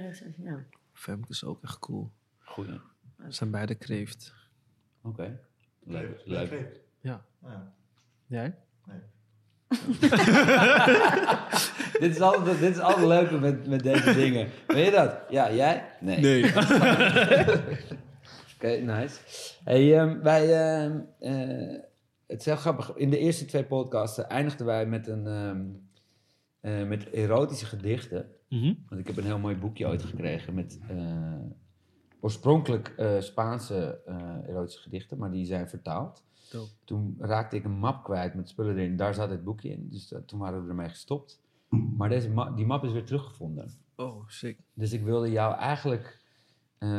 ja. Femke is ook echt cool. Goeie. We zijn beide kreeft. Oké. Leuk. Leuk. Ja. Ja. Jij? Nee. dit, is altijd, dit is altijd leuk met, met deze dingen. Weet je dat? Ja, jij? Nee. Oké, nice. Hey, ehm, wij, ehm, eh, het is heel grappig. In de eerste twee podcasts eindigden wij met, een, eh, met erotische gedichten. Mhm. Want ik heb een heel mooi boekje ooit gekregen met eh, oorspronkelijk eh, Spaanse erotische gedichten, maar die zijn vertaald. Dope. Toen raakte ik een map kwijt met spullen erin. Daar zat het boekje in, dus toen waren we ermee gestopt. Maar deze ma- die map is weer teruggevonden. Oh, sick. Dus ik wilde jou eigenlijk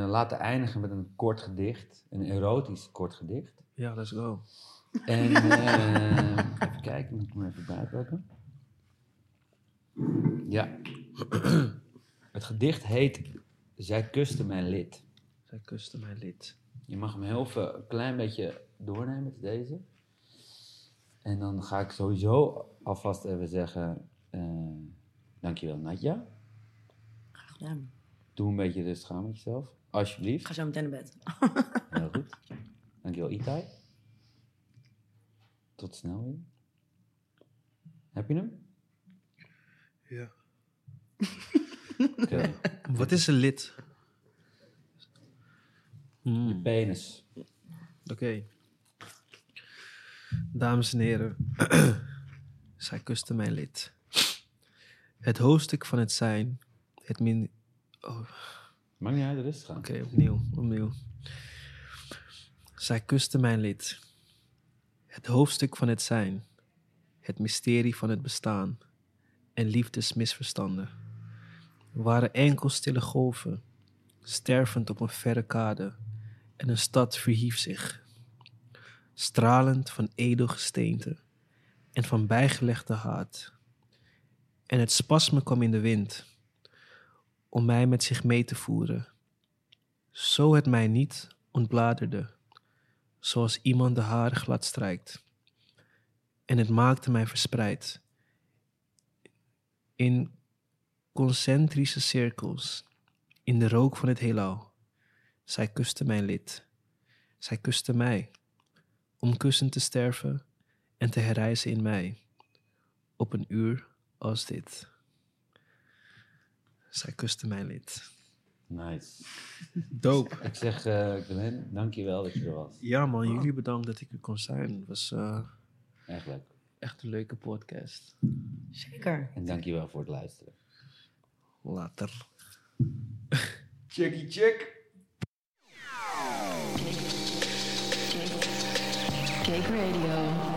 laten eindigen met een kort gedicht. Een erotisch kort gedicht. Ja, let's go. En eh, even kijken, moet ik hem even bijpakken. Ja. Het gedicht heet Zij kuste mijn lid. Zij kuste mijn lid. Je mag hem heel veel, een klein beetje doornemen met deze. En dan ga ik sowieso alvast even zeggen, eh dankjewel Nadja. Graag gedaan. Doe een beetje rustig aan met jezelf, Ik alsjeblieft. ga zo meteen naar bed. Heel goed. Dankjewel Itai. Tot snel weer. Heb je hem? Ja. Oké. Wat is een lid? Je Hmm, penis. Oké. Dames en heren, zij kuste mijn lid. Het hoofdstuk van het zijn, het min... Oh, oké, Maakt niet uit, rustig aan. opnieuw, opnieuw. Zij kuste mijn lid. Het hoofdstuk van het zijn, het mysterie van het bestaan en liefdesmisverstanden waren enkel stille golven, stervend op een verre kade en een stad verhief zich, stralend van edelgesteente en van bijgelegde haat. En het spasme kwam in de wind, om mij met zich mee te voeren, zo het mij niet ontbladerde, zoals iemand de haren glad strijkt. En het maakte mij verspreid in concentrische cirkels, in de rook van het heelal. Zij kuste mijn lid. Zij kuste mij, om kussen te sterven en te herrijzen in mij, op een uur als dit. Zij kuste mijn lid. Nice. Dope. Ik zeg, eh Glenn, dankjewel dat je er was. Ja man, jullie bedankt dat ik er kon zijn. Het was eh, Echt leuk. echt een leuke podcast. Zeker. En dankjewel voor het luisteren. Later. Checkie check. Cake Radio.